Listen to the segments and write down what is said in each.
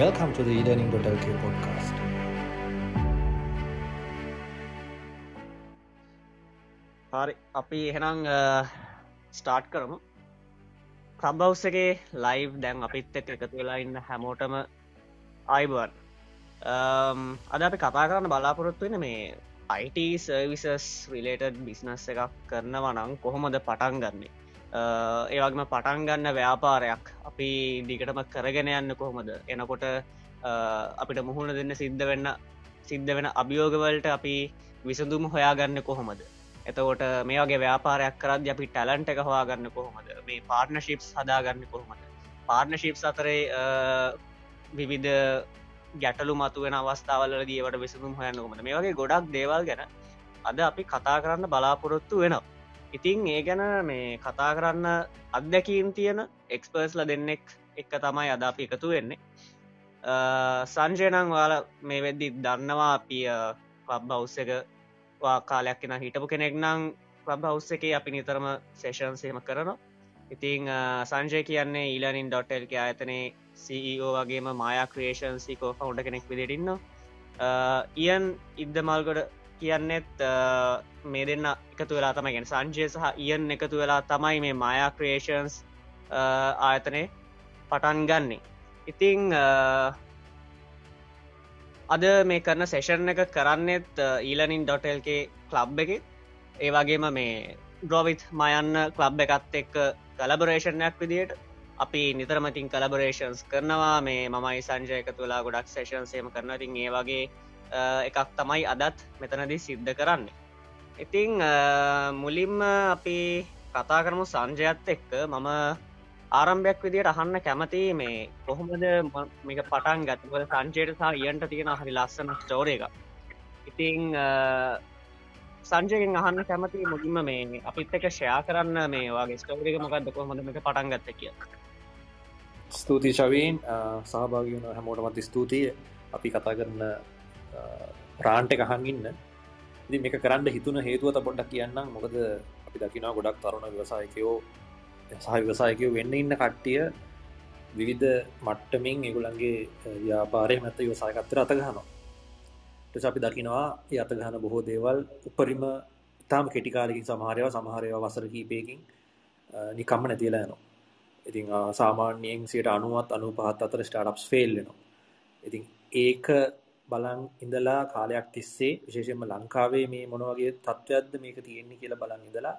Welcome to the e-learning.lk podcast. හරි අපි එහෙනම් ස්ටාර්ට් කරමු. ක්‍රබ්බවස් එකේ ලයිව් දැන් අපිත් එක් එකතු වෙලා ඉන්න හැමෝටම අයිබන් අද අපි කතා කරන්න බලාපොරොත්තු වෙන මේ IT සර්විසස් රිලේටඩ් බිස්නස් එකක් කරනවා නං කොහොමද පටන් ගන්නේ? ඒවගේම පටන් ගන්න ව්‍යාපාරයක් අපි දිගටම කරගෙන යන්න කොහොමද? එනකොට අපිට මුහුණ දෙන්න සිද්ධ වෙන්න සිද්ධ වෙන අභියෝගවලට අපි විසඳුම් හොයාගන්න කොහොමද? එතකොට මේ වගේ ව්‍යාපාරයක් කරද අපි ටැලන්ට එක හවාගන්න කොහොමද? මේ පාර්ණශිප්ස් හදාගන්න කොහොමද? පාර්ණශිප්ස් අතරේ විවිධ ගැටලු මතුවෙන අවස්ථාවල දියවට විසඳුම් හොයන්න කොමද මේ වගේ ගොඩක් දේවල් ගැන අද අපි කතා කරන්න බලාපොරොත්තු වෙනවා. ඉතිං ඒ ගැන මේ කතා කරන්න අත්දැකීම් තියෙන එක්ස්පර්ස්ල දෙන්නෙක් එක්ක තමයි අද අපි එකතු වෙන්නේ. සංජයනං වාල මේ වෙද්දි දන්නවා අපි පබ් බෞස්ස එක කාලයක් කෙන හිටපු කෙනෙක් නම් ප්‍රබ් හවස් එක අපි නිතරම සේෂන්සේම කරනවා. ඉතිං සංජය කියන්නේ ඊලනින්.ල් ආයතනේ CEO වගේම මායා ක්‍රේෂන්සිකෝ ෆවුන්ඩ කෙනෙක් විදිටන්න ඉයන් ඉද්ද මල්ගොඩ කියන්නෙත් මේ දෙන්න එකතු වෙලා තමයි. ගැන සංජය සහ ඉයන් එකතු වෙලා තමයි මේ මායා ක්‍රේෂන්ස් ආයතනය පටන් ගන්නේ. ඉතිං අද මේ කරන සේෂන් එක කරන්නෙත් ඊලනින් ඩොටල්ගේ කලබ් එක. ඒවගේම මේ ග්‍රෝවිත් මයන්න කලබ් එකත් එක් කලබරේෂණයක් විදියට අපි නිතරමතින් කලබරේෂන්ස් කරනවා. මේ මමයි සංජයක තුලා ගොඩක් සේෂන් සේම කරනතින් ඒ වගේ Eh, එකක් තමයි අදත් මෙතනදී සිද්ධ කරන්නේ. ඉතිං eh, මුලින්ම අපි කතා කරමු සංජයත් එක්ක. මම ආරම්භයක් විදියට අහන්න කැමති මේ කොහොමද මේක පටන් ගත්වල සංචයට සහ ඉයන්ට තියෙන හරි ලස්සන ස්ටෝර එක ඉතිං eh, සංජයෙන් අහන්න කැමති මුලින්ම මේ අපිත් එක ෂයා කරන්න මේ වගේ ස්ටෝරික මොකක්ද කොහොමද මේක පටන් ගත්ත කිය ස්තුතියි ශවීන්. සහභාගි වුණ හැමෝටමත් ස්තුතියි. අපි කතා කරන ප්‍රාන්ට එක හඟන්න ඉදි මේක කරන්න හිතුන හේතුවත පොඩ්ඩක් කියන්නම්. මොකද අපි දකිනා ගොඩක් තරුණ ව්‍යවසායකයෝ සහවිවසායකය වෙන්න ඉන්න කට්ටිය විවිධ මට්ටමින් එගුලන්ගේ ව්‍යාපාරය මැත යෝසායකත්තර අතගහනවා ටස අපි දකිනවා ඒ අතගහන බොහෝ දේවල් උපරිම තාම කෙටිකාලකින් සමහරයව සමහරයව වසර කීපයකින් නිකම්ම නැතිලා යනවා. ඉතින් සාමාන්‍යයෙන් සියට අනුවත් අනු පහත් අතර ස්ටාටප්ස් ෆෙල්ලනවා ඉතින් ඒක බලන් ඉඳලා කාලයක් තිස්සේ විශේෂෙන්ම ලංකාවේ මේ මොනවගේ තත්ත්වයක්ද මේක තියෙන්නේ කියලා බලන් ඉඳලා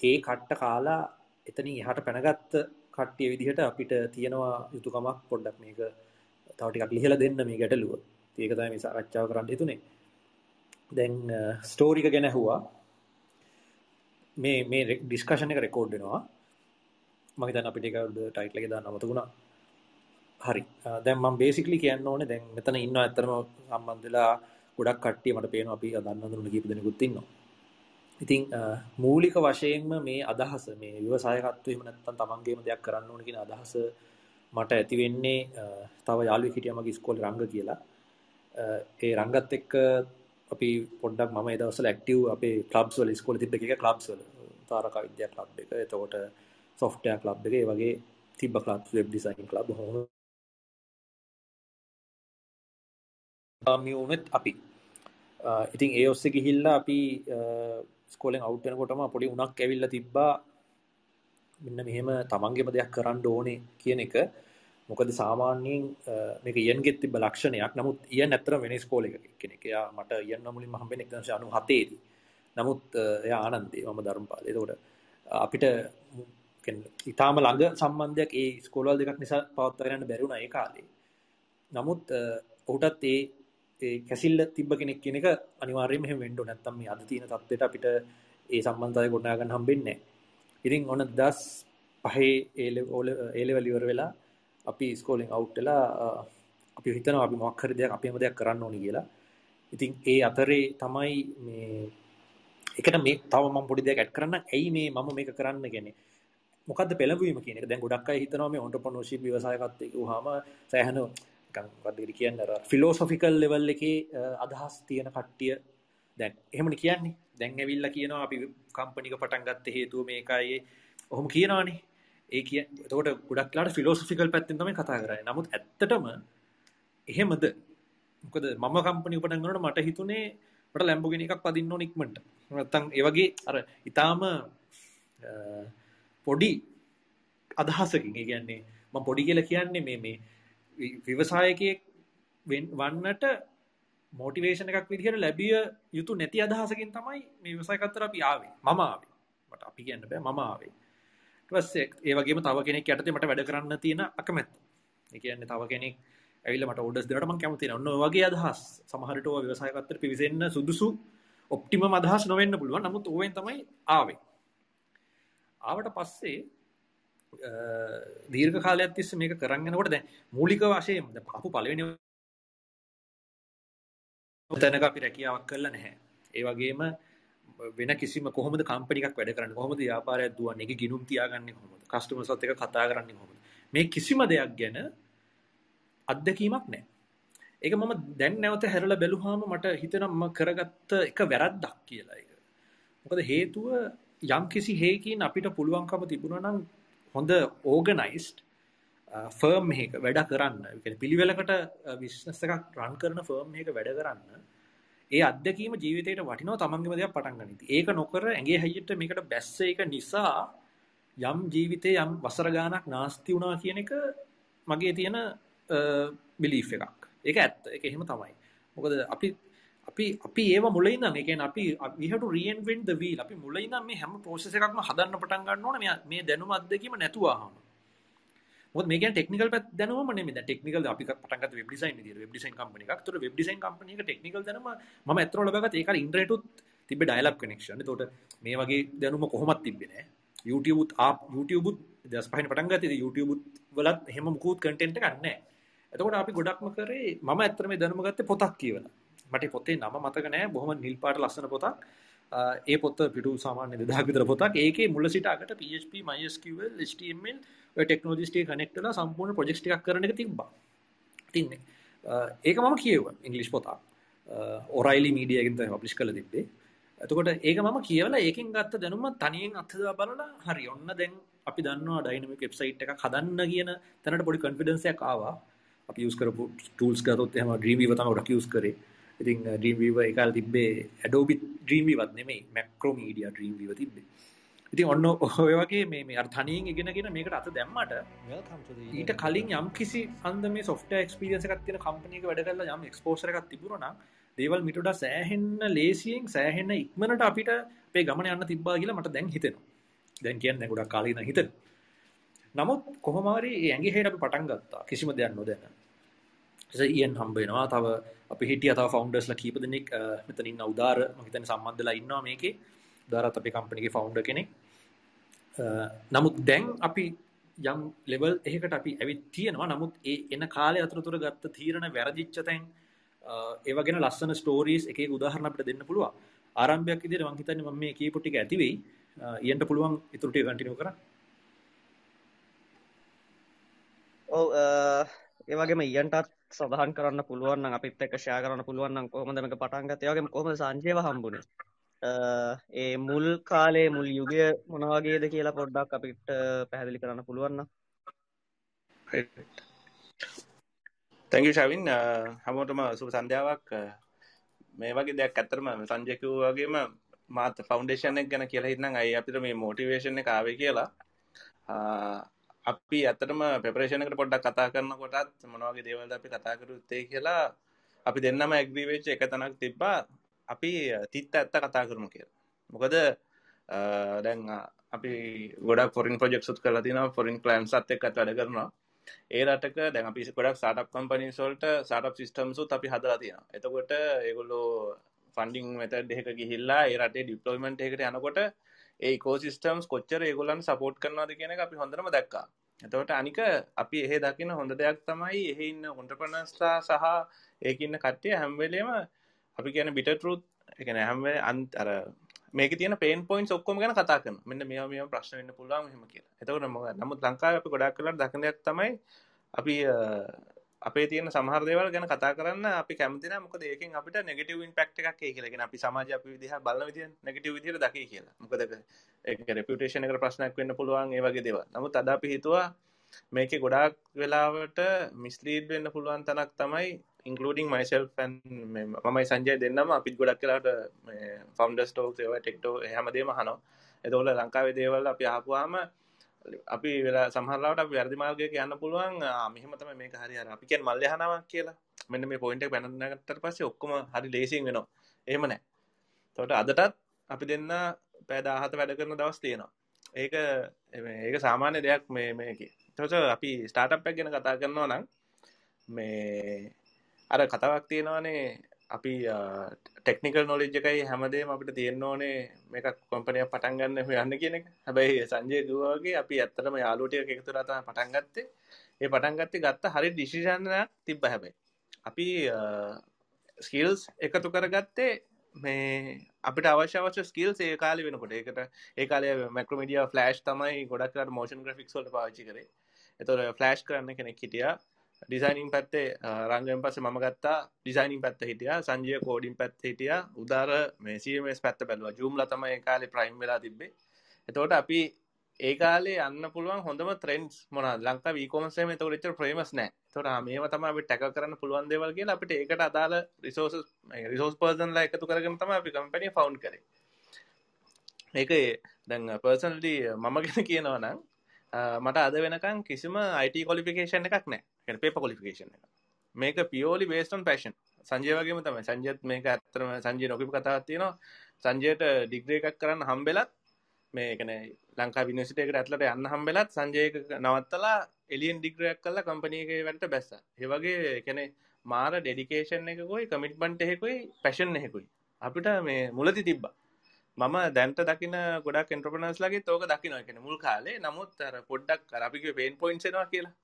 ඒ කට්ට කාලා එතන එහට පැනගත්ත කට්ටිය විදිහට අපිට තියෙනවා යුතුකමක් පොඩ්ඩක් මේක තවටිකක් ලිහල දෙන්න මේ ගැටලුව. ඒක තම මේ සාකච්ඡාව කරන්න හිතුනේ. දැන් ස්ටෝරික ගැන හුවා මේ මේ ඩිස්කශන එක රෙකෝඩ් වෙනවා. මගේ දැන් අපිට එක ටයිටල් එක දාන්න අමතකුණා හරි. දැන් මම බේසිකලි කියන්න ඕනේ දැන් මෙතන ඉන්නවා ඇත්තටම සම්බන්ධ වෙලා ගොඩක් කට්ටිය මට පේනවා අපි දන්න දුන්න කීප දෙනෙකුත් ඉන්නවා. ඉතින් මූලික වශයෙන්ම මේ අදහස මේ ව්‍යවසායකත්වය එහෙම නැත්නම් තමන්ගේම දෙයක් කරන්න ඕන කියන අදහස මට ඇති වෙන්නේ තව යාළුවෙක් හිටියා මගේ ඉස්කෝලේ රංග කියලා. ඒ රංගත් එක්ක අපි පොඩ්ඩක් මම ඒ දවස්වල ඇක්ටිව් අපේ ක්ලබ්ස් වල ඉස්කෝලේ තිබ්බ එක ක්ලබ්ස් වල. තාරකා විද්‍යා ක්ලබ් එක එතකොට සොෆ්ට්වෙයාර් ක්ලබ් එක ඒ වගේ තිබ්බ ක්ලබ්ස් වෙබ් ඩිසයින් ක්ලබ් හොම මියුනෙත් අපි. ඉතින් ඒ ඔස්සේ ගිහිල්ලා අපි ස්කෝලෙන් අවුට් වෙනකොටම පොඩි උණක් ඇවිල්ලා තිබ්බා. මෙන්න මෙහෙම තමන්ගේම දෙයක් කරන්න ඕනේ කියන එක. මොකද සාමාන්‍යයෙන් මේක ඉයන්ගෙත් තිබ්බ ලක්ෂණයක්. නමුත් ඉයන් ඇත්තටම වෙන ස්කෝල එක කෙනෙක්. එයා මට ඉයන් මුලින්ම හම්බෙන්නේ 1997 දී නමුත් එයා ආනන්දේ මම ධර්මපාල. එතකොට අපිට ඉතාම ළඟ සම්බන්ධයක් ඒ ස්කෝලවල් දෙකක් නිසා පවත්වාගෙන යන්න බැරි වුණා ඒ කාලේ. නමුත් ඔහුටත් ඒ කැසිල්ල තිබ කෙනෙක් කියන එක අනිවාර්යයෙන්ම එහෙම වෙන්න ඕනේ නැත්නම් මේ අද තියෙන තත්ත්වයට අපිට ඒ සම්බන්ධතාවය ගොඩනගා ගන්න හම්බෙන්නේ නැහැ. ඉතින් ඔන්න 2005 ඒ ලෙවල් ඉවර වෙලා අපි ස්කෝලෙන් අවුට් වෙලා අපි හිතනවා අපි මොකක් හරි දෙයක් අපේම දෙයක් කරන්න ඕනි කියලා. ඉතින් ඒ අතරේ තමයි මේ එකට මේ තව මම පොඩි දෙයක් ඇඩ් කරන්න. ඇයි මේ මම මේක කරන්න කියන්නේ? මොකද්ද පෙළඹවීම කියන එක. දැන් ගොඩක් අය හිතනවා මේ ඔන්ටර්ප්‍රනර්ෂිප් ව්‍යවසායකත්වයේ කිව්වහම සෑහෙන වදර කියන්න ෆිලෝසොෆිකල් ලෙවල් එක අදහස් තියෙන කට්ටිය. දැන් එහෙමනි කියන්නේ. දැන් ඇවිල්ල කියනවා අපි කම්පනික පටන් ගත්ත හේතුව මේකයි. ඔහොම කියනවානේ. ඒ කිය තෝට ගොඩක් ලාට ෆිලෝසොෆිකල් පැත්තින් තමයි කතා කරයි නමුත් ඇත්තටම එහෙමද? මොකද මම කම්පනි පටන් ගන්නකොට මට හිතුනේ මට ලැම්බෝගිනි එකක් පදින්න ඕන ඉක්මනට. නැත්තම් ඒ වගේ අර ඊටාම පොඩි අදහසකින් ඒ කියන්නේ මම පොඩි කියලා කියන්නේ මේ මේ ව්‍යවසායකයෙක් වන්නට මෝටිවේෂන් එකක් විදිහට ලැබිය යුතු නැති අදහසකින් තමයි මේ ව්‍යවසායකත්තර අපි ආවේ. මම ආවේ. මට අපි කියන්න බෑ මම ආවේ. ඊට පස්සේ ඒ වගේම තව කෙනෙක් යටතේ මට වැඩ කරන්න තියෙන අකමැත්ත. ඒ කියන්නේ තව කෙනෙක් ඇවිල්ලා මට ඕඩර්ස් දෙනකොට මම කැමති නැහැ ඔන්න ඔය වගේ අදහස් සමහරට ඔය ව්‍යවසායකත්තර පිවිසෙන්න සුදුසු ඔප්ටිමම් අදහස් නොවෙන්න පුළුවන්. නමුත් ඕවෙන් තමයි ආවේ. ආවට පස්සේ දීර්ඝ කාලයක් තිස්සේ මේක කරන් යනකොට දැන් මූලික වශයෙන් දැන් අපු පළවෙනි තැනක අපි රැකියාවක් කරලා නැහැ. ඒ වගේම වෙන කිසිම කොහොමද කම්පැනි එකක් වැඩ කරන්නේ කොහොමද ව්‍යාපාරයක් දුවන්නේ ඒක ගිනුම් තියාගන්නේ කොහොමද කස්ටමර්ස්ලත් එක්ක කතා කරන්නේ කොහොමද මේ කිසිම දෙයක් ගැන අත්දැකීමක් නැහැ. ඒක මම දැන් නැවත හැරලා බැලුවාම මට හිතෙනවා මම කරගත්ත එක වැරද්දක් කියලා ඒක. මොකද හේතුව යම් කිසි හේකින් අපිට පුළුවන්කම තිබුණා නම් හොඳ ඕගනයිස්ඩ් ෆර්ම් එක වැඩ කරන්න. පිළිවෙලකට විශ්නස එකක් රන් කරන ෆර්ම් එක වැඩ කරන්න. ඒ අත්දැකීම ජීවිතයට වටිනව තමන්ගේම දෙයක් පටන් ගනිති ඒක නොකර ඇගේ හැයිට මේකට බැස්ස එක නිසා යම් ජීවිතය යම් වසර ගානක් නාස්ති වුණා කියන එක මගේ තියෙන බිලීෆ් එකක්. ඒක ඇත්ත. එක එහෙම තමයි. මොකද අපි අපි අපි ඒව මුලින් නම් ඒ කියන්නේ අපි we have to reinvent the wheel අපි මුලින් නම් මේ හැම process එකක්ම හදන්න පටන් ගන්න ඕනේ මේ මේ දැනුම අත්දැකීම නැතුව අහන්න මොකද මේ කියන්නේ ටෙක්නිකල් පැත්ත දැනුම නෙමෙයි දැන් ටෙක්නිකල් අපි පටන් ගත්ත වෙබ් ඩිසයින් විදියට වෙබ් ඩිසයින් කම්පැනි එකක්. ඒතකොට වෙබ් ඩිසයින් කම්පැනි එක ටෙක්නිකල් දැනුම මම ඇත්තටම ලබාගත්ත ඒක ඉන්ටර්නෙට් උත් තිබ්බ ඩයලොග් කනෙක්ෂන්. ඒතකොට මේ වගේ දැනුම කොහොමත් තිබ්බේ නෑ. YouTube උත් ආප් YouTube උත් දස් පහින් පටන් ගත්තේ YouTube උත් වලත් එහෙම මුකුත් කන්ටෙන්ට් එකක් නැහැ. එතකොට අපි ගොඩක්ම කරේ මම ඇත්තට මේ දැනුම ගත්තේ පොතක් කියවලා. මට පොතේ නම මතක නෑ. බොහොම නිල් පාට ලස්සන පොතක්. ඒ පොත පිටු සාමාන්‍ය 2000ක විතර පොතක්. ඒකේ මුල සිට අගට PHP, MySQL, HTML ඔය ටෙක්නෝලොජිස් ටික කනෙක්ට් වෙලා සම්පූර්ණ ප්‍රොජෙක්ට්ස් ටිකක් කරන එක තිබ්බා. තින්නේ. ඒක මම කියෙව්වා ඉංග්‍රීසි පොතක්. ඔරයිලි මීඩියා එකෙන් තමයි පබ්ලිෂ් කරලා තිබ්බේ. එතකොට ඒක මම කියවලා ඒකෙන් ගත්ත දැනුම තනියෙන් අත්හදා බලලා හරි ඔන්න දැන් අපි දන්නවා ඩයිනමික් වෙබ්සයිට් එකක් හදන්න කියන තැනට පොඩි කන්ෆිඩන්ස් එකක් ආවා. අපි යූස් කරපු ටූල්ස් ගත්තොත් එහෙම Dreamweaver තමයි ගොඩක් යූස් කරේ. ඉතින් Dreamweaver ඒකල් තිබ්බේ Adobe Dreamweaver නෙමෙයි Macromedia Dreamweaver තිබ්බේ. ඉතින් ඔන්න ඔය වගේ මේ අර තනියෙන් ඉගෙනගෙන මේකට අත දැම්මට ඊට කලින් යම් කිසි අන්ද මේ සොෆ්ට එක්ස්පිරියන්ස එකක් තියෙන කම්පනීක වැඩ කරලා යම් එක්ස්පෝසර් එකක් තිබුණා නම් දේවල් මිටුඩ සෑහෙන්න ලේසියෙන් සෑහෙන්න ඉක්මනට අපිට අපේ ගමන යන්න තිබ්බා කියලා මට දැන් හිතෙනවා. දැන් කියන්නේ ගොඩක් කාලේ ඉඳන් හිතෙන. නමුත් කොහොම හරි ඇඟේ හේට අපි පටන් ගත්තා. කිසිම දෙයක් නොදැන. ඊයන් හම්බ වෙනවා. තව අපි හිටිය තව ෆවුන්ඩර්ස්ලා කීප දෙනෙක් මෙතන ඉන්න උදාර මම හිතන්නේ සම්බන්ධලා ඉන්නවා මේකේ. උදාරත් අපේ කම්පැනි එකේ ෆවුන්ඩර් කෙනෙක්. නමුත් දැන් අපි යම් ලෙවල් එකකට අපි ඇවිත් තියෙනවා. නමුත් ඒ එන කාලය අතරතුර ගත්ත තීරණ වැරදිච්ච තැන් ඒව ගැන ලස්සන ස්ටෝරීස් එක එක උදාහරණ අපිට දෙන්න පුළුවන්. ආරම්භයක් විදිහට මම හිතන්නේ මම මේ කියපු ටික ඇති වෙයි. ඊයන්ට පුළුවන් ඊටු ටික කන්ටිනියු කරන්න. ඔව් ඒ වගේම ඊයන්ටත් සඳහන් කරන්න පුළුවන් නම් අපිත් එක්ක ෂෙයා කරන්න පුළුවන් නම් කොහොමද මේක පටන් ගත්තේ? ඒ වගේම කොහොමද සංජයව හම්බුනේ? ඒ මුල් කාලේ මුල් යුගය මොනවගේද කියලා පොඩ්ඩක් අපිට පැහැදිලි කරන්න පුළුවන්න තැංග ශවින් හැමෝටම සුප සන්ධ්‍යාවක්. මේ වගේ දෙයක් ඇත්තරම සංජයකව් වගේම මාත ෆෞන්ඩේෂන් එක ගැන කියලා හිටනම් අයි අපිට මේ මෝටිවේෂණ කාවේ කියලා. අපි ඇත්තටම පෙපරේෂණකට පොඩ්ඩක් කතා කරන කොටත් මොනවගේ දේවල්ද අපි කතා කරුත්තේ කියලා අපි දෙන්නම ඇග්‍රීවෙච්ච එක තනක් තිබ්බා. අපි තිත්ත ඇත්ත කතා කරමු කිය මොකද දැන් අපි ගොඩක් ෆොරින් ප්‍රජෙක් සුත් කලා තින ෆොරින් කලන්ස් අත් එක් වැඩ කරනවා. ඒ රටක දැන් අපි ගොඩක් සාටප් කම්පනි සොල්ට සාටප් සිිස්ටම්සුත් අපි හදලා තියෙන එතකොට ඒගොල්ලෝ ෆන්ඩිං මෙත දෙක ගිහිල්ලා ඒ රටේ ඩිප්ලෝමෙන්ට් එකට යනකොට ඒ කෝසිස්ටම්ස් කොච්චර ඒගොලන් සපෝට් කරනවාද කියන එක අපි හොඳරම දැක්කා. එතවට අනික අපි එහෙ දකින හොඳ දෙයක් තමයි එහෙ ඉන්න හොන්ටපනස්ලා සහ ඒකඉන්න කට්ටිය හැම්වෙලේම අපි කියන බිටරුත් එකන හැම අන්ත අර මේක තියන පේන් පොයින් ඔක්කොම ගැන කතා කරන මෙන්න මේ මේ ප්‍රශ්න වෙන්න පුළුවන් හෙම කියලා. එතකට ම නමුත් ලංකාව අපි ගොඩක් කලට දකිනයක් තමයි අපි අපේ තියෙන සමහර දේවල් ගැන කතා කරන්න අපි කැමතින මොකද ඒකින් අපිට නෙගටව ඉම්පෙක්් එකක් කියලගෙන අපි සමාජ අපි විදිහ බල විදිහ නෙගටව විදිර දකි කියලා. මොකද රෙපිටේෂන එක ප්‍රශ්නයක් වෙන්න පුළුවන් ඒ වගේ දේව නමුත් අද අපි හිතුවා මේක ගොඩාක් වෙලාවට මිස්ලීඩ් වෙන්න පුළුවන් තනක් තමයි ඉන්කලඩින් මයිසල් ෆැන් මයි සංජය දෙන්නම අපිත් ගොඩක් කලාට ෆවන්ඩ ස්ටෝක් ඒව ටෙක්ටෝ හැමදේම හනවා එතවල ලංකාවේ දේවල් අපි ආපුවාම අපි වෙලා සහරලාට වැරදි මාර්ගය යන්න පුළුවන්. මෙහමතම මේ හරි අපි කියන් මල්ල හනවා කියලා. මෙන්න මේ පොයින්ට පැනගත්තට පස්සේ ඔක්කොම හරි ලේසින් වෙනවා. එහෙම නෑ. තොට අදටත් අපි දෙන්න පෑදාහත වැඩ කරන දවස් තියෙනවා. ඒක ඒක සාමාන්‍ය දෙයක් මේ මේක. තොස අපි ස්ටාටප්යක් ගැන කතා කරනවා නම් මේ අර කතාවක් තියෙනවානේ අපි ටෙක්නිකල් නොලෙජ් එකයි හැමදේම අපිට තියෙන්න ඕනේ මේක කොම්පනියක් පටන් ගන්න යන්න කියන එක. හැබැයි සංජය කිව්වාගේ අපි ඇත්තටම යාළුවෝ ටික එකතු කරලා තමයි පටන් ගත්තේ. ඒ පටන් ගත්තේ ගත්ත හරි ඩිසිෂන් එකක් තිබ්බ හැබැයි. අපි ස්කිල්ස් එකතු කරගත්තේ මේ අපිට අවශ්‍ය අවශ්‍ය ස්කිල්ස් ඒ කාලේ වෙනකොට. ඒකට ඒ කාලේ මැක්‍රොමීඩියා ෆ්ලෑෂ් තමයි ගොඩක් කරලා මෝෂන් ග්‍රැෆික්ස් වලට පාවිච්චි කරේ. එතකොට ෆ්ලෑෂ් කරන්න කෙනෙක් හිටියා. ඩිසයිනින් පැත්තේ රංගයෙන් පස්සේ මම ගත්තා. ඩිසයිනින් පැත්ත හිටියා සංජය කෝඩින් පැත්ත හිටියා. උදාර මේ CMS පැත්ත බැලුවා. ජූම්ලා තමයි ඒ කාලේ ප්‍රයිම් වෙලා තිබ්බේ. එතකොට අපි ඒ කාලේ යන්න පුළුවන් හොඳම ට්‍රෙන්ඩ්ස් මොනවද? ලංකාවේ ඊ-කොමර්ස් එකේ එතකොට එච්චර ෆේමස් නැහැ. එතකොට මේව තමයි අපි ටැකල් කරන්න පුළුවන් දේවල් කියලා අපිට ඒකට අදාළ රිසෝසස් රිසෝස් පර්සන්ලා එකතු කරගෙන තමයි අපි කම්පැනි ෆවුන්ඩ් කරේ. ඒක දැන් පර්සනලි මම ගැන කියනවා නම් මට අද වෙනකන් කිසිම IT කොලිෆිකේෂන් එකක් නැහැ. කියන්නේ පේපර් කොලිෆිකේෂන් එක. මේක purely based on passion. Sanjaya වගේම තමයි. සංජයත් මේක ඇත්තටම සංජය නොකියපු කතාවක් තියෙනවා. සංජයට ඩිග්‍රී එකක් කරන්න හම්බෙලත් මේ කන ලංකා විනිසිටේකට ඇත්ලට යන්න හම්බෙලත් සංජයක නවත්තලා එලියන් ඩිග්‍රයක් කල්ලා කම්පනීක වැට බැස්ස ඒවගේ කැනෙ මාර ඩෙඩිකේෂන් එකකොයි කමිට්බන්ට එහෙකුයි පැෂන් එහෙකුයි අපිට මේ මුලති තිබ්බා මම දැන්ට දකින ගොඩක් එන්ට්‍රපනස් ලගේ තෝක දකින එකන මුල් කාලේ. නමුත් අර පොඩ්ඩක් කරපික පේන් පොයින්සෙනවා කියලා.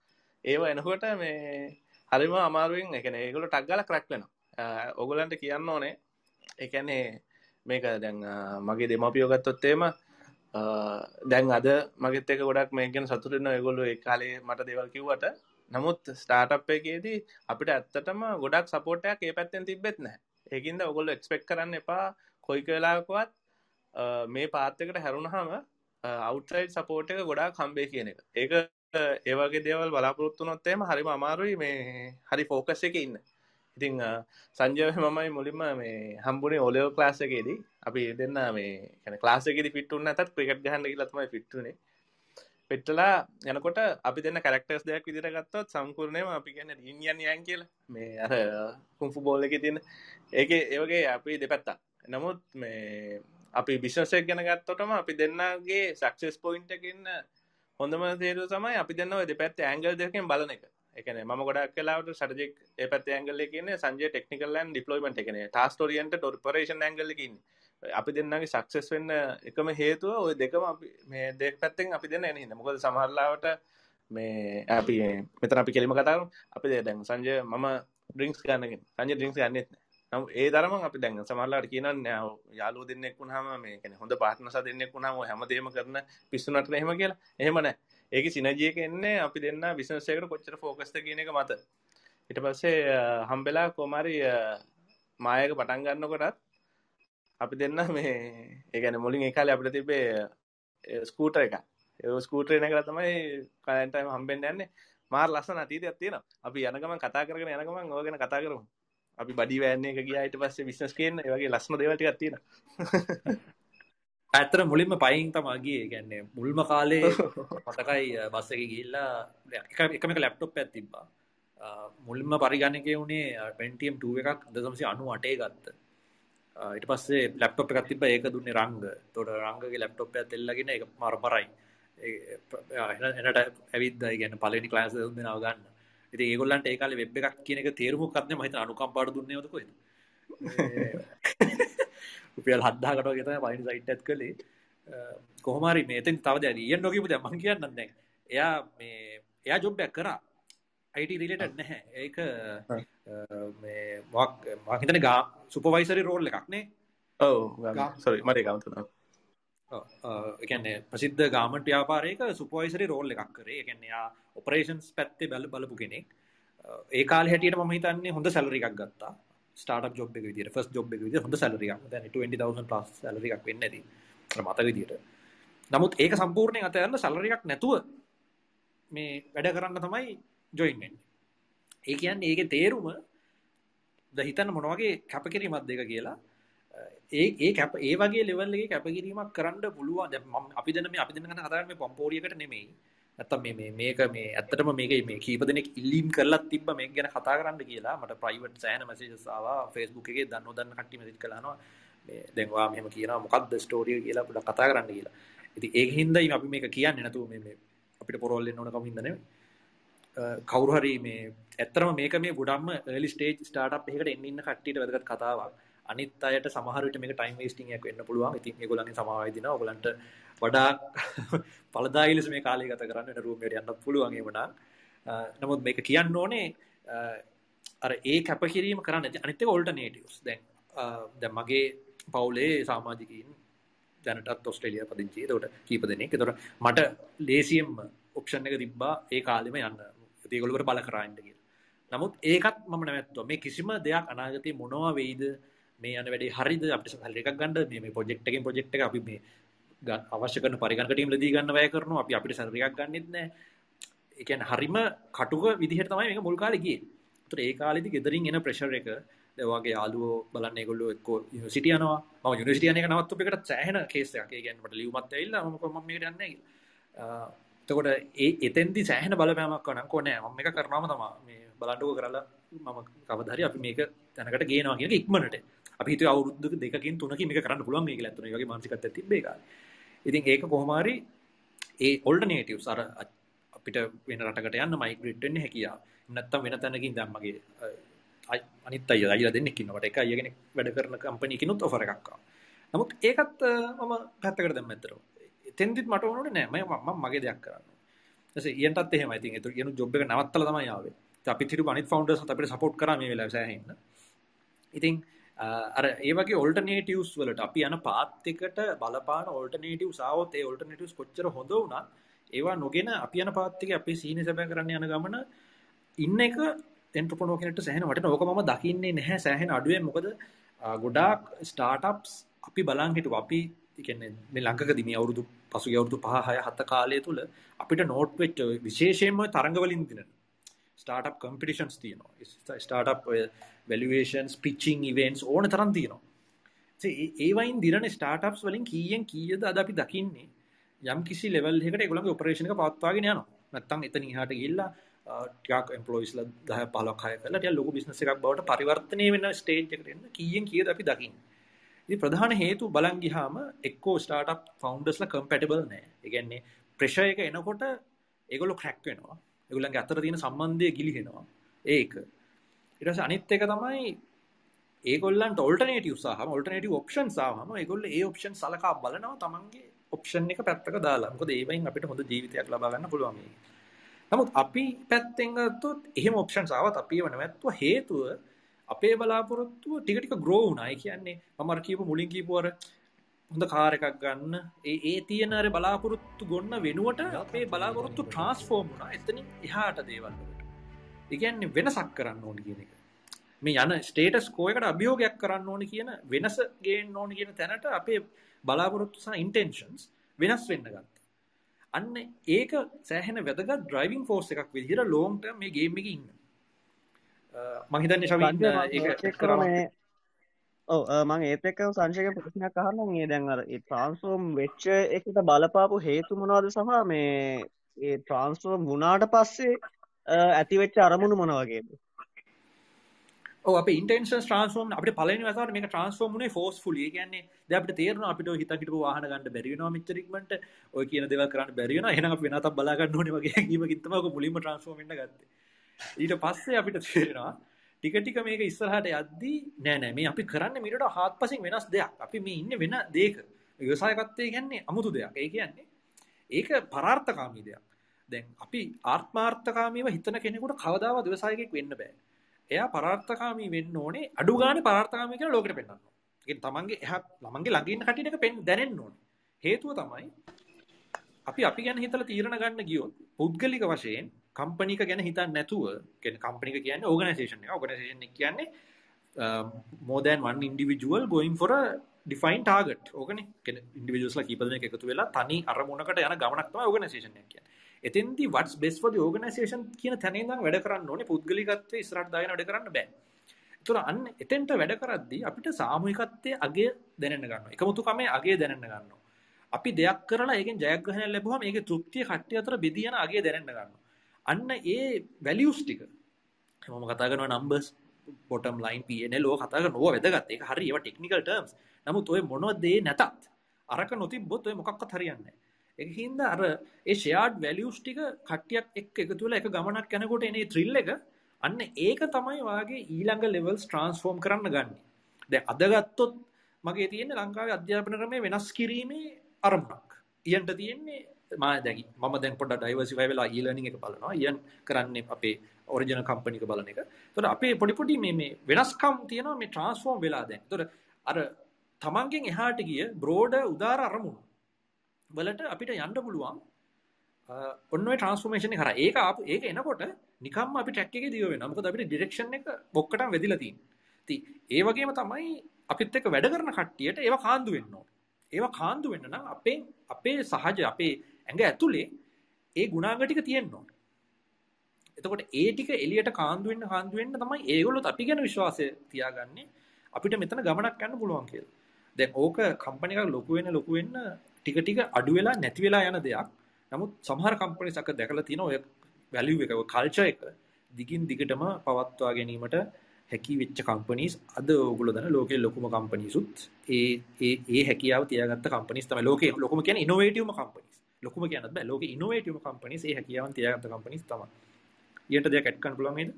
ඒව එනකොට මේ හරිම අමාරුවෙන් එකන ඒගොල ටක්ගල කරක් වෙනවා. ඔගොලන්ට කියන්න ඕනේ. එකනේ මේක දැන් මගේ දෙමපියෝගත්තොත්තේම දැන් අද මගෙත් එක ගොඩක් මේකෙන් සතුරන්න ගොල්ලු ඒ කාලේ මට දෙවල් කිව්වට. නමුත් ස්ටාටප් එකේදී අපිට ඇත්තටම ගොඩක් සපෝටයක් ඒ පැත්තෙන් තිබෙත් නෑ ඒකින්ද ඔගොල්ලු එක්ස්පෙක්් කරන්න එපා. කොයි කලාකවත් මේ පාත්තකට හැරුණහම අවුට්සයිඩ් සපෝට් එක ගොඩා කම්බේ කියන එක. ඒක ඒවගේ දේවල් බලාපොරොත්තුනොත්තේම හරිම අමාරුයි මේ හරි ෆෝකස් එක ඉන්න. ඉතිං සංජය මමයි මුලින්ම මේ හම්බුණේ ඔලයෝ ක්ලාස් එකේදී. අපි දෙන්න මේ කැන ක්ලාසකෙදි පිටුන්න ඇතත් ක්‍රිකට් ගහන්න ලත්මයි පිට්ටුනේ පෙට්ටලා යනකොට අපි දෙන්න කරක්ටර්ස් දෙයක් විදිර ගත්තොත් සම්කරණයම අපි ගැන ඉන්ියන් යන් කියල. මේ අර කුම්ෆු බෝල එක තියෙන ඒක ඒවගේ අපි දෙපැත්තා නමුත් මේ අපි බිශ්නසයක් ගැන ගත්තොටම අපි දෙන්නගේ සක්සෙස් පොයින්ට එකන්න හොඳම තේරු තමයි අපි දෙන්න දෙපැත් ඇංගල් දෙකෙන් බලන එක. එකන ම ගොඩක් කලාවට සටජෙක් එපත් ඇංගල කියන සංජය ටෙක්නිකල්ලන් ඩිපලෝයිමට එකන ටස්ටෝරියන්ට ටොර්පරේෂන් ඇංගලකින් අපි දෙන්නගේ සක්සෙස් වෙන්න එකම හේතුව ඔය දෙකම අපි මේ දෙක් පැත්තෙන් අපි දෙන්න එනහිද මොකද සමහරලාවට මේ අපි මෙතන අපි කෙලිම කතාරු අපි දැන් සංජය මම ඩ්‍රිංක්ස් ගන්නගෙන සංජය ඩ්‍රිංක්ස් ගන්නෙත් නම් ඒ තරම අපි දැන් සමහරලාට කියන්න යාලු දෙන්නෙක් වුණාම මේ කියන්නේ හොඳ පාර්ට්නර්ස් දෙන්නෙක් වුණාම ඔය හැමදේම කරන පිස්සුනට එහෙම කියලා. එහෙම නැහැ ඒක සිනර්ජි එක එන්නේ අපි දෙන්න බිස්නස් එකකට කොච්චර ફોකස්ද කියන එක මත. ඊට පස්සේ හම්බෙලා කොමාරි මායක පටන් ගන්නකොටත් අපි දෙන්න මේ ඒගැන මුලින් එකකාල අපිට තිබේ ස්කූට එක ඒ ස්කූටරන කළ තමයි කලන්ටම හම්බෙන් යන්නේ. මාර් ලස්සන අතීතයක් තියෙන අපි යනකම කතා කරගෙන යනකම ඕගෙන කතා කරමු. අපි බඩි වෑන්නේ එක ගියාට පස්සේ විශ්නස් කියන්න වගේ ලස්ම දෙවටික් තියෙන ඇතර මුලින්ම පයින් තමගේ ගැන්නේ මුල්ම කාලේ පතකයි බස්ස එක ගිල්ලා එකමක ලැප්ටොප් ඇතිබා මුල්ම පරිගණක වුණේ පෙන්ටියම් 2 එකක් දසමසි අනු අටේ ගත්ත ඊට පස්සේ ලැප්ටොප් එකක් තිබ්බ. ඒක දුන්නේ රංග. එතකොට රංගගේ ලැප්ටොප් එකත් එල්ලගෙන ඒක මර මරයි. එනට ඇවිත් ඒ කියන්නේ පළවෙනි ක්ලාස් එක දුන්නා ගන්න. ඉතින් ඒගොල්ලන්ට ඒ කාලේ වෙබ් එකක් කියන එක තේරුමක් නැත්නම් මම හිතන අනුකම්පාවට දුන්නේ නැවත කොහෙද? රුපියල් 7000කට වගේ තමයි පළවෙනි සයිට් එකත් කළේ. කොහොම හරි මේ එතෙන් තව දැන් ඊයන් නොකියපු දැන් මම කියන්නම් දැන්. එයා මේ එයා ජොබ් එකක් කරා. IT රිලේටඩ් නැහැ. ඒක මේ මහිතන ගා සුපවයිසරි රෝල් එකක්නේ ඔව සොරි මට ගමතුන එකන්නේ ප්‍රසිද්ධ ගාමට ්‍යාපාරයක සුපවයිසරි රෝල් එකක් කරේ. එකන්නයා ඔපරේෂන්ස් පැත්තේ බැල බලපු කෙනෙක්. ඒ කාල හැටියට ම හිතන්නේ හොඳ සැලරිකක් ගත්තා. ස්ටාට ජොබ් එක විදිර ෆස් ජොබ් එක විදිර හොඳ සැලරියක් දැන් 20000 ප්ලස් සැලරිකක් වෙන්න ඇති. මත විදියට. නමුත් ඒක සම්පූර්ණයෙන් අතයන්න සැලරියක් නැතුව මේ වැඩ කරන්න තමයි ජොයින්ෙන් ඒ කියන්න ඒක තේරුම ද හිතන්න මොනවගේ කැපකිරීමත් දෙක කියලා ඒ ඒ කැප ඒ වගේ ලෙවල්ලගේ කැපකිරීමක් කරන්න පුළුවන්. අපි දන මේ අපි දෙන්න කතරම පොම්පෝරියකට නෙමෙයි. ඇත්තම් මේ මේක මේ ඇත්තටම මේක මේ කීප දෙනෙක් ඉල්ලීම් කරලත් තිබ්බ මේ ගැන කතා කරන්න කියලා මට ප්‍රයිවට් සෑන මසේජසාවා ෆෙස්බුක් එකේ දන්න දන්න කට්ටි මසිත් කලානවා දැන්වා මෙම කියන මොකක්ද ස්ටෝරිය කියලා පුට කතා කරන්න කියලා. ඉති ඒ හින්දයි අපි මේක කියන්න. නැතුව මේ අපිට පොරොල්ලෙන් ඕන කමින්දන කවුරුහරි මේ ඇත්තරම මේක මේ ගොඩම්ම ලි ස්ටේජ් ස්ටාට් එකට එන්න කට්ටිට වැදගත් කතාවක්. අනිත් අයට සමහරට මේ ටයිම් වේස්ටිං එකක් වෙන්න පුළුවන්. ඉතින් ඒගොල්ලන්ගේ සමාවයි දිනවා ඔයගලන්ට වඩා පළදායි ලෙස මේ කාලය ගත කරන්න වෙන රූම් එකට යන්නත් පුළුවන් ඒ වුණා නමුත් මේක කියන්න ඕනේ අර ඒ කැපකිරීම කරන්න. අනිත් එක ඔල්ටර්නේටිව්ස් දැන් දැන් මගේ පවුලේ සමාජිකයින් දැනටත් ඔස්ට්‍රේලියා පදිංචි. ඒකට කීප දෙනෙක්. ඒතකොට මට ලේසියෙන්ම ඔප්ෂන් එක තිබ්බා ඒ කාලෙම යන්න. ඒගොල්ලෝ බල කරාන්න කියලා. නමුත් ඒකත් මම නැවැත්තුවා. මේ කිසිම දෙයක් අනාගතේ මොනවා වෙයිද? මේ යන වැඩේ හරිද අපිට සල්ලි එකක් ගන්න මේ ප්‍රොජෙක්ට් එකෙන් ප්‍රොජෙක්ට් එක අපි මේ අවශ්‍ය කරන පරිගණක ටීම් ලදී ගන්න වැය කරනවා අපි අපිට සල්ලි එකක් ගන්නෙත් නැහැ ඒ කියන්නේ හරිම කටුක විදිහට තමයි මේක මුල් කාලේ ගියේ. ඒතර ඒ කාලෙදි ගෙදරින් එන ප්‍රෙෂර් එක දැන් වගේ යාළුවෝ බලන්න ඒගොල්ලෝ එක්ක යුනිවර්සිටි යනවා. මම යුනිවර්සිටි යන එක නවත්තපු එකට සෑහෙන කේස් එකක්. ඒ කියන්නේ මට ලියුමත් ඇවිල්ලා මම මම මේකට යන්නේ නැහැ කියලා. එතකොට ඒ එතෙන්දි සෑහෙන බලපෑමක් කරනවා. කො නෑ මම මේක කරනවාම තමයි. මේ බලන්නකෝ කරලා මම කවදා හරි අපි මේක තැනකට ගේනවා කියන එක ඉක්මනට. අපි හිතුවේ අවුරුද්දක දෙකකින් තුනකින් මේක කරන්න පුළුවන් මේ කියලා. ඇත්තට මේ වගේ මානසිකත්වයක් තිබ්බේ කාලේ. ඉතින් ඒක කොහොම හරි ඒ ඔල්ටර්නේටිව්ස් අර අපිට වෙන රටකට යන්න මයිග්‍රේට් වෙන්න හැකියාව. නැත්තම් වෙන තැනකින් දැන් මගේ අනිත් අය අයිලා දෙන්නෙක් ඉන්නවට එක අය කෙනෙක් වැඩ කරන කම්පැනි කිනුත් ඔෆර් එකක් ආවා. නමුත් ඒකත් මම පැත්තකට දැම්ම ඇත්තටම. එතෙන්දිත් මට ඕනුනේ නෑ මම මගේ දෙයක් කරන්න. ඊටසේ ඊයන්ටත් එහෙමයි. ඉතින් ඒක කියන ජොබ් එක නවත්තලා තමයි ආවේ. ඉතින් අපිත් හිටපු අනිත් ෆවුන්ඩර්ස් අපිට සපෝට් කරා මේ වෙලාවේ සෑහෙන්න. ඉතින් අර ඒ වගේ ඔල්ටර්නේටිව්ස් වලට අපි යන පාත් එකට බලපාන ඔල්ටර්නේටිව්ස් ආවොත් ඒ ඔල්ටර්නේටිව්ස් කොච්චර හොඳ වුණත් ඒවා නොගෙන අපි යන පාත් එකේ අපේ සීනි සැබෑ කරන්න යන ගමන ඉන්න එක එන්ටර්ප්‍රනෝ කෙනෙක්ට සෑහෙන වටින ඕක මම දකින්නේ නැහැ. සෑහෙන අඩුවෙන්. මොකද ගොඩාක් ස්ටාර්ට්අප්ස් අපි බලන් හිටුවා. අපි කියන්නේ මේ ලංකකදී මේ අවුරුදු පසුගිය අවුරුදු 5 6 7 කාලය තුල අපිට නෝට් වෙච්ච විශේෂයෙන්ම තරඟ වලින් දින ස්ටාර්ට්අප් කම්පිටිෂන්ස් තියෙනවා ස්ටාර්ට්අප් වැලුවේෂන්ස් පිච්චිං ඉවෙන්ට්ස් ඕන තරම් තියෙනවා. ඒ වයින් දිරන ස්ටාර්ට්අප්ස් වලින් කීයෙන් කීයද අද අපි දකින්නේ? යම් කිසි ලෙවල් එකකට ඒගොල්ලන්ගේ ඔපරේෂන් එක පවත්වාගෙන යනවා. නැත්තම් එතන ඉහාට ගිහිල්ලා uh, ටිකක් එම්ප්ලොයිස්ලා 10 15ක් හය කරලා ටිකක් ලොකු බිස්නස් එකක් බවට පරිවර්තනය වෙන ස්ටේජ් එකට එන්න කීයෙන් කීයද අපි දකින්නේ? ඉතින් ප්‍රධාන හේතු බලන් ගියාම එක්කෝ ස්ටාර්ට්අප් ෆවුන්ඩර්ස්ලා කම්පැටිබල් නැහැ. ඒ කියන්නේ ප්‍රෙෂර් එක එනකොට ඒගොල්ලෝ ක්‍රැක් වෙනවා. ඒගොල්ලන්ගේ අතර තියෙන සම්බන්ධය ගිලිහෙනවා ඒක ඊට පස්සේ අනිත් එක තමයි ඒගොල්ලන්ට ඔල්ටර්නේටිව්ස් ආවම ඔල්ටර්නේටිව් ඔප්ෂන්ස් ආවම ඒගොල්ලෝ ඒ ඔප්ෂන් සලකා බලනවා තමන්ගේ ඔප්ෂන් එක පැත්තක දාලා. මොකද ඒ වයින් අපිට හොඳ ජීවිතයක් ලබා ගන්න පුළුවන් මේක. නමුත් අපි පැත්තෙන් ගත්තොත් එහෙම ඔප්ෂන්ස් ආවත් අපි ඒව නැවැත්තුව හේතුව අපේ බලාපොරොත්තුව ටික ටික ග්‍රෝ වුණා. ඒ කියන්නේ මම අර කියපු මුලින් කියපු අර හොඳ කාර් එකක් ගන්න ඒ ඒ තියෙන අර බලාපොරොත්තු ගොන්න වෙනුවට අපේ බලාපොරොත්තු ට්‍රාන්ස්ෆෝර්ම් වුණා. එතනින් එහාට දේවල් වලට. ඒ කියන්නේ වෙනසක් කරන්න ඕන කියන එක. මේ යන ස්ටේටස් කෝ එකට අභියෝගයක් කරන්න ඕන කියන වෙනස ගේන්න ඕන කියන තැනට අපේ බලාපොරොත්තු සහ ඉන්ටෙන්ෂන්ස් වෙනස් වෙන්න ගත්තා. අන්න ඒක සෑහෙන වැදගත් ඩ්‍රයිවිං ෆෝස් එකක් විදිහට ලෝන් ටර්ම් මේ ගේම් එකේ ඉන්න. මම හිතන්නේ ශවින් ඒක කරන්නේ ඔව් මම ඒත් එක්ක සංශයක ප්‍රශ්නයක් අහන්න මේ දැන් අර ඒ ට්‍රාන්ස්ෆෝම් වෙච්ච එකට බලපාපු හේතු මොනවද සහ මේ ඒ ට්‍රාන්ස්ෆෝම් වුණාට පස්සේ ඇතිවෙච්ච අරමුණු මොන වගේද? ඔව් අපේ ඉන්ටෙන්ෂන්ස් ට්‍රාන්ස්ෆෝම් අපිට පළවෙනි වතාවට මේක ට්‍රාන්ස්ෆෝම් වුණේ ෆෝස්ෆුලි. ඒ කියන්නේ දැන් අපිට තේරෙනවා අපිට හිතන් හිටපු වාහන ගන්න බැරි වෙනවා මෙච්චර ඉක්මනට. ඔය කියන දේවල් කරන්න බැරි වෙනවා. එහෙනම් අපි වෙනතක් බලා ගන්න ඕනේ වගේ හැඟීමකින් තමයි ඔක මුලින්ම ට්‍රාන්ස්ෆෝම් වෙන්න ගත්තේ. ඊට පස්සේ අපිට තේරෙනවා ටික ටික මේක ඉස්සරහට යද්දී නෑ නෑ මේ අපි කරන්නේ මීට හාත්පසින් වෙනස් දෙයක්. අපි මේ ඉන්නේ වෙන දෙයක. ව්‍යවසායකත්වය කියන්නේ අමුතු දෙයක්. ඒ කියන්නේ ඒක පරාර්ථකාමී දෙයක්. දැන් අපි ආත්මාර්ථකාමීව හිතන කෙනෙකුට කවදාවත් ව්‍යවසායකයෙක් වෙන්න බෑ. එයා පරාර්ථකාමී වෙන්න ඕනේ අඩු ගානේ පරාර්ථකාමී කියලා ලෝකෙට පෙන්වන්න ඕනේ. ඒ කියන්නේ තමන්ගේ එහා ළමන්ගේ ළඟ ඉන්න කටියට එක දැනෙන්න ඕනේ. හේතුව තමයි අපි අපි ගැන හිතලා තීරණ ගන්න ගියොත් පුද්ගලික වශයෙන් කම්පැනි එක ගැන හිතන්නේ නැතුව කියන්නේ කම්පැනි එක කියන්නේ ඕගනයිසේෂන් එක. ඕගනයිසේෂන් එක කියන්නේ uh, more than one individual going for a defined target. ඕකනේ. කියන්නේ ඉන්ඩිවිජුවල්ස්ලා කීප දෙනෙක් එකතු වෙලා තනි අරමුණකට යන ගමනක් තමයි ඕගනයිසේෂන් එක කියන්නේ. එතෙන්දි වට්ස් බෙස් ෆොර් ද ඕගනයිසේෂන් කියන තැන ඉඳන් වැඩ කරන්න ඕනේ පුද්ගලිකත්වයේ ඉස්සරහට දාගෙන වැඩ කරන්න බෑ. ඒතර අන්න එතෙන්ට වැඩ කරද්දී අපිට සාමූහිකත්වයේ අගය දැනෙන්න ගන්නවා. එකමුතුකමේ අගය දැනෙන්න ගන්නවා. අපි දෙයක් කරලා ඒකෙන් ජයග්‍රහණයක් ලැබුවම ඒකේ තෘප්තිය කට්ටිය අතර බෙදී යන අගය දැනෙන්න ගන්නවා. අන්න ඒ වැලියුස් ටික මම කතා කරනවා නම්බර්ස් බොටම් ලයින් P&L ඕක කතා කරනවා ඕවා වැදගත්. ඒක හරි ඒවා ටෙක්නිකල් ටර්ම්ස්. නමුත් ඔය මොනවද ඒ නැතත් අරක නොතිබ්බොත් ඔය මොකක්වත් හරියන්නේ නැහැ. ඒක හින්දා අර ඒ ෂෙයාර්ඩ් වැලියුස් ටික කට්ටියක් එක්ක එකතු වෙලා එක ගමනක් යනකොට එනේ ත්‍රිල් එක අන්න ඒක තමයි වාගේ ඊළඟ ලෙවල්ස් ට්‍රාන්ස්ෆෝර්ම් කරන්න ගන්න. දැන් අද ගත්තොත් මගේ තියෙන්නේ ලංකාවේ අධ්‍යාපන ක්‍රමය වෙනස් කිරීමේ අරමුණක්. ඊයන්ට තියෙන්නේ මා දැන් මම දැන් පොඩ්ඩක් ඩයිවර්සිෆයි වෙලා ඊලර්නින් එක බලනවා. ඊයන් කරන්නේ අපේ ඔරිජිනල් කම්පැනි එක බලන එක. ඒතකොට අපේ පොඩි පොඩි මේ මේ වෙනස්කම් තියෙනවා මේ ට්‍රාන්ස්ෆෝර්ම් වෙලා දැන්. ඒතකොට අර තමන්ගෙන් එහාට ගිය බ්‍රෝඩ උදාර අරමුණු වලට අපිට යන්න පුළුවන් ඔන්න ඔය ට්‍රාන්ස්ෆෝර්මේෂන් එක කරා. ඒක ආපු ඒක එනකොට නිකම්ම අපි ට්‍රැක් එකේ දිව වෙනවා. මොකද අපිට ඩිරෙක්ෂන් එක බොක්කටම වැදිලා තියෙන්නේ. ඉතින් ඒ වගේම තමයි අපිත් එක්ක වැඩ කරන කට්ටියට ඒවා කාන්දු වෙන්න ඕනේ. ඒවා කාන්දු වෙන්න නම් අපේ අපේ සහජ අපේ ඇඟ ඇතුලේ ඒ ගුණාංග ටික තියෙන්න ඕනේ. එතකොට ඒ ටික එළියට කාන්දු වෙන්න කාන්දු වෙන්න තමයි ඒගොල්ලොත් අපි ගැන විශ්වාසය තියාගන්නේ අපිට මෙතන ගමනක් යන්න පුළුවන් කියලා. දැන් ඕක කම්පැනි එකක් ලොකු වෙන ලොකු වෙන්න ටික ටික අඩු වෙලා නැති වෙලා යන දෙයක්. නමුත් සමහර කම්පැනිස් අක දැකලා තියෙන ඔය වැලියු එක ඔය කල්චර් එක දිගින් දිගටම පවත්වා ගැනීමට හැකි වෙච්ච කම්පනීස් අද ඕගොල්ලෝ දන්න ලෝකේ ලොකුම කම්පනීසුත් ඒ ඒ ඒ හැකියාව තියාගත්ත කම්පනීස් තමයි ලෝකේ ලොකුම කියන්නේ ඉනෝවේටිව්ම කම්පනීස් ලොකුම කියන්නත් බෑ. ලෝකේ ඉනෝවේටිව්ම කම්පනීස් ඒ හැකියාවන් තියාගත්ත කම්පනීස් තමයි. ඊට දෙයක් ඇඩ් කරන්න පුළුවන් නේද?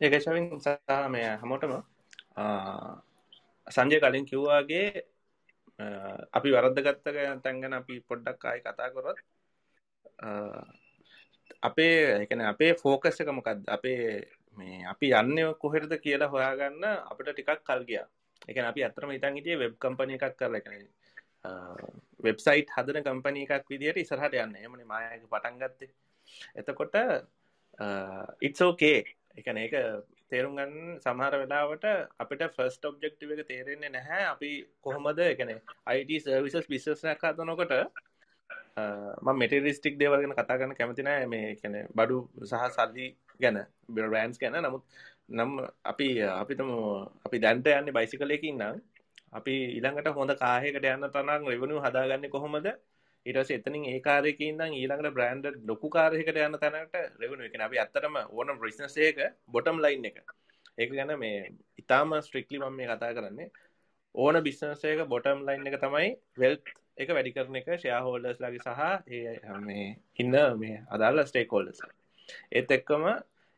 ඒක ශවින් සහ මේ හැමෝටම සංජය කලින් කිව්වාගේ අපි වරද්දගත්ත තැන් ගැන අපි පොඩ්ඩක් ආයි කතා කරොත් අපේ එකන අපේ ෆෝකස් එක මොකක්ද අපේ මේ අපි යන්න කොහෙරද කියලා හොයාගන්න අපිට ටිකක් කල් ගියා. එකන අපි අතරම ඉතන් හිටිය වෙබ් කම්පනි එකක් කරලා. එකන වෙබ්සයිට් හදන කම්පනී එකක් විදිහට ඉසරහට යන්න. එමන මායක පටන් ගත්තේ. එතකොට ඉත්සෝකේ එකන ඒක තේරුම් ගන්න සමහර වෙලාවට අපිට ෆස්ට ඔබ්ජෙක්ටිව එක තේරෙන්නේ නැහැ. අපි කොහොමද එකන අයිට සර්විසස් බිස්සයක් හදනකොට ම මෙටරිස්ටික් දේවල්ගෙන කතා කරන්න කැමතිනෑ මේ කැන බඩු සහ සල්ලි ගැන බිරෑන්ස් ගැන. නමුත් නම් අපි අපිතම අපි දැන්ට යන්න බයිසි කලයකින් නම් අපි ඉළඟට හොඳ කාහකට යන්න තරම් රෙවනු හදාගන්න කොහොමද? ඉටස එතනින් ඒ කාරයකින් දම් ඊළඟට බ්‍රන්ඩ් ලොකු කාරයකට යන්න තැනට රෙවනු එක අපි අත්තරම ඕන ප්‍රිස්නසේක බොටම් ලයින් එක. ඒක ගැන මේ ඉතාම ස්ට්‍රික්ලි මම මේ කතා කරන්නේ. ඕන බිස්නසේක බොටම් ලයින් එක තමයි වෙල්ත් එක වැඩි කරන එක ෂයා හෝල්ඩර්ස් ලගේ සහ ඒ මේ ඉන්න මේ අදාල ස්ටේක් හෝල්ඩස් ඒත් එක්කම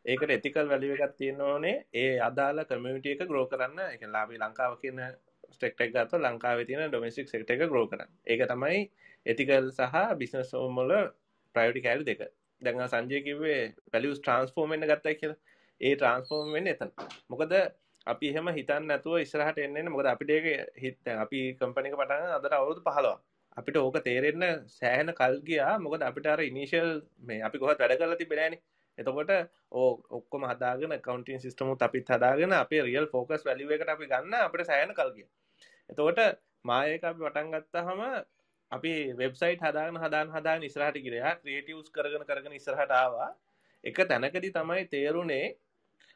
ඒකට එතිකල් වැලිව එකක් තියෙන ඕනේ. ඒ අදාල කමියුනිටිය එක ග්‍රෝ කරන්න. එක ලාබි ලංකාව කියන ස්ටෙක්ටක් ගත ලංකාව තියෙන ඩොමස්ටික් සෙක්ට එක ග්‍රෝ කරන්න. ඒක තමයි එතිකල් සහ බිස්නස් ෝමල ප්‍රයිටි කෑල් දෙක. දැඟ සංජය කිවේ පැලියස් ට්‍රන්ස්ෆෝර්මෙන්න්න ගත්තයි කියලා. ඒ ට්‍රන්ස්ෆෝර්මෙන් එතන්. මොකද අපි එහෙම හිතන්න නැතුව ඉස්සරහට එන්නේ මොකද අපිට ඒක හිත අපි කම්පැනි එක පටන් අදට අවුරුදු 15 අපිට ඕක තේරෙන්න සෑහෙන කල් ගියා. මොකද අපිට අර ඉනිෂියල් මේ අපි කොහොමද වැඩ කරලා තිබ්බේ නැහනේ? එතකොට ඕ ඔක්කොම හදාගෙන කවුන්ටින් සිස්ටමුත් අපිත් හදාගෙන අපේ රියල් ෆෝකස් වැලියු එකට අපි ගන්න අපිට සෑහෙන කල් ගියා එතකොට මායක අපි පටන් ගත්තාම අපි වෙබ්සයිට් හදාගෙන හදාන හදාගෙන ඉස්සරහට ගියා ක්‍රියේටිව්ස් කරගෙන කරගෙන ඉස්සරහට ආවා එක තැනකදී තමයි තේරුනේ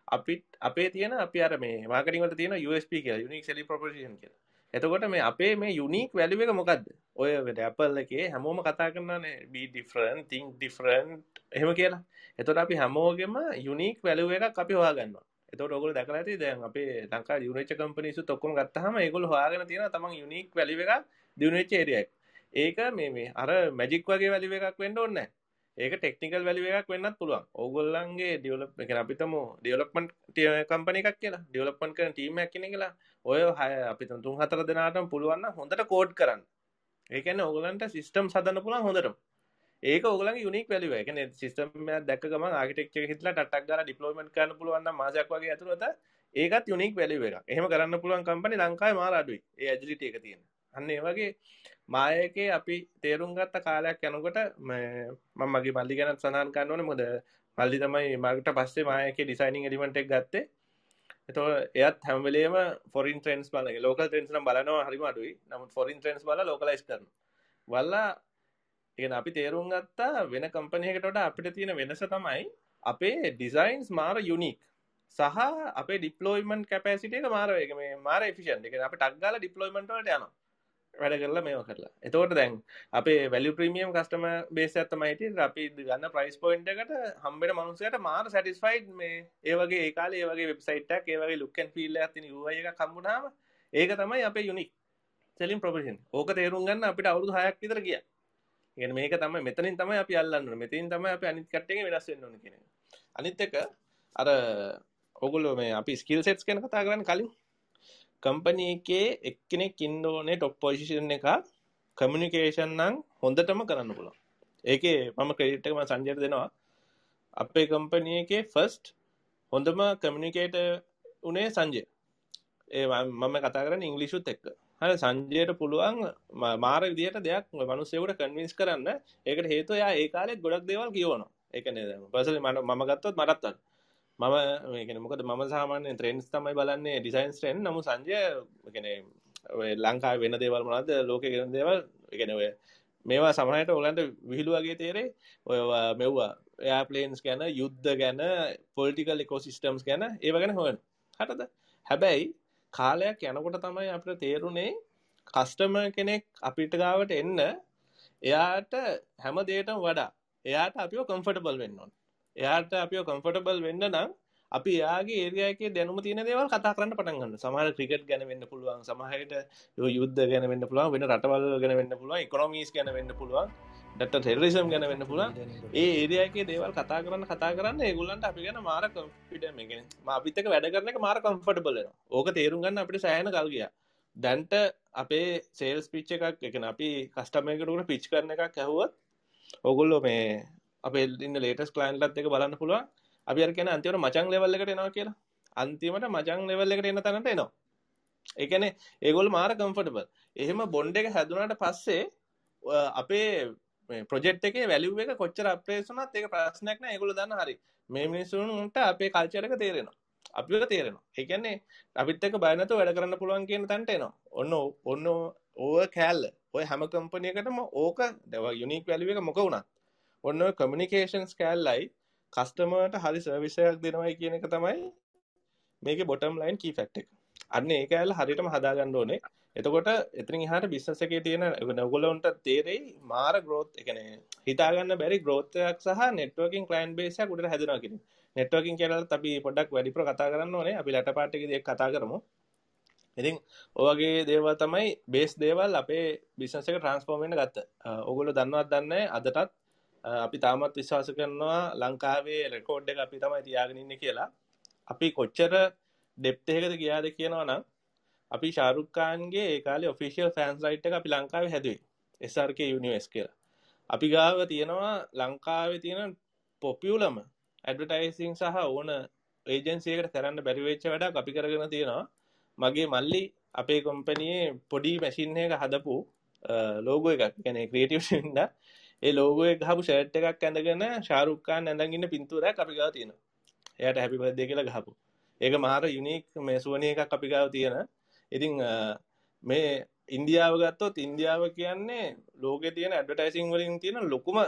අපිත් අපේ තියෙන අපි අර මේ මාර්කටිං වලට තියෙන USP කියලා යුනික් සෙලිං ප්‍රොපොසිෂන් කියලා. එතකොට මේ අපේ මේ යුනික් වැලියු එක මොකද්ද? ඔය Apple එකේ හැමෝම කතා කරනවානේ be different, think different එහෙම කියලා. එතකොට අපි හැමෝගෙම යුනික් වැලියු එකක් අපි හොයාගන්නවා. එතකොට ඔයගොල්ලෝ දැකලා ඇති දැන් අපේ ලංකාවේ යුනිච් කම්පනීස්ුත් ඔක්කොම ගත්තාම ඒගොල්ලෝ හොයාගෙන තියෙනවා තමන් යුනික් වැලියු එකක් දිනු වෙච්ච ඒරියා එක. ඒක මේ මේ අර මැජික් වගේ වැලියු එකක් වෙන්න ඕනේ නැහැ. ඒක ටෙක්නිකල් වැලි එකක් වෙන්නත් පුළුවන් ඕගොල්ලන්ගේ ඩියලප් එක අපිතම ඩියලොප්මන්ට් කම්පනි එකක් කියලා ඩියලොප්මන්ට් කරන ටීම් එකක් කියන කියලා ඔය හය අපි තුන් හතර දෙනාටම පුළුවන් නම් හොඳට කෝඩ් කරන්න ඒ කියන්නේ ඕගොල්ලන්ට සිස්ටම් හදන්න පුළුවන් හොඳටම ඒක ඕගොල්ලන්ගේ යුනික් වැලියු එක. කියන්නේ සිස්ටම් එකක් දැක්ක ගමන් ආකිටෙක්චර් එක හිතලා ටට්ටක් ගාලා ඩිප්ලොයිමන්ට් කරන්න පුළුවන් නම් මාසයක් වගේ ඇතුළත ඒකත් යුනික් වැලියු එකක්. එහෙම කරන්න පුළුවන් කම්පැනි ලංකාවේ මාර අඩුයි. ඒ ඇජිලිටි එක තියෙන. අන්න ඒ වගේ මායකේ අපි තේරුම් ගත්ත කාලයක් යනකොට මම මගේ මල්ලි ගැන සඳහන් කරන්න ඕනේ. මොකද මල්ලි තමයි මගට පස්සේ මායකේ ඩිසයිනින් එලිමන්ට් එක ගත්තේ. එතකොට එයත් හැම වෙලේම ෆොරින් ට්‍රෙන්ඩ්ස් බලන ලෝකල් ට්‍රෙන්ඩ්ස් නම් බලනවා හරිම අඩුයි. නමුත් ෆොරින් ට්‍රෙන්ඩ්ස් බලලා ලෝකලයිස් කරනවා. වල්ලා ඉගෙන අපි තේරුම් ගත්තා වෙන කම්පනයකටට අපිට තියෙන වෙනස තමයි අපේ ඩිසයින්ස් මාර යුනික් සහ අපේ ඩිප්ලෝයිමන් කැපසිට එක මාර එක මේ මාර ෆිෂන් එක අප ටක්ගල ඩිප්ලෝයිමන්ටට යන වැඩ කරලා මේවා කරලා. එතකොට දැන් අපේ වැලි ප්‍රීමියම් කස්ටම බේස ඇත්තමයිට අපි ගන්න ප්‍රයිස් පොයින්ට එකට හම්බෙන මනුසයට මාර සැටිස්ෆයිඩ් මේ ඒවගේ ඒකාල ඒවගේ වෙබ්සයිට්ක් ඒවගේ ලුක්කන් ෆිල්ල ඇතින එක කම්බුණාව ඒක තමයි අපේ යුනික් සෙලින් ප්‍රපෂන් ඕක තේරුම් ගන්න අපිට අවුදු හයක් විතර කිය ගෙන මේක තමයි මෙතනින් තමයි අපි අල්ලන්න. මෙතින් තමයි අපි අනිත් කට්ටේ වෙනස් වෙන්න ඕන කියන අනිත් එක අර ඔගොල්ලෝ මේ අපි ස්කිල් සෙට්ස් ගැන කතා කරන්න කලින් කම්පනී එකේ එක්කෙනෙක් ඉන්න ඕනේ টොප් පොසිෂන් එක කමියුනිකේෂන් නම් හොඳටම කරන්න පුළුවන්. ඒකේ මම ක්‍රෙඩිට් එක මම සංජයට දෙනවා. අපේ කම්පනී එකේ ෆස්ට් හොඳම කමියුනිකේටර් උනේ සංජය. ඒ මම කතා කරන්නේ ඉංග්‍රීසිුත් එක්ක. හරි සංජයට පුළුවන් මාර විදියට දෙයක් මනුස්සයෙකුට කන්වින්ස් කරන්න. ඒකට හේතුව එයා ඒ කාලෙත් ගොඩක් දේවල් කියවනවා. ඒක නේද පර්සනලි මම ගත්තොත් මටත් මම මේකන මොකද මම සාමාන්‍ය ත්‍රෙන්ස් තමයි බලන්නේ ඩිසයින්ස් ට්‍රෙන් නමු සංජය කන ලංකා වෙන දේවල් මොනද ලෝක ගෙන දේවල් එකන ඔය මේවා සමහට ඔලන්ට විහිළු වගේ තේරේ ඔය මෙව්වා එයාපලේන්ස් ගැන යුද්ධ ගැන පොල්ටිකල් එකෝසිිස්ටම්ස් ගැන ඒව ගැන හොයන්. හටද හැබැයි කාලයක් යනකොට තමයි අපට තේරුණේ කස්ටම කෙනෙක් අපිට ගාවට එන්න එයාට හැම දේටම වඩා. එයාට අපිෝ කම්ෆටබල් වෙන්න ඕන්. එයාට අපිෝ කම්ෆටබල් වෙන්න නම් අපි යාගේ ඒරයක දැනුම තියන දේවල් කතා කරන්න පටන්ගන්න සමහර ක්‍රිකට් ගැන වෙන්න පුළුවන් සමහයට යුද්ධ ගැන වෙන්න පුළුවන් වෙන රටවල් ගැන වෙන්න පුළුවන් ඉකොනොමීස් ගැන වෙන්න පුළුවන් ඩට ටෙරිසම් ගැන වෙන්න පුළුවන්. ඒ ඒරයගේ දේවල් කතා කරන්න කතා කරන්න ඒගුල්ලන්ට අපි ගැන මාර කම්පිට මේගෙන අපිතක වැඩ කරන එක මාර කම්ෆටබල ඕක තේරුම් ගන්න අපිට සෑන කල්ගිය දැන්ට අපේ සේල්ස් පිච්ච එකක් එකන අපි කස්ටමයකටකට පිච් කරන එකක් ඇහුවත් ඔගුල්ලො මේ අපේ ඉන්න ලේටස් කලයින්ලත් එක බලන්න පුළුවන්. අපි අර කියන අන්තිමට මචං ලෙවල් එකට එනවා කියලා. අන්තිමට මචං ලෙවල් එකට එන තැනට එනවා. ඒ කියන්නේ ඒගොල්ලෝ මාර කම්ෆර්ටබල් එහෙම බොන්ඩ් එක හැදුනාට පස්සේ අපේ ප්‍රොජෙක්ට් එකේ වැලියු එක කොච්චර අප්‍රේස් වුණත් ඒක ප්‍රශ්නයක් නෑ. ඒගොල්ලෝ දන්න හරි. මේ මිනිස්සුන්ට අපේ කල්චර් එක තේරෙනවා. අපිට තේරෙනවා. ඒ කියන්නේ අපිත් එක්ක බය නැතුව වැඩ කරන්න පුළුවන් කියන තැනට එනවා. ඔන්න ඔන්න ඕව කෑල්ල. ඔය හැම කම්පනියකටම ඕක යුනික් වැලියු එක මොක වුණත්. ඔන්න කමියනිකේෂන්ස් කෑල්ලයි කස්ටමර්ට හරි සර්විසයක් දෙනවයි කියන එක තමයි මේක බොටම් ලයින් කී ෆැක්ට් එක. අන්න ඒක ඇල්ල හරියටම හදාගන්න ඕනේ. එතකොට එතනින් එහාට බිස්නස් එකේ තියෙන ඔයගොල්ලන්ට තේරෙයි මාර growth ඒ කියන්නේ හිතාගන්න බැරි growth එකක් සහ networking client base එකක් උඩට හැදෙනවා කියන්නේ networking කියලාත් අපි පොඩ්ඩක් වැඩිපුර කතා කරන්න ඕනේ. අපි ලැට පාර්ට් එකේදී ඒක කතා කරමු. ඉතින් ඔයගේ දේවල් තමයි බේස් දේවල් අපේ බිස්නස් එක ට්‍රාන්ස්ෆෝර්ම් වෙන්න ගත්ත. ඕගොල්ලෝ දන්නවත් දන්නේ අදටත් අපි තාමත් විශ්වාස කරනවා ලංකාවේ රෙකෝඩ් එක අපි තමයි තියාගෙන ඉන්නේ කියලා. අපි කොච්චර ඩෙප්ත් එකකද ගියාද කියනවා නම් අපි ශාරුක් ખાන්ගේ ඒ කාලේ ඔෆිෂියල් ෆෑන්ස් රයිට් එක අපි ලංකාවේ හැදුවේ. SRK යුනිවර්ස් කියලා. අපි ගාව තියෙනවා ලංකාවේ තියෙන පොපියුලම ඇඩ්වර්ටයිසිං සහ ඕන ඒජන්සි එකට කරන්න බැරි වෙච්ච වැඩක් අපි කරගෙන තියෙනවා. මගේ මල්ලි අපේ කම්පැනියේ පොඩි මැෂින් එක හදපු ලෝගෝ එකක්. කියන්නේ ක්‍රියේටිව් හින්දා ඒ ලෝගෝ එක ගහපු ෂර්ට් එකක් ඇඳගෙන ශාරුක් ખાන් ඇඳගෙන ඉන්න පින්තූරයක් අපි ගාව තියෙනවා. එයාට හැපි බර්ත්ඩේ කියලා ගහපු. ඒක මාර යුනික් මේ සුවනි එකක් අපි ගාව තියෙන. ඉතින් මේ ඉන්දියාව ගත්තොත් ඉන්දියාව කියන්නේ ලෝකේ තියෙන ඇඩ්වර්ටයිසිං වලින් තියෙන ලොකුම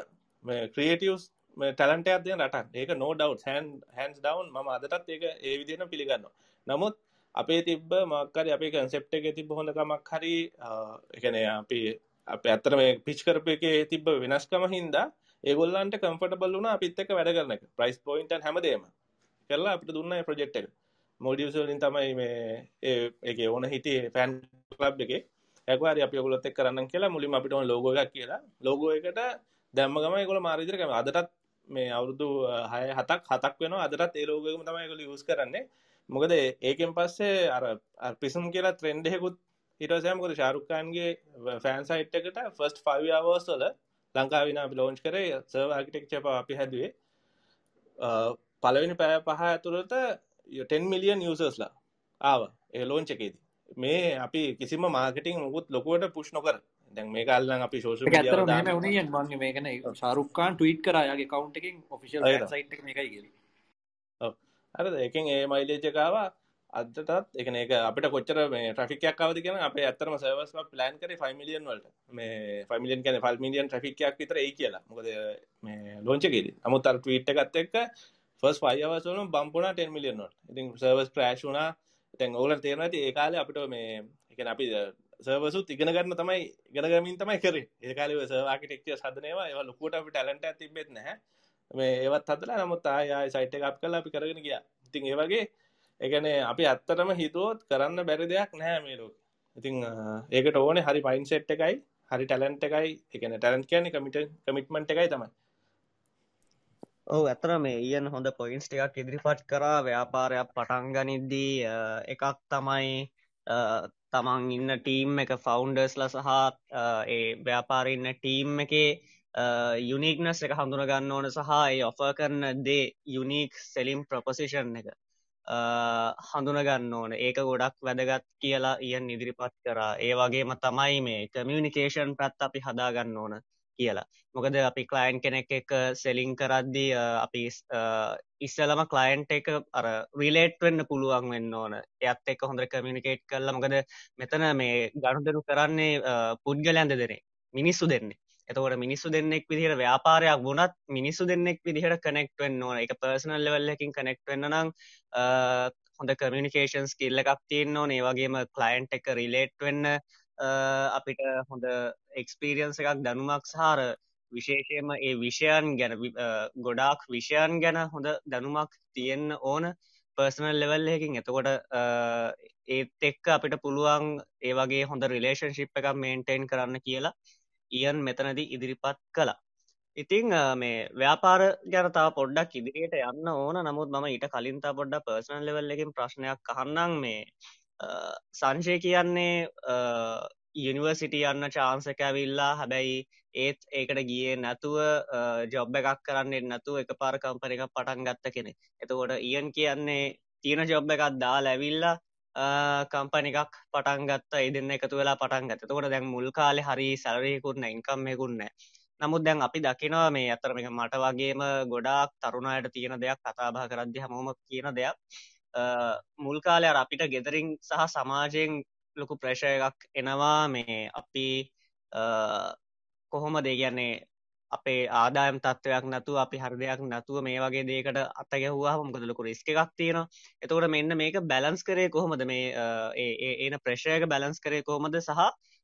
මේ ක්‍රියේටිව්ස් මේ ටැලන්ට් එකක් තියෙන රටක්. ඒක no doubt hand hands down මම අදටත් ඒක ඒ විදිහටම පිළිගන්නවා. නමුත් අපේ තිබ්බ මොකක් හරි අපේ කන්සෙප්ට් එකේ තිබ්බ හොඳ කමක් හරි ඒ කියන්නේ අපි අප ඇත්තර මේ පිච් කරප එක තිබ වෙනස්කම හින්දා ඒගොල්ලන්ට කම්ෆටබල් වුණ අපිත් එක වැඩ කරන එක. ප්‍රයිස් පොයින්ට හැමදේම කරලා අපිට දුන්න ප්‍රජෙක්් එක. මොඩියසලින් තමයි මේ ඒ ඕන හිටේ ෆැන් ලබ් එක ඇකවාර අපි ගොලොත් එක් කරන්න කියලා මුලින් අපිට ලෝග එකක් කියලා. ලෝගෝ එකට දැම්ම ගම ගොල මාරිදිරකම අදටත් මේ අවුරුදු හය හතක් හතක් වෙන අදටත් ඒ ලෝගම තමයි ගොල යස් කරන්නේ. මොකද ඒකෙන් පස්සේ අර පිසුම් කියලා ත්‍රෙන්ඩෙකුත් හිටසයමකොට ශාරුක්කාන්ගේ ෆෑන් සයිට් එකට ෆස්ට ෆවර්ස් වල ලංකාවින ලෝංච් කරේ සර්ව ආකිටෙක්චප අපි හැදුවේ. පලවෙනි පෑ පහ ඇතුළට 10 මිලියන් යසස්ලා ආව ඒ ලෝංච එකේදී. මේ අපි කිසිම මාර්කටිං මුකුත් ලොකුවට පුෂ් නොකර දැන් මේ කාල්ලන් අපි ශෝෂ මගේ මේකන සාරුක්කාන් ටීට් කරයාගේ කවන්් එකින් ඔෆිසිල් සයිට් එක එකයි කිය අර එකෙන් ඒ මයිලේජකාවා අදටත් එකන එක අපිට කොච්චර මේ ට්‍රෆිකයක් අවද කියන අපේ ඇත්තරම සර්වස් ප්ලෑන් කරේ 5 මිලියන් වලට. මේ 5 මිලියන් කියන්නේ 5 මිලියන් ට්‍රැෆික්යක් විතර ඒ කියලා. මොකද මේ ලොන්ච් එකේදී. නමුත් අර ට්වීට් එකත් එක්ක ෆර්ස්ට් 5 hours වලම බම්ප් වුණා 10 මිලියන් වලට. ඉතින් සර්වර්ස් ක්‍රෑෂ් වුණා. දැන් ඕගොල්ලන්ට තේරෙනවා ඇති ඒ කාලේ අපිට මේ ඒ කියන්නේ අපි සර්වර්සුත් ඉගෙන ගන්න තමයි ඉගෙන ගමින් තමයි කරේ. ඒ කාලේ ඔය සර්වර් ආකිටෙක්චර්ස් හදන ඒවා ඒවා ලොකුවට අපි ටැලන්ට් එකක් තිබෙත් නැහැ. මේ ඒවත් හදලා නමුත් ආය ආය සයිට් එක අප් කරලා අපි කරගෙන ගියා. ඉතින් ඒ වගේ එකන අපි ඇත්තටම හිතුවොත් කරන්න බැරි දෙයක් නැහැ මේ ලෝක. ඉතිං ඒකට ඕනේ හරි පයින් සෙට් එකයි හරි ටැලන්ට එකයි. එකන ටැලන්ට කියන කමිට කමිට්මන්ට් එකයි තමයි. ඔහු ඇතර මේ ඊයන් හොඳ පොයින්ස් ටිකක් ඉදිරිපත් කරා. ව්‍යාපාරයක් පටන්ගනිද්දී එකක් තමයි තමන් ඉන්න ටීම් එක ෆවුන්ඩර්ස්ල සහ ඒ ව්‍යාපාරඉන්න ටීම් එකේ යුනික්නස් එක හඳුනගන්න ඕන සහ ඒ ඔෆ කරන දේ යුනික් සෙලිම් ප්‍රපොසිෂන් එක. හඳුනගන්න ඕන. ඒක ගොඩක් වැදගත් කියලා ඉයන් ඉදිරිපත් කරා. ඒ වගේම තමයි මේ කමියනිකේෂන් පැත් අපි හදාගන්න ඕන කියලා. මොකද අපි කලයින් කෙනෙක් එක සෙලිං කරද්දී අපි ඉස්සලම කලයින්ට එක අර රිලේට් වෙන්න පුළුවන් වෙන්න ඕන. එයත් එක්ක හොඳ කමියනිකේට් කරලා මොකද මෙතන මේ ගණුදරු කරන්නේ පුද්ගලයන්ද දෙනේ මිනිස්සු දෙන්නේ. එතකොට මිනිස්සු දෙන්නෙක් විදිහට ව්‍යාපාරයක් වුණත් මිනිස්සු දෙන්නෙක් විදිහට කනෙක්ට් වෙන්න ඕන. එක පර්සනල් ලෙවල් එකකින් කනෙක්ට් වෙන්න නම් හොඳ කමියනිකේෂන් ස්කිල් එකක් තියෙන්න ඕන. ඒ වගේම ක්ලයන්ට් එක රිලේට් වෙන්න අපිට හොඳ එක්ස්පීරියන්ස් එකක් දැනුමක් සාර විශේෂයම ඒ විෂයන් ගැන ගොඩාක් විෂයන් ගැන හොඳ දැනුමක් තියෙන්න ඕන පර්සනල් ලෙවල් එකකින්. එතකොට ඒත් එක්ක අපිට පුළුවන් ඒ වගේ හොඳ රිලේෂන්ශිප් එකක් මේන්ටේන් කරන්න කියලා. ඉයන් මෙතනදී ඉදිරිපත් කළා. ඉතිං මේ ව්‍යාපාර ගැනතාව පොඩ්ඩක් ඉදිරියට යන්න ඕන. නමුත් මම ඊට කලින්තා පොඩ්ඩ පර්සනල් ලෙවල් එකින් ප්‍රශ්නයක් අහන්නම් මේ සංශය කියන්නේ යනිවර්සිටි යන්න චාන්සක ඇවිල්ලා හැබැයි ඒත් ඒකට ගියේ නැතුව ජොබ් එකක් කරන්නේ නැතුව එක පාර කම්පන එක පටන් ගත්ත කෙනෙ එතකොට ඉයන් කියන්නේ තියෙන ජොබ් එකක් දා ලැවිල්ලා කම්පන එකක් පටන් ගත්ත. එදන්න එකතු වෙලා පටන් ගත තකොට දැන් මුල් කාලෙ හරි සැලරයකුන්න ඉන්කම්මයකුන්න නමුත් දැන් අපි දකිනවා මේ අතරම එක මට වගේම ගොඩාක් තරුණයට තියෙන දෙයක් කතාබා කරද්දි හමෝම කියන දෙයක්. මුල් කාලය අපිට ගෙදරින් සහ සමාජයෙන් ලොකු ප්‍රේශය එකක් එනවා. මේ අපි කොහොම දෙගන්නේ අපේ ආදායම් තත්ත්වයක් නැතුව අපි හරදයක් නැතුව මේ වගේ දේකට අතගැහවා මොකදලකු රිස්ක එකක් තියෙන එතකොට මෙන්න මේක බැලන්ස් කරේ කොහොමද? මේ ඒන ප්‍රශ්යක බැලන්ස් කරේ කොහොමද? සහ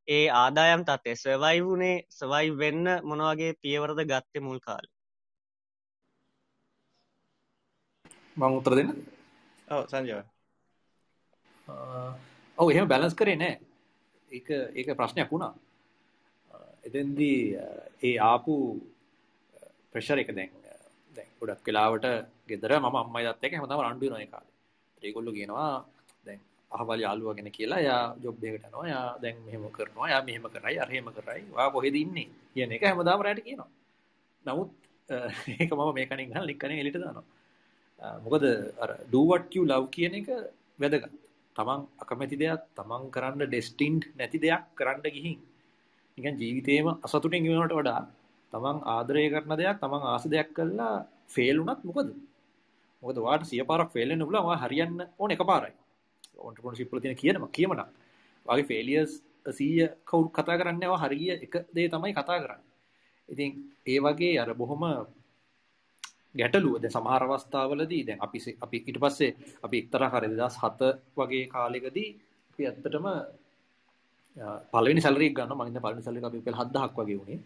ඒ ආදායම් තත්ේ සවයි වුණේ සවයි වෙන්න මොනවගේ පියවරද ගත්තේ මුල් කාල? මං උත්තර දෙන්න? සංජය ඔව එහෙම බැලන්ස් කරේ නෑ. ඒ ඒක ප්‍රශ්නයක් වුණා එතෙන්දී ඒ ආපු ප්‍රෙෂර් එක දැන් දැන් ගොඩක් වෙලාවට ගෙදර මම අම්මයි තාත්තයි එක හැමදාම රණ්ඩු වෙනවා ඒ කාලේ. ඒගොල්ලෝ කියනවා දැන් අහවල් යාළුවා කෙනෙක් කියලා එයා ජොබ් එකකට යනවා. එයා දැන් මෙහෙම කරනවා. එයා මෙහෙම කරයි, අර එහෙම කරයි. ඔයා කොහෙද ඉන්නේ? කියන එක හැමදාම රැට කියනවා. නමුත් ඒක මම මේ කණින් ගහලා ලික් කණින් එලිට දානවා. මොකද අර do what you love කියන එක වැදගත්. තමන් අකමැති දෙයක්, තමන් කරන්න ඩෙස්ටින්ඩ් නැති දෙයක් කරන්න ගිහින් නිකන් ජීවිතේම අසතුටින් ඉන්නවට වඩා තමන් ආදරය කරන දෙයක් තමන් ආස දෙයක් කළා ෆේල් වුණත් මොකද? මොකද වාට සිය පාරක් ෆේල් වෙන්න පුළුවන් වා හරියන්න ඕන එකපාරයි. ඔන්ටර්ප්‍රනර්ෂිප් වල තියෙන කියනම කියමනක්. වාගේ ෆේලියර්ස් 100 කවුරු කතා කරන්නේ වා හරිය එක දේ තමයි කතා කරන්නේ. ඉතින් ඒ වගේ අර බොහොම ගැටලුව දැන් සමහර අවස්ථාවලදී දැන් අපි අපි ඊට පස්සේ අපි එක්තරා කාලේ 2007 වගේ කාලෙකදී අපි ඇත්තටම පළවෙනි සැලරි එක ගන්න පළවෙනි සැලරි එක අපි රුපියල් 7000ක් වගේ වුණේ.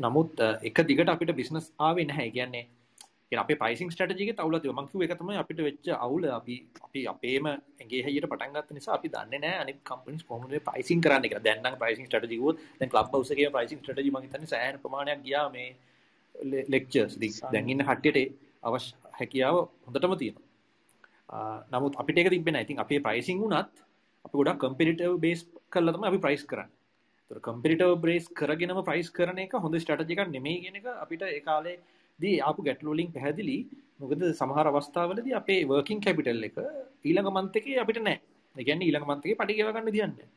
නමුත් එක දිගට අපිට බිස්නස් ආවේ නැහැ. කියන්නේ කියන අපේ ප්‍රයිසිං ස්ට්‍රැටජි එකේ අවුලක් තියෙනවා. මම කිව්ව එක තමයි අපිට වෙච්ච අවුල අපි අපි අපේම ඇඟේ හැයියට පටන් ගත්ත නිසා අපි දන්නේ නැහැ අනිත් කම්පනිස් කොහොමද ප්‍රයිසිං කරන්නේ කියලා. දැන් නම් ප්‍රයිසිං ස්ට්‍රැටජි කිව්වොත් දැන් ක්ලබ් හවුස් එකේ ප්‍රයිසිං ස්ට්‍රැටජි මම හිතන්නේ සෑහෙන ප්‍රමාණයක් ගියා මේ ලෙක්චර්ස්. දැන් ඉන්න කට්ටියට අවශ්‍ය හැකියාව හොඳටම තියෙනවා. නමුත් අපිට ඒක තිබෙන්නේ නැහැ. ඉතින් අපේ ප්‍රයිසිං අපි ගොඩක් කම්පිටිටිව් බේස් කරලා තමයි අපි ප්‍රයිස් කරන්නේ. ඒතර කම්පිටිටිව් බේස් කරගෙනම ප්‍රයිස් කරන එක හොඳ ස්ට්‍රැටජි එකක් නෙමෙයි කියන එක අපිට ඒ කාලේදී ආපු ගැටලු වලින් පැහැදිලි. මොකද සමහර අවස්ථාවලදී අපේ වර්කින් කැපිටල් එක ඊළඟ මන්ත් එකේ අපිට නැහැ. ඒ කියන්නේ ඊළඟ මන්ත් එකේ පඩි ගෙව ගන්න විදියක් නැහැ.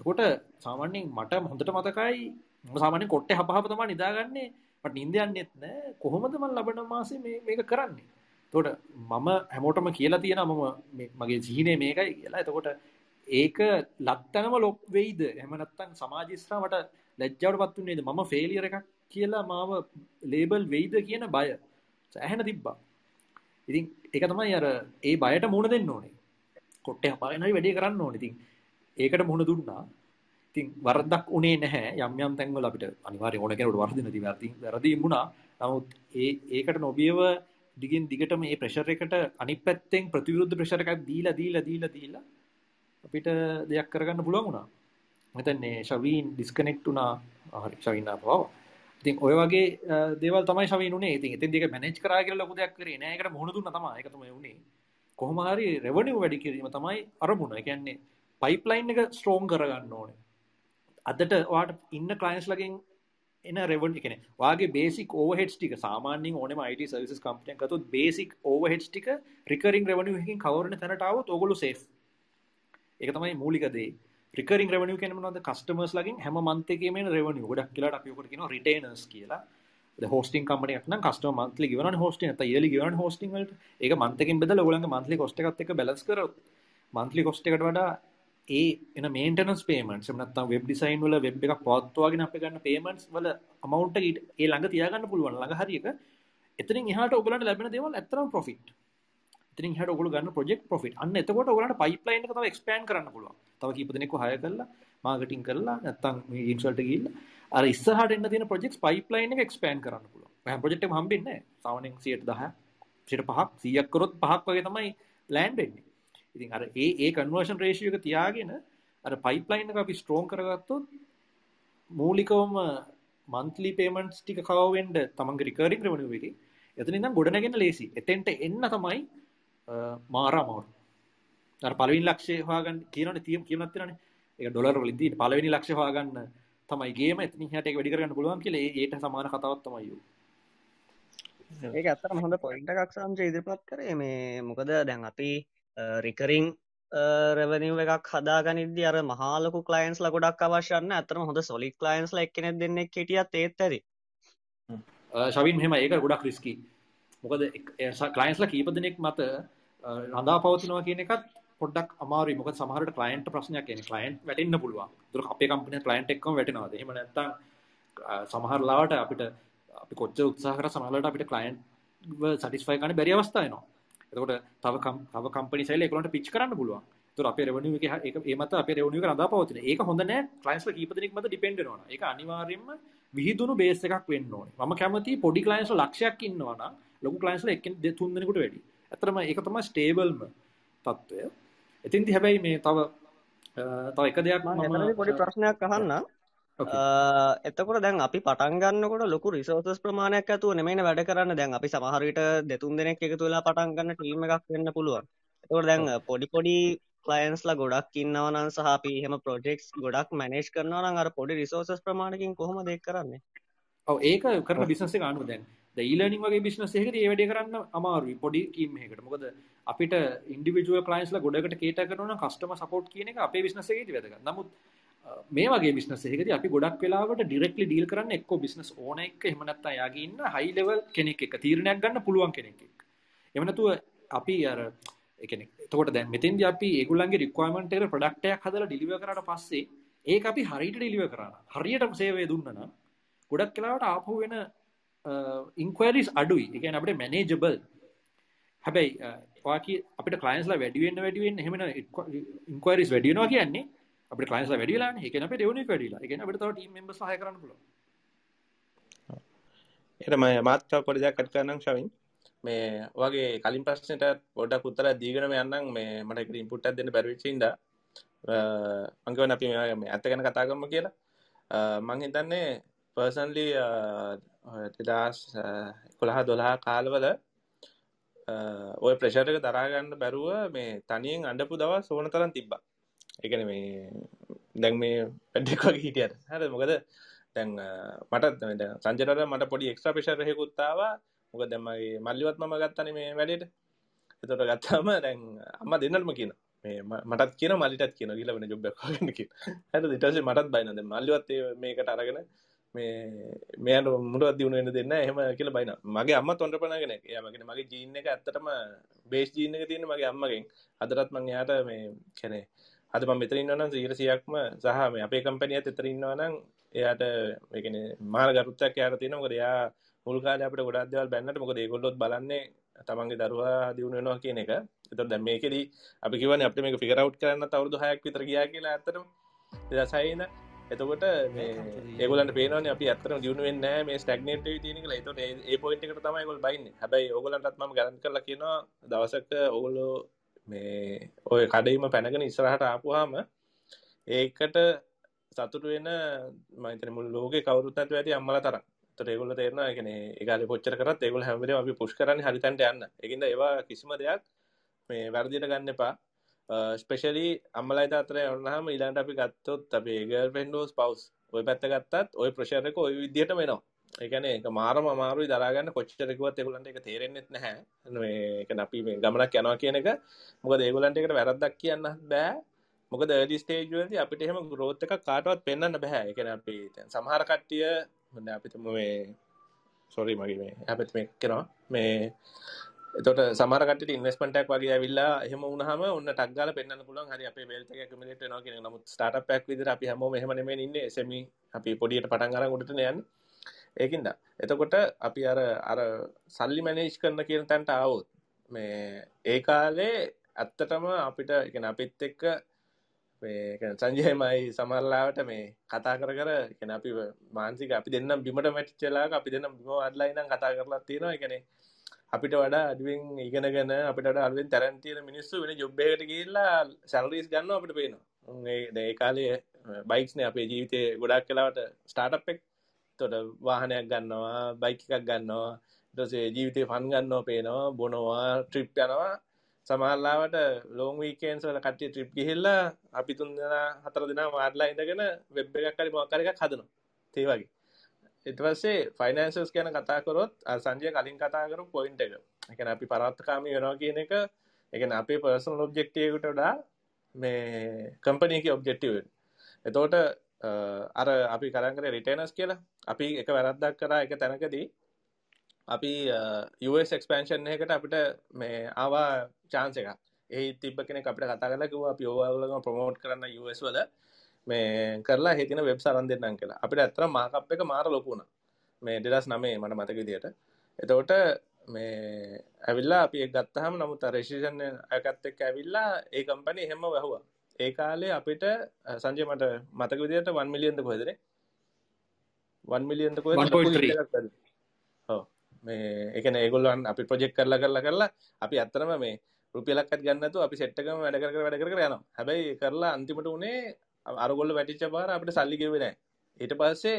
එතකොට සාමාන්‍යයෙන් මට හොඳට මතකයි මම සාමාන්‍යයෙන් කොට්ටේ හපහප තමයි නිදාගන්නේ. මට නිින්ද යන්නේත් නැහැ. කොහොමද මම ලබන මාසේ මේ මේක කරන්නේ? තොට මම හැමෝටම කියලා තියෙන මම මගේ ජීනය මේකයි කියලා එතකොට ඒක ලත්තනම ලොක් වෙයිද? එමනත්තන් සමාජස්ත්‍රාමට ලැජ්ජවට පත්තුන්නේද මම ෆේලියර එකක් කියලා මාව ලේබල් වෙයිද කියන බය. ඇහැන තිබ්බා. ඉතින් එක තමයි අර ඒ බයට මුණ දෙන්න ඕනේ. කොට්ට හපාගෙනයි වැඩේ කරන්න ඕන. ඉතින් ඒකට මුණ දුන්නා. ඉතින් වරදක් උනේ නැහැ. යම් යම් තැන්වල අපිට අනිවාර්ය ඕන කෙනෙකුට වරදින ති වැරදි වැරදීම් වුණා. නමුත් ඒ ඒකට නොබියව දිගින් දිගට මේ ප්‍රෙෂර් එකට අනිත් පැත්තෙන් ප්‍රතිවිරුද්ධ ප්‍රෙෂර් එකක් දීලා දීලා දීලා දීලා අපිට දෙයක් කරගන්න පුළුවන් වුණා. මෙතන්නේ ෂවීන් ඩිස්කනෙක්ට් වුණා. හරි ෂවීන් ආපුවා. ඉතින් ඔය වගේ දේවල් තමයි ෂවීන් උනේ. ඉතින් එතෙන් දෙක මැනේජ් කරා කියලා ලොකු දෙයක් කරේ නෑ. ඒකට මුහුණ දුන්නා තමයි. ඒක තමයි උනේ. කොහොම හරි රෙවෙනියු වැඩි කිරීම තමයි අරමුණ. ඒ කියන්නේ පයිප්ලයින් එක ස්ට්‍රෝං කරගන්න ඕනේ. අදට ඔයාට ඉන්න ක්ලයින්ට්ස් ලගෙන් එන රෙවන් එකන වගේ බේසික් ඕහෙට් ටික සාමාන්‍යෙන් ඕනම අයිට සර්විස් කම්පියන් කතු බේසික් ඕහෙට් ටික රිකරින් රවනියකින් කවරන තැනටාව ඔගොලු සේ එක තමයි මූලිකදේ රිකරින් රවනිය කෙනමනද කස්ටමර්ස් ලගින් හැම මන්තකේම රවනිය ගොඩක් කියලාට අපිකට කියන රිටේනස් කියලා. හෝස්ටින් කම්පනයක් කස්ට මන්තලි ගවන හෝස්ටින් ඇත ඒලි ගවන හෝස්ටිංට ඒක මන්තකින් බෙදල ඔලඟ මන්තලි කොස්ටකත් එක බැලස් කර මන්තලි කොස්ටකට වඩා ඒ එන මේන්ටනස් පේමන්ට් නත්තම් වෙබ් ඩිසයින් වල වෙබ් එකක් පවත්වාගෙන අප ගන්න පේමන්ට්ස් වල අමවුන්ට ඒ ළඟ තියාගන්න පුළුවන් ළඟ හරියක එතනින් එහාට ඔයගලන්ට ලැබෙන දේවල් ඇත්තටම ප්‍රොෆිට් එතනින් එහාට ඔයගොල්ලෝ ගන්න ප්‍රොජෙක්ට් ප්‍රොෆිට් අන්න එතකොට ඔයගලන්ට පයිප්ලයින් එක තව එක්ස්පෑන්ඩ් කරන්න පුළුවන්. තව කීප දෙනෙක්ව හයර් කරලා මාකටිං කරලා නැත්තම් මේ ඉන්සල්ට් ගිහිල්ලා අර ඉස්සරහට එන්න තියෙන ප්‍රොජෙක්ට්ස් පයිප්ලයින් එක එක්ස්පෑන්ඩ් කරන්න පුළුවන්. හැම ප්‍රොජෙක්ට් එකම හම්බෙන්නේ නැහැ. සාමාන්‍යයෙන් 110 105ක් 100ක් කරොත් පහක් වගේ තමයි ලෑන්ඩ් වෙන්නේ. ඉතින් අර ඒ ඒ කන්වර්ෂන් රේෂියෝ එක තියාගෙන අර පයිප්ලයින් එක අපි ස්ට්‍රෝං කරගත්තොත් මූලිකවම මන්ත්ලි පේමන්ට්ස් ටික කවර් වෙන්න තමන්ගේ රිකරින් රෙවෙනියු එකේ. එතන ඉඳන් ගොඩ නැගෙන ලේසි එතෙන්ට එන්න තමයි මාර අමාරු අර පළවෙනි ලක්ෂය හොයාගන්න කියනවනේ තියම් කියනක් තියෙනනේ ඒක ඩොලර් වලින් තියෙන පළවෙනි ලක්ෂය හොයාගන්න තමයි ගේම එතනින් එහාට ඒක වැඩි කරගන්න පුළුවන් කියලා ඒට සමාන කතාවක් තමයි යෝ ඒක ඇත්තටම හොඳ පොයින්ට් එකක් සම්ජය ඉදිරිපත් කරේ. මේ මොකද දැන් අපි රිකරින් රෙවනිව් එකක් හදාගනිද්දි අර මහාලකු කලයින්ස්ල ගොඩක් අවශ්‍යන්න ඇතරම හොඳ සොලික් කලයින්ස් ල එක්කෙනෙ දෙන්නෙක් කෙටියත් ඒත් ඇති. ශවින් හෙම ඒක ගොඩක් රිස්කි මොකද කලයින්ස්ල කීප දෙනෙක් මත රඳා පවතිනවා කියන එකත් පොඩක් අමාරු මොක සමහරට කලයින්ට ප්‍රශ්නයක් කියන කලයින්් වැටන්න පුළුවන්. දුර අපේ කම්පන කලයින්ට එක්කම වැටනවාද? හෙම නැත්ත සමහරලාවට අපිට අපි කොච්ච උත්සාහර සමහලට අපිට කලයින්් සටිස්ෆයි කන බැරි අවස්ථායනවා එතකොට තව තව කම්පනි සයිල එකලට පිච් කරන්න පුළුවන්. තුර අපේ රෙවනිය එක එක ඒමත අපේ රෙවනිය එක රඳා පවතින. ඒක හොඳ නෑ. ක්ලයින්ස්ල කීප දෙනෙක් මත ඩිපෙන්ඩ් වෙනවා. ඒක අනිවාර්යයෙන්ම විහිදුණු බේස් එකක් වෙන්න ඕනේ. මම කැමති පොඩි ක්ලයින්ස්ල ලක්ෂයක් ඉන්නවා නම් ලොකු ක්ලයින්ස්ල එක්කෙනෙක් දෙ තුන් දෙනෙකුට වැඩි. ඇත්තටම ඒක තමයි ස්ටේබල්ම තත්ත්වය එතින්දි හැබැයි මේ තව තව එක දෙයක් මම පොඩි ප්‍රශ්නයක් අහන්න. එතකොට දැන් අපි පටන් ගන්නකොට ලොකු රිසෝසස් ප්‍රමාණයක් ඇතුව නෙමෙයින වැඩ කරන්න. දැන් අපි සමහරවිට දෙතුන් දෙනෙක් එකතු වෙලා පටන් ගන්න ටීම් එකක් වෙන්න පුළුවන්. එතකොට දැන් පොඩි පොඩි ක්ලයන්ස්ලා ගොඩක් ඉන්නවා නම් සහ අපි එහෙම ප්‍රොජෙක්ට්ස් ගොඩක් මැනේජ් කරනවා නම් අර පොඩි රිසෝසස් ප්‍රමාණයකින් කොහොමද ඒක කරන්නේ? ඔව් ඒක කරන බිස්නස් එක අනුව දැන් ද ඊලර්නින් වගේ බිස්නස් එකකදී ඒ වැඩේ කරන්න අමාරුයි පොඩි ටීම් එකකට. මොකද අපිට ඉන්ඩිවිජුවල් ක්ලයන්ට්ස්ලා ගොඩකට කේටර් කරනවා නම් කස්ටමර් සපෝට් කියන එක අපේ බිස්නස් එකේදී වැදගත්. නමුත් මේ වගේ බිස්නස් එකකදී අපි ගොඩක් වෙලාවට ඩිරෙක්ට්ලි ඩීල් කරන්න එක්ක බිස්නස් ඕන එක එහෙම නැත්නම් යාගේ ඉන්න හයි ලෙවල් කෙනෙක් එක්ක තීරණයක් ගන්න පුළුවන් කෙනෙක් එක්ක. එහෙම නැතුව අපි අර ඒ කියන්නේ එතකොට දැන් මෙතෙන්දී අපි ඒගොල්ලන්ගේ රික්වයර්මන්ට් එකට ප්‍රොඩක්ට් එකක් හදලා ඩිලිවර් කරාට පස්සේ ඒක අපි හරියට ඩිලිවර් කරා නම් හරියට සේවය දුන්නා නම් ගොඩක් වෙලාවට ආපහු වෙන Uh, ඉන්ක්වයරිස් අඩුයි. ඒ කියන්නේ අපිට මැනේජබල්. හැබැයි uh, ඔයාකි අපිට ක්ලයන්ට්ස්ලා වැඩි වෙන්න වැඩි වෙන්න එහෙම ඉන්ක්වයරිස් වැඩි වෙනවා කියන්නේ අපිට ක්ලයින්ට්ස්ලා වැඩි වෙලානේ. ඒ කියන්නේ අපිට රෙවෙනියු වැඩි වෙලා. ඒ කියන්නේ අපිට තව ටීම් මෙම්බර්ස් සහාය කරන්න පුළුවන්. ඒකට මම මාත් තව පොඩි දෙයක් අඩ් කරන්නම් ෂවින්. මේ වගේ කලින් ප්‍රශ්නෙට පොඩ්ඩක් උත්තර දීගෙනම යන්නම් මේ මට එකට ඉන්පුට් එකක් දෙන්න බැරි වෙච්ච හින්දා uh, මං කියවන අපි මේ ඇත්ත ගැන කතා කරමු කියලා. මං හිතන්නේ පර්සන්ලි 2011 12 කාලවල uh, ඔය ප්‍රෙෂර් එක දරා ගන්න බැරුව මේ තනියෙන් අඬපු දවස් ඕන තරම් තිබ්බා. එකන මේ දැන් මේ වැඩක් වගේ හිටියට. හර මොකද දැන් uh, මටත් සංජරට මට පොඩි එක්ස්්‍ර පේශරයකුත්තාව මොක දැමගේ මල්ලිවත් මම ගත්තන මේ වැඩට. එතොට ගත්තාම දැන් අම්ම දෙන්නල්ම කියන මේ මටත් කියන මලිටත් කියන ගිලවන ජොබ්බක් හට ඉටස මටත් බයිනද මල්ලිවත් මේකට අරගෙන මේ මෙයට මුරුවත් දියුණු වෙන්න දෙන්න එහෙම කියලා බයින මගේ අම්ම තොන්ටපනගෙන යමගෙන මගේ ජීන එක ඇත්තටම බේස් ජීන එක තියෙන මගේ අම්මගෙන්. අදරත් මං යාට මේ කැනේ අද මම මෙතන ඉන්නවනම් 100%ක්ම සහ මේ අපේ කම්පැනියත් එතන ඉන්නවනම් එයාට ඒ කියන්නේ මාන ගරුත්වයක් එයාට තියෙනවා. මොකද එයා මුල් කාලේ අපිට ගොඩක් දේවල් බැන්නට මොකද ඒගොල්ලොත් බලන්නේ තමන්ගේ දරුවා දියුණු වෙනවා කියන එක. ඒතකොට දැන් මේකෙදි අපි කියවනේ අපිට මේක ෆිගර් අවුට් කරන්න අවුරුදු 6ක් විතර ගියා කියලා ඇත්තටම. 2006 ඉඳන් එතකොට මේ ඒගොල්ලන්ට පේනවනේ අපි ඇත්තටම දියුණු වෙන්නේ නැහැ මේ තියෙන කියලා. ඒතකොට ඒ පොයින්ට් එකට තමයි ඒගොල්ලෝ බයින්නේ. හැබැයි ඕගොල්ලන්ටත් මම ගැරන්ට් කරලා කියනවා දවසක ඕගොල්ලෝ මේ ඔය කඩේම පැනගෙන ඉස්සරහට ආපුවාම ඒකට සතුට වෙන මහිතන මුල් ලෝක කවරුත් ඇතු අම්මල තර ඒගොල තේරන එකන ඒගල පොච්චර කරත් ඒගොල හැමරේ අපි පුෂ් කරන්න හරිතන්ට යන්න එකද ඒවා කිසිම දෙයක් මේ වැරදිට ගන්න එපා ස්පෙශලි අම්මලයි අතර ඔන්නහම ඉලාන්ට අපි ගත්තොත් අපේ ගල් පෙන්ඩෝස් පවස් ඔය පැත්ත ගත්තත් ඔය ප්‍රශරක ඔය විදිහට වෙනවා ඒකන එක මාරම අමාරුයි දරාගන්න කොච්චරකුවත් එකුලන්ට එක තේරෙන්න්නෙත් නැහැ. එක අපි මේ ගමනක් යනවා කියන එක. මොකද ඒගොලන්ට එකට වැරද්දක් කියන්න බෑ. මොකද ඩි ස්ටේජ්වලදී අපිට එහෙම ග්‍රෝත් එක කාටවත් පෙන්වන්න බෑ. ඒ කියන්නේ අපි දැන් සමහර කට්ටිය මොන අපිට මේ සෝරි මගේ මේ අපිට මේ කරනවා මේ තොට සමරකට ඉන්වස්පටක් වගේ ඇවිල්ලා හම උනහම ඔන්න ටක්ගල පෙන්න්න පුලන් හරි අපේ වෙල්ත කමලට න නමුත් ටට පැක් විදර අපි හම හම ඉන්න. එසම අපි පොඩියට පටන් අර ගොට නයන් ඒකින්ද. එතකොට අපි අර අර සල්ලි මැනේජ් කරන්න කියන තැන්ට අවුත් මේ ඒ කාලේ ඇත්තටම අපිට එක අපිත් එක්ක සංජයමයි සමරලාවට මේ කතා කර කර ගැන අපි මාන්සික අපි දෙන්නම් බිමට මැට් චලා අපි දෙන්න බිම අඩලයිනම් කතා කරලා තියෙනවා. එකනේ අපිට වඩා අඩුවෙන් ඉගෙනගෙන අපිට අලුවෙන් තරන් තියෙන මිනිස්සු වෙන ජොබ්බයකට කියලා සැලරීස් ගන්න අපිට පේනවා ඒ කාලේ බයික්ස්නේ අපේ ජීවිතය ගොඩක් කලාවට ස්ටාර්ට් එක් තොට වාහනයක් ගන්නවා බයික එකක් ගන්නවා ටසේ ජීවිතය ෆන් ගන්නවා පේනවා බොනවා ට්‍රිප් යනවා සමහරලාවට ලෝන් වීකේන්ස් වල කට්ටිය ට්‍රිප් ගිහිල්ලා අපි තුන් දෙනා හතර දෙනා වාඩිලා ඉඳගෙන වෙබ් එකක් හරි මොකක් හරි එකක් හදනවා. ඒ වගේ. ඊට පස්සේ ෆයිනෑන්සස් ගැන කතා කරොත් අර සංජය කලින් කතා කරපු පොයින්ට් එක. ඒ කියන්නේ අපි පරාත්තකාමී වෙනවා කියන එක ඒ කියන්නේ අපේ පර්සනල් ඔබ්ජෙක්ටිව් එකට වඩා මේ කම්පැනි එකේ ඔබ්ජෙක්ටිව් එක. එතකොට අර අපි කරන් කරේ රිටේනර්ස් කියලා. අපි එක වැරද්දක් කරා එක තැනකදී අපි US එක්ස්පෑන්ෂන් එකකට අපිට මේ ආවා චාන්ස එක ඒ තිබ කෙන අපට කතා කලා කිව අපි ඕවලම ප්‍රමෝට් කරන්න US වල මේ කරලා හිතින වෙබ් සරන් දෙන්නම් කියලා. අපිට ඇතර මාකප් එක මාර ලොකුණ මේ දෙදස් නමේ මට මතක විදියට. එතවට මේ ඇවිල්ලා අපි ගත්තහම නමුත් රේෂෂන් ඇකත් එක් ඇවිල්ලා ඒ කම්පනි හෙම වැහවා. ඒ කාලේ අපිට සංජය මට මතක විදියට වන් මිලියන්ද කොහෙදර වන් මිලියන්ද කො මේ එකන ඒගොල්ලන් අපි ප්‍රජෙක්් කරලා කරලා කරලා අපි අත්තරම මේ රුපියලක්ත් ගන්නතු අපි සෙට්ටකම වැඩ කර වැඩ කර යන හැබැයි කරලා අන්තිමට උනේ අරගොල්ල වැටිච්ච පාර අපිට සල්ලිගෙවෙන ඊට පස්සේ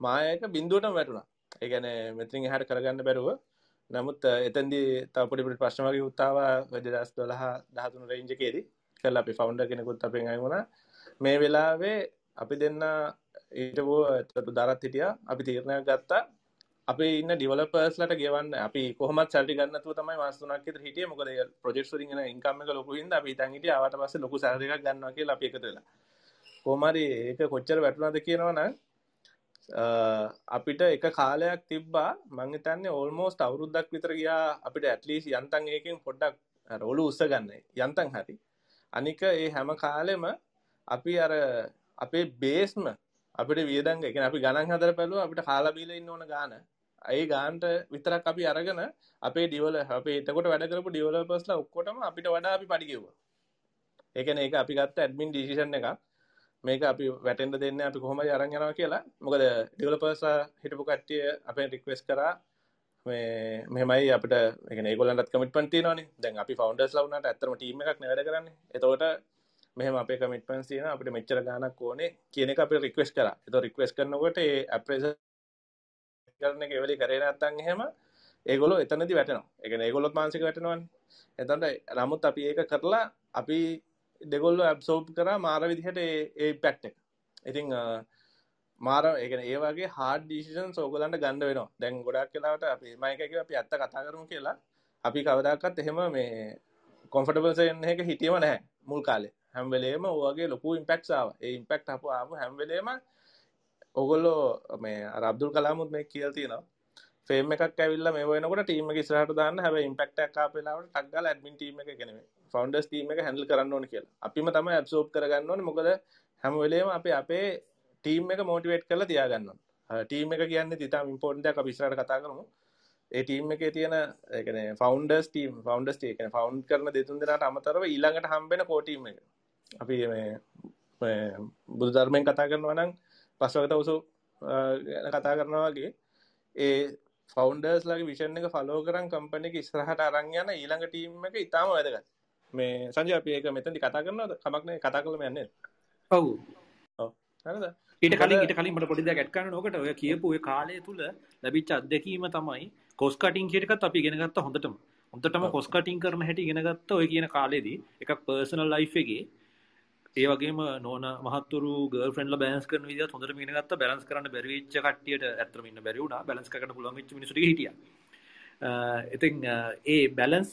මායක බින්දුවටම වැටුණා. ඒගැන මෙතින් හට කරගන්න බැරුව. නමුත් එතන්දි තපොඩිපට ප්‍රශ්නවගේ උත්තාව වෙදදස් දොලහ දහතුන රේංජකේද කල් අපි ෆවන්ඩ කෙනෙකුත් අපෙන් අයුුණ මේ වෙලාවේ අපි දෙන්න ඊටවෝ දරත් හිටිය. අපි තීරණයක් ගත්තා. අපි ඉන්න ඩිවලපර්ස්ලට ගෙවන්න. අපි කොහමත් සල්ටි ගන්නතු තමයි මාස්තුනක් හිටිය. මොකද ප්‍රජෙක්් රිගෙන ඉන්කම ලොකු හිද අපි තන්ගට අවට පස ලොකු සරක ගන්නවගේ අපි එකතුලා කෝමරි ඒක කොච්චර වැටුනද කියනවන අපිට එක කාලයක් තිබ්බා මංගතන්නේ ඕල්මෝස්ට අවුරුද්දක් විතර ගියා අපිට ඇටලිස් යන්තන් ඒකින් පොඩ්ඩක් රොලු උස්ස ගන්න යන්තන් හරි. අනික ඒ හැම කාලෙම අපි අර අපේ බේස්ම අපිට වියදංග එක අපි ගණන් හදර පැලුව අපිට කාලබීල ඉන්න ඕන ගාන. අයි ගාන්ට විතරක් අපි අරගෙන අපේ ඩිවල අපේ එතකොට වැඩ කරපු ඩිවලපස්ලා ඔක්කොටම අපිට වඩා අපි පඩිකිව ඒකන ඒක අපි ගත්ත ඇඩමින් ඩිසිෂන් එක මේක අපි වැටෙන්ට දෙන්න අපි කොහොම අරන් යනවා කියලා. මොකද ඩිවලපර්ස හිටපු කට්ටිය අපේ රික්වෙස් කරා. මේ මෙමයි අපට ගොලට කමිටපන්ති නන දැන් අපි ෆවන්ඩස් ලවනට ඇතරම ටීම එකක් නැඩ කරන්න. එතවට මෙහම අපේ කමිටපන් සියන අපට මෙච්චර ගානක් ඕනේ කියන එක අප රික්වෙස් කර. එත රික්වෙස් කරනකොට අප්‍රේස කරන එක වෙලි කරේ නැත්තන් එහෙම ඒගොලො එතනදි වැටනවා. එක ඒගොලොත් මාන්සික වැටෙනවන්. එතන්ට නමුත් අපි ඒක කරලා අපි දෙගොල්ල ඇබ්සෝප් කර මාර විදිහට ඒ පැක්ට එක. ඉතිං මාර ඒක ඒවාගේ හාඩ ඩිසිෂන් සෝගලන්ට ගණඩ වෙනවා. දැන් ගොඩක් කියලාට අපි මයකක අපි ඇත්ත කතා කරමු කියලා. අපි කවදක්කත් එහෙම මේ කොන්ෆටබල්සයන්න එක හිටියම නැහැ මුල් කාලේ. හැම්වෙලේම ඕගේ ලොකු ඉම්පෙක්ාව ඒ ඉම්පෙක්් අප ආපු හැම්වෙලේම ඔගොල්ලෝ මේ අරබ්දුල් කලාමුත් මේ කියල් තියෙනවා. ෆේම එකක් ඇවිල්ල මේ වෙනකට ටීම එක ස්රහට දාන්න. හැබ ඉම්පෙක්ට කාපෙලාවට ටක්ගල ඇඩමින් ටීම එක කෙනෙ ෆවන්ඩස් ටීම එක හැඳල් කරන්න ඕන කියලා. අපිම තම ඇබ්සෝප් කරගන්න ඕන. මොකද හැම වෙලේම අපේ අපේ ටීම් එක මෝටිවේට් කරලා තියාගන්න ටීම එක කියන්න තිතා ඉම්පෝර්න්ට අපිස්රට කතා කරමු. ඒ ටීම් එක තියෙන එකන ෆවන්ඩස් ටීම් ෆවන්ඩස් ටේකන ෆවන්් කරන දෙතුන් දෙනට අමතරව ඊළඟට හම්බෙන කෝටීම එක. අපි බුදු ධර්මයෙන් කතා කරනවා නම් පස්වගත උසු කතා කරනවාගේ ඒ ෆවන්ඩර්ස් ලගේ විෂන් එක ෆලෝ කරන් කම්පන එක ඉස්රහට අරං යන ඊළඟ ටීම් එක ඉතාම වැදගත්. මේ සංජය අපි ඒක මෙතනදි කතා කරනවද? කමක්නේ කතා කරලම යන්නේ. ඔව්. හරිද? ඊට කලින් ඊට කලින් මට පොඩි දෙයක් ඇඩ් කරන්න ඕකට. ඔය කියපු ඔය කාලය තුල ලැබිච්ච අත්දැකීම තමයි කොස් කටින් කියන එකත් අපි ඉගෙන ගත්ත හොඳටම. හොඳටම කොස් කටින් කරන හැටි ඉගෙන ගත්ත ඔය කියන කාලෙදී. එකක් පර්සනල් ලයිෆ් එකේ. ඒ වගේම නෝන මහතුරු ගර්ෆ්‍රෙන්ඩ්ලා බැලන්ස් කරන විදිහත් හොඳට ඉගෙන ගත්තා. බැලන්ස් කරන්න බැරි වෙච්ච කට්ටියට ඇත්තටම ඉන්න බැරි වුණා. බැලන්ස් කරගන්න පුළුවන් වෙච්ච මිනිස්සු ටික හිටියා ඉතින් ඒ බැලන්ස්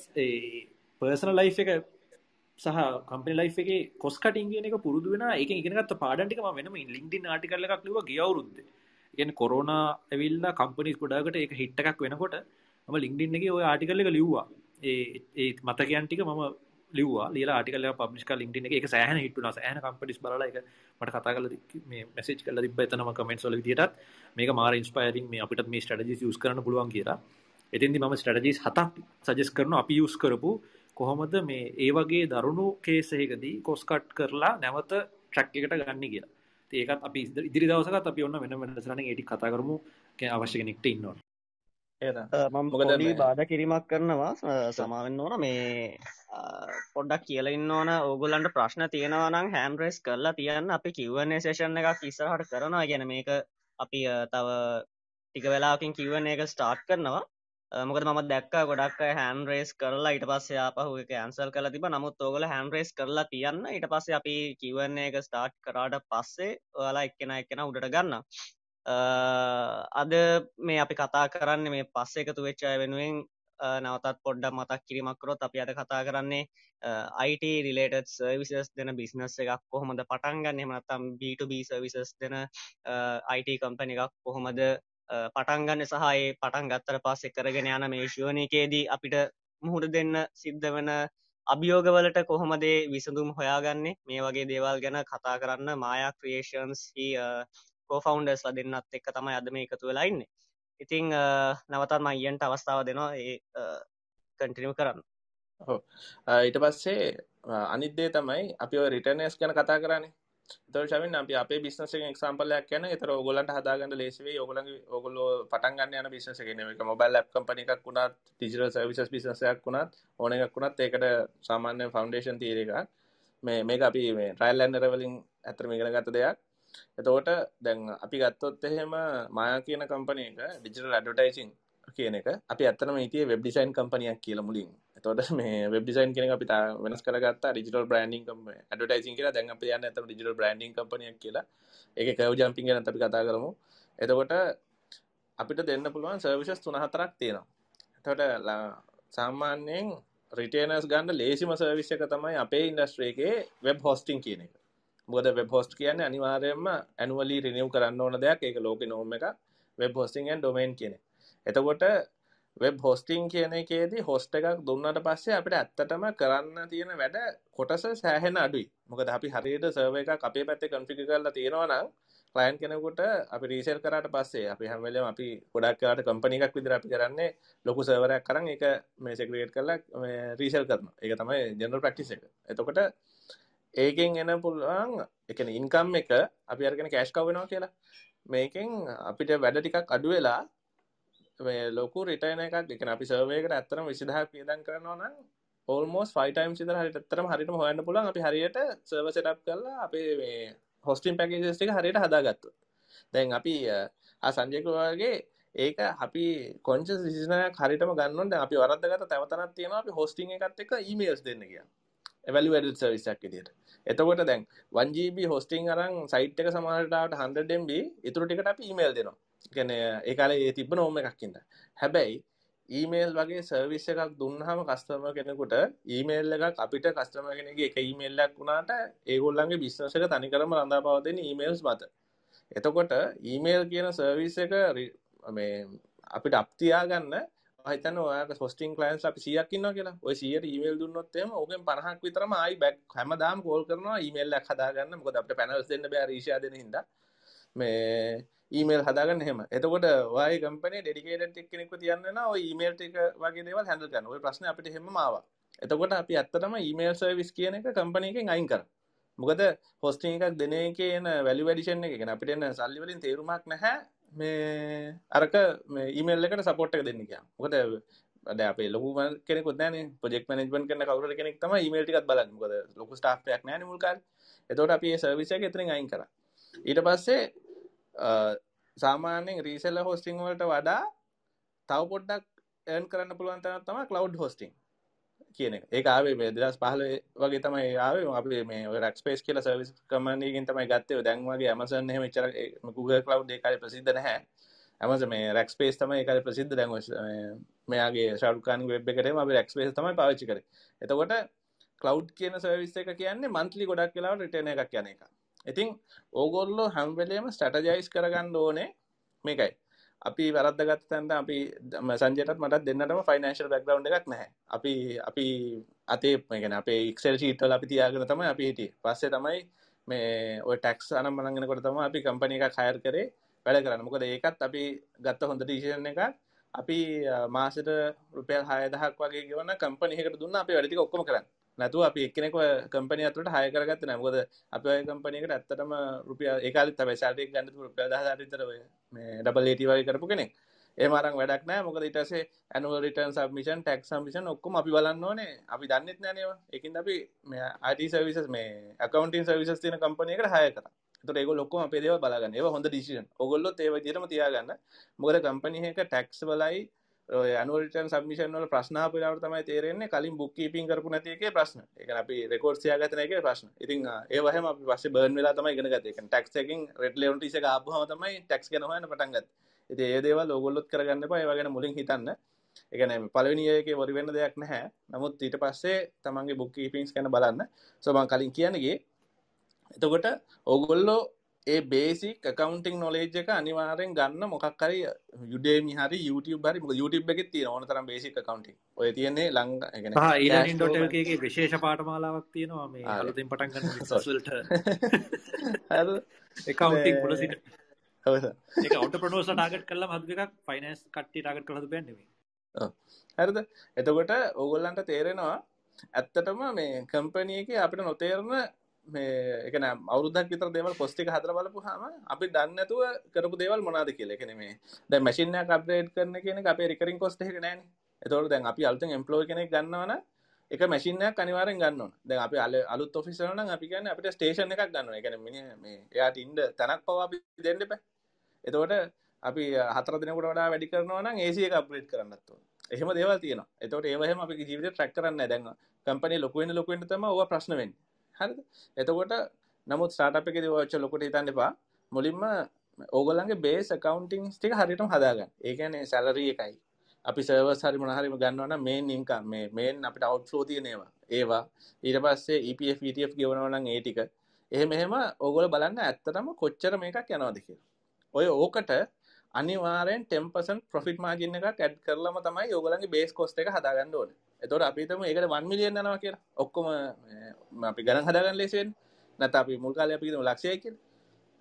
ඒ පර්සනල් ලයිෆ් එක සහ කම්පනි ලයිෆ් එකේ කොස් කටින් කියන එක පුරුදු වෙන එකෙන් ඉගෙන ගත්ත පාඩම් ටික මම වෙනම ලින්ක්ඩින් ආටිකල් එකක් ලිව්වා ගිය අවුරුද්දේ. ඒ කියන්නේ කොරෝනා ඇවිල්ලා කම්පනීස් ගොඩාකට ඒක හිට් එකක් වෙනකොට මම ලින්ක්ඩින් එකේ ওই ආටිකල් එක ලිව්වා. ඒ ඒ මතකයන් ටික මම ලිව්වා ලියලා ආටිකල් එකක් පබ්ලිෂ් කරලා LinkedIn එකේ ඒක සෑහෙන හිට් වුණා. සෑහෙන කම්පනීස් බලලා ඒක මට කතා කරලා මේ මැසේජ් කරලා තිබ්බා එතනම කමෙන්ට්ස් වල විදියටත් මේක මාර ඉන්ස්පයරින් මේ අපිටත් මේ ස්ට්‍රැටජිස් යූස් කරන්න පුළුවන් කියලා. එතින්දි මම ස්ට්‍රැටජිස් හතක් සජෙස්ට් කරනවා අපි යූස් කරපු කොහොමද මේ ඒ වගේ දරුණු කේස් එකකදී කොස් කට් කරලා නැවත ට්‍රැක් එකට ගන්න කියලා. ඒකත් අපි ඉදිරි දවසකත් අපි ඔන්න වෙන වෙනසරණ ඒටි කතා කරමු. අවශ්‍ය කෙනෙක්ට ඉන්නවා. මම බාධ කිරීමක් කරනවා. සමාවෙන්න ඕන. මේ පොඩ්ඩක් කියලඉන්න ඕන. ඕගුලන්ට ප්‍රශ්න තියෙනවනම් හැම්රෙස් කරලා තියන්න. අපි කිවන්නේ සේෂන් එකක් ඉස්සරහට කරනවා. ගැන මේක අපි තව ටික වෙලාකින් කිවන එක ස්ටාර්ට් කරනවා මොකද මම දැක්ක ගොඩක් හැන් රේස් කරලා ඊට පස්සේ ආපහු එක කැන්සල් කරලා තිබ නමුත් ඕගල හැන් රේස් කරලා තියන්න ඊට පස්සේ අපි කිවන්නේ එක ස්ටාර්ට් කරාට පස්සේ ඔයාලා එක්කෙන එක්කෙන උඩට ගන්න අද මේ අපි කතා කරන්න මේ පස්ස එකතු වෙච්චාය වෙනුවෙන් නවතත් පොඩ්ඩක් මතක් කිරීමක්කරොත් අපි අද කතා කරන්නේ අයිට රිලේටඩ් සර්විසස් දෙන බිස්නස් එකක් කොහොමද පටන්ගන්න එමනත්තම් B2B සර්විසස් දෙන අයිට කම්පනි එකක් කොහොමද පටන්ගන්න සහයේ පටන් ගත්තර පස්සෙ කරගෙන යන මේ ශෝනකේදී අපිට මුහුණ දෙන්න සිද්ධ වෙන අභියෝගවලට කොහොමදේ විසඳුම් හොයාගන්නේ? මේ වගේ දේවල් ගැන කතා කරන්න මායා ක්‍රියේෂන්ස් හි කෝෆවන්ඩර්ස් දෙන්නත් එක්ක තමයි අද මේ එකතු වෙලාඉන්න ඉතිං නවතත් මයියන්ට අවස්ථාව දෙනවා. ඒ කටිනිම කරන්න. ඊට පස්සේ අනිද්දේ තමයි අපි රිටනස් ගැන කතා කරන්නේ. තර්ශමින් අපි අපේ බිස්නස එක්සම්පලයක් කියන තර ඔගොලන්ට හදාගන්න ලේසිවේ ඔගලගේ ඔගොල්ලෝ පටන්ගන්න යන බිස්නස ගෙන එක මොබල් ලප් කම්පනි එකක් වුණත් ටිජිටල් සවිසස් බිසසයක් වුණත් ඕන එකක් වුණත් ඒකට සාමාන්‍ය ෆවන්ඩේෂන් තීර එකක්. මේ මේක අපි මේ ට්‍රයිල්ලන්ඩරවලින් ඇතරම ඉගෙන ගත දෙයක්. එතකොට දැන් අපි ගත්තොත් එහෙම මායා කියන කම්පනය එක ඩිජිටල් ඇඩටයිසින් කියන එක. අපි ඇත්තනම ඉතිය වෙබ් ඩිසයින් කම්පනයක් කියල මුලින්. එතොට මේ වෙබ් ඩිසයින් කෙන අපි වෙනස් කරගත් ඩිජිටල් බ්‍රන්ඩිං කම ඇඩටයිසින් කියලා. දැන් අපි යන්න ඇතම ඩිජිටල් බ්‍රන්ඩිං කම්පනයක් කියලා. එක කව ජම්පින් ගැන අපි කතා කරමු. එතකොට අපිට දෙන්න පුළුවන් සර්විශස් තුනහතරක් තියෙනවා. එතොට සාමාන්‍යයෙන් රිටේනස් ගන්න ලේසිම සර්විස් එක තමයි අපේ ඉන්ඩස්ට්‍රේකේ වෙබ් හොස්ටිං කියන එක. මොද වෙබ් හොස්ට කියන්න අනිවාරයෙන්ම ඇනුවලි රිනිව් කරන්න ඕන දෙයක්. ඒක ලෝක නෝම එක වෙබ් හොස්ටිං ඩොමේන් කියන එතකොට වෙබ් හොස්ටිං කියන එකේදී හොස්ට එකක් දුන්නට පස්සේ අපිට ඇත්තටම කරන්න තියෙන වැඩ කොටස සෑහෙන අඩුයි මොකද අපි හරියට සර්ව එක අපේ පැත්තේ කන්ෆිගර් කරලා තියෙනවා නම් ක්ලයන්ට් කෙනෙකුට අපි රීසෙල් කරාට පස්සේ අපි හැම වෙලේම අපි ගොඩක් කාට කම්පැනි එකක් විදිහට අපි කරන්නේ ලොකු සර්වර් එකක් අරන් ඒක මේ සෙග්‍රිගේට් කරලා මේ රීසෙල් කරනවා. ඒක තමයි ජෙනරල් ප්‍රැක්ටිස් එක. එතකොට ඒකෙන් එන පුළුවන් ඒ කියන්නේ ඉන්කම් එක අපි අරගෙන කෑෂ් කව් වෙනවා කියලා. මේකෙන් අපිට වැඩ ටිකක් අඩු වෙලා මේ ලොකු රිටයන එකක්. එක අපි සර්වයකට ඇත්තරම විසිදහ පියදන් කරනවා නම් ඕල්මෝස් ෆයිටයිම් සිදර හරිට ඇත්තරම හරිට හොයන්න පුලන් අපි හරියට සර්ව සටප් කරලා අපේ මේ හොස්ටිම් පැකේජස්ටික හරියට හදාගත්තු දැන් අපි සංජයකවාගේ ඒක අපි කොංච සිසිනයක් හරිටම ගන්නට අපි වරදගත තැවතනත් තියෙන අපි හොස්ටිං එකත් එක ඊමේල්ස් දෙන්න කිය එවැලි වැඩ සවිසක් විදියට. එතකොට දැන් 1GB හොස්ටිං අරන් සයිට් එක සමහරටාවට 100MB ඉතුරු ටිකට අපි ඊමේල් දෙනවා. ගැන ඒකාල ඒ තිබ නෝම එකක්කින්න හැබැයි ඊමේල් වගේ සර්විස් එකක් දුන්නහම කස්ටම කෙනෙකුට ඊමේල් එකක් අපිට කස්ටම කෙනෙගේ එක ඊමේල්ලක් වුණාට ඒගොල්ලන්ගේ බිස්නසක තනිකරම රඳා පවතින ඊමේල්ස් මත එතකොට ඊමේල් කියන සර්විස් එක රි- මේ අපිට අප්තියා ගන්න හිතන්න ඔයාට හොස්ටිං කලයින්ස් අපි 100ක් ඉන්නවා කියලා. ඔය 100ට ඊමේල් දුන්නොත් එහෙම ඕකෙන් 50ක් විතරම ආයි බෑක් හැමදාම කෝල් කරනවා ඊමේල් එකක් හදාගන්න. මොකද අපිට පැනල්ස් දෙන්න බෑ රීෂා දෙන හින්දා. මේ ඊමේල් හදාගන්න එහෙම. එතකොට ඔයාගේ කම්පැනි ඩෙඩිකේටඩ් කෙනෙක්ව තියන්න වෙනවා ඔය ඊමේල් ටික වගේ දේවල් හැන්ඩල් කරන්න. ඔය ප්‍රශ්නේ අපිට හැමම ආවා. එතකොට අපි ඇත්තටම ඊමේල් සර්විස් කියන එක කම්පැනි එකෙන් අයින් කරා. මොකද හොස්ටිං එකක් දෙන එකේ එන වැලියු ඇඩිෂන් එක කියන්නේ අපිට එන සල්ලි වලින් තේරුමක් නැහැ මේ අරක මේ ඊමේල් එකට සපෝට් එක දෙන්න කියලා. මොකද අද අපේ ලොකු කෙනෙකුත් නැහැනේ ප්‍රොජෙක්ට් මැනේජ්මන්ට් කරන කවුරු හරි කෙනෙක් තමයි ඊමේල් ටිකත් බලන්නේ. මොකද ලොකු ස්ටාෆ් එකක් නැහැනේ මුල් කාලේ. එතකොට අපි මේ සර්විස් එක එතනින් අයින් කරා. ඊට පස්සේ අ, සාමාන්‍යයෙන් රීසෙලර් හොස්ටිං වලට වඩා තව පොඩ්ඩක් earn කරන්න පුළුවන් තැනක් තමයි cloud hosting. කියන එක. ඒක ආවේ මේ දෙදස් පහල වගේ තමයි ආවේ. අපි මේ රක් ස්පේස් කියලා සර්විස් කමනයකින් තමයි ගත්තේ. දැන් වගේ ඇමසන් එහෙම එච්චර Google Cloud ඒ කාලේ ප්‍රසිද්ධ නැහැ. ඇමස මේ රක් ස්පේස් තමයි ඒ කාලේ ප්‍රසිද්ධ. දැන් ඔය මෙයාගේ ශාරුකාන් වෙබ් එකටම අපි රක් ස්පේස් තමයි පාවිච්චි කරේ. එතකොට කලව් කියන සර්විස් එක කියන්නේ මන්ත්ලි ගොඩක් වෙලාවට රිටර්න් එකක් යන එක ඉතින් ඕගොල්ලෝ හැම වෙලේම ස්ට්‍රැටජයිස් කරගන්න ඕනේ මේකයි. අපි වැරද්දගත්ත තැනට අපි ම- සංජයටත් මටත් දෙන්නටම ෆයිනන්ශල් බැක්ග්‍රවුන්ඩ් එකක් නැහැ. අපි අපි අතේ ගැන අපේ එක්සෙල් ශීට්වල අපි තියාගෙන තමයි අපි හිටියේ. පස්සේ තමයි මේ ඔය ටැක්ස් අනම් මනගෙනකොට තමයි අපි කම්පැනි එකක් හයර් කරේ වැඩ කරන්න. මොකද ඒකත් අපි ගත්ත හොඳ ඩිසිෂන් එකක්. අපි අ, මාසෙට රුපියල් 6000ක් වගේ ගෙවන කම්පැනි එකකට දුන්නා අපි වැඩ ටික ඔක්කොම කරන්න. නැතුව අපි එක්කෙනෙක්ව කම්පැනි ඇතුළට හය කරගත්තේ නැහැ. මොකද අපි ඔය කම්පැනි එකට ඇත්තටම රුපියල් ඒ කාලෙත් තමයි. සැලරි එක ගන්න තිබුණේ රුපියල් 10000 විතර ඔය මේ ඩබල් ඒටි වගේ කරපු කෙනෙක්. එහෙම අරන් වැඩක් නැහැ. මොකද ඊට පස්සේ annual return submission tax submission ඔක්කොම අපි බලන්න ඕනේ. අපි දන්නෙත් නැහැ නේද ඒකින්ද අපි මේ IT සර්විසස් මේ accounting සර්විසස් තියෙන කම්පැනි එකට හය කරා. ඒතකොට ඒගොල්ලෝ ඔක්කොම අපේ දේවල් බලාගන්න ඒවා හොඳ ඩිසිෂන් ඕගොල්ලොත් ඒ විදිහටම තියාගන්න මොකද කම්පැනි එක ටැක්ස් වලයි ඔය ඇනුවල් රිටර්න් සබ්මිෂන් වල ප්‍රශ්න ආපු වෙලාවට තමයි තේරෙන්නේ කලින් බුක් කීපින් කරපු නැති එකේ ප්‍රශ්න. ඒ කියන්නේ අපි රෙකෝඩ්ස් තියාගත්තේ නැහැ එකේ ප්‍රශ්න. ඉතින් ආ, ඒව හැම අපි පස්සේ බර්න් වෙලා තමයි ඉගෙන ගත්තේ. ඒ කියන්නේ ටැක්ස් එකකින් රෙඩ් ලෙවන්ටිස් එක ආපුවම තමයි ටැක්ස් ගැන හොයන්න පටන් ගත්තේ. ඉතින් ඒ දේවල් ඕගොල්ලොත් කරගන්න එපා. ඒවා ගැන මුලින් හිතන්න. ඒ කියන්නේ පළවෙනි ඉයර් එකේ වරි වෙන්න දෙයක් නැහැ. නමුත් ඊට පස්සේ තමන්ගේ බුක් කීපින්ස් ගැන බලන්න. සෝ මම කලින් කියන්නේ ගියේ එතකොට ඕගොල්ලෝ ඒ බේසික් කකවන්ටිං නොලේජ් එක අනිවාර්යෙන් ගන්න මොකක් හරි යුඩේමි හරි YouTube මොකද YouTube එකේ තියෙන ඕන තරම් බේසික් කකවන්ටිං. ඔය තියෙන්නේ ඊලනින්.lk එකේ විශේෂ පාඨමාලාවක් තියෙනවා මේ. අලුතෙන් පටන් ගන්න Sorry. බිස්නස් වලට හරිද? accounting මේ- මුල සිට ඔව්. ඒක entrepreneurs ලා ටාගට් කරලාම හදපු එකක් finance කට්ටිය ටාගට් කරලා එකක් නෙමෙයි. හරිද? එතකොට ඕගොල්ලන්ට තේරෙනවා ඇත්තටම මේ කම්පැනි එකේ අපිට නොතේරෙන මේ ඒ කියන්නේ අවුරුද්දක් විතර දේවල් පොස්ට් එක හදලා බලපුවාම අපි දන්නේ නැතුව කරපු දේවල් මොනවද කියලා. ඒ කියන්නේ මේ දැන් මැෂින් එකක් අප්ග්‍රේඩ් කරන කියන එක අපේ රිකරින් කොස්ට් එක නෑනේ. එතකොට දැන් අපි අලුතෙන් එම්ප්ලොයි කෙනෙක් ගන්නවා නම් එක මැෂින් එකක් අනිවාර්යෙන් ගන්න ඕන. දැන් අපි අල- අලුත් ඔෆිස් වල නම් අපි කියන්නේ අපිට ස්ටේෂන් එකක් ගන්න ඕන. ඒ කියන්නේ මිනිහ මේ එයාට ඉන්න තැනක් පවා අපි දෙන්න එපා. එතකොට අපි හතර දිනකට වඩා වැඩි කරනවා නම් AC එක අප්ග්‍රේඩ් කරන්නත් ඕන. එහෙම දේවල් තියෙනවා. එතකොට ඒව එහෙම අපි ජීවිතේ ට්‍රැක් කරන්නේ නැහැ. දැන් කම්පැනි ලොකු වෙන්න ලොකු වෙන්න තමයි ඕවා ප්‍රශ්න වෙන්නේ. හරිද? එතකොට නමුත් ස්ටාර්ට්අප් එකේදී ඔය ඔච්චර ලොකුට හිතන්න එපා. මුලින්ම ඕගොල්ලන්ගේ බේස් accounting ටික හරියටම හදාගන්න. ඒ කියන්නේ සැලරි එකයි. අපි සර්වර්ස් හරි මොන හරි ගන්නවා නම් මේන් ඉන්කම් මේ මේන් අපිට අවුට්ෆ්ලෝ තියෙන ඒවා. ඒවා ඊට පස්සේ EPF ETF ගෙවනවා නම් ඒ ටික. එහෙම එහෙම ඕගොල්ලෝ බලන්න ඇත්තටම කොච්චර මේකක් යනවද කියලා. ඔය ඕකට අනිවාර්යෙන් 10% profit margin එකක් add කරලම තමයි ඕගොල්ලන්ගේ base cost එක හදාගන්න ඕනේ. එතකොට අපි හිතමු ඒකට 1 million යනවා කියලා. ඔක්කොම මේ අපි ගණන් හදාගන්න ලේසි වෙන්නේ. නැත්නම් අපි මුල් කාලේ අපි හිතමු ලක්ෂයයි කියලා.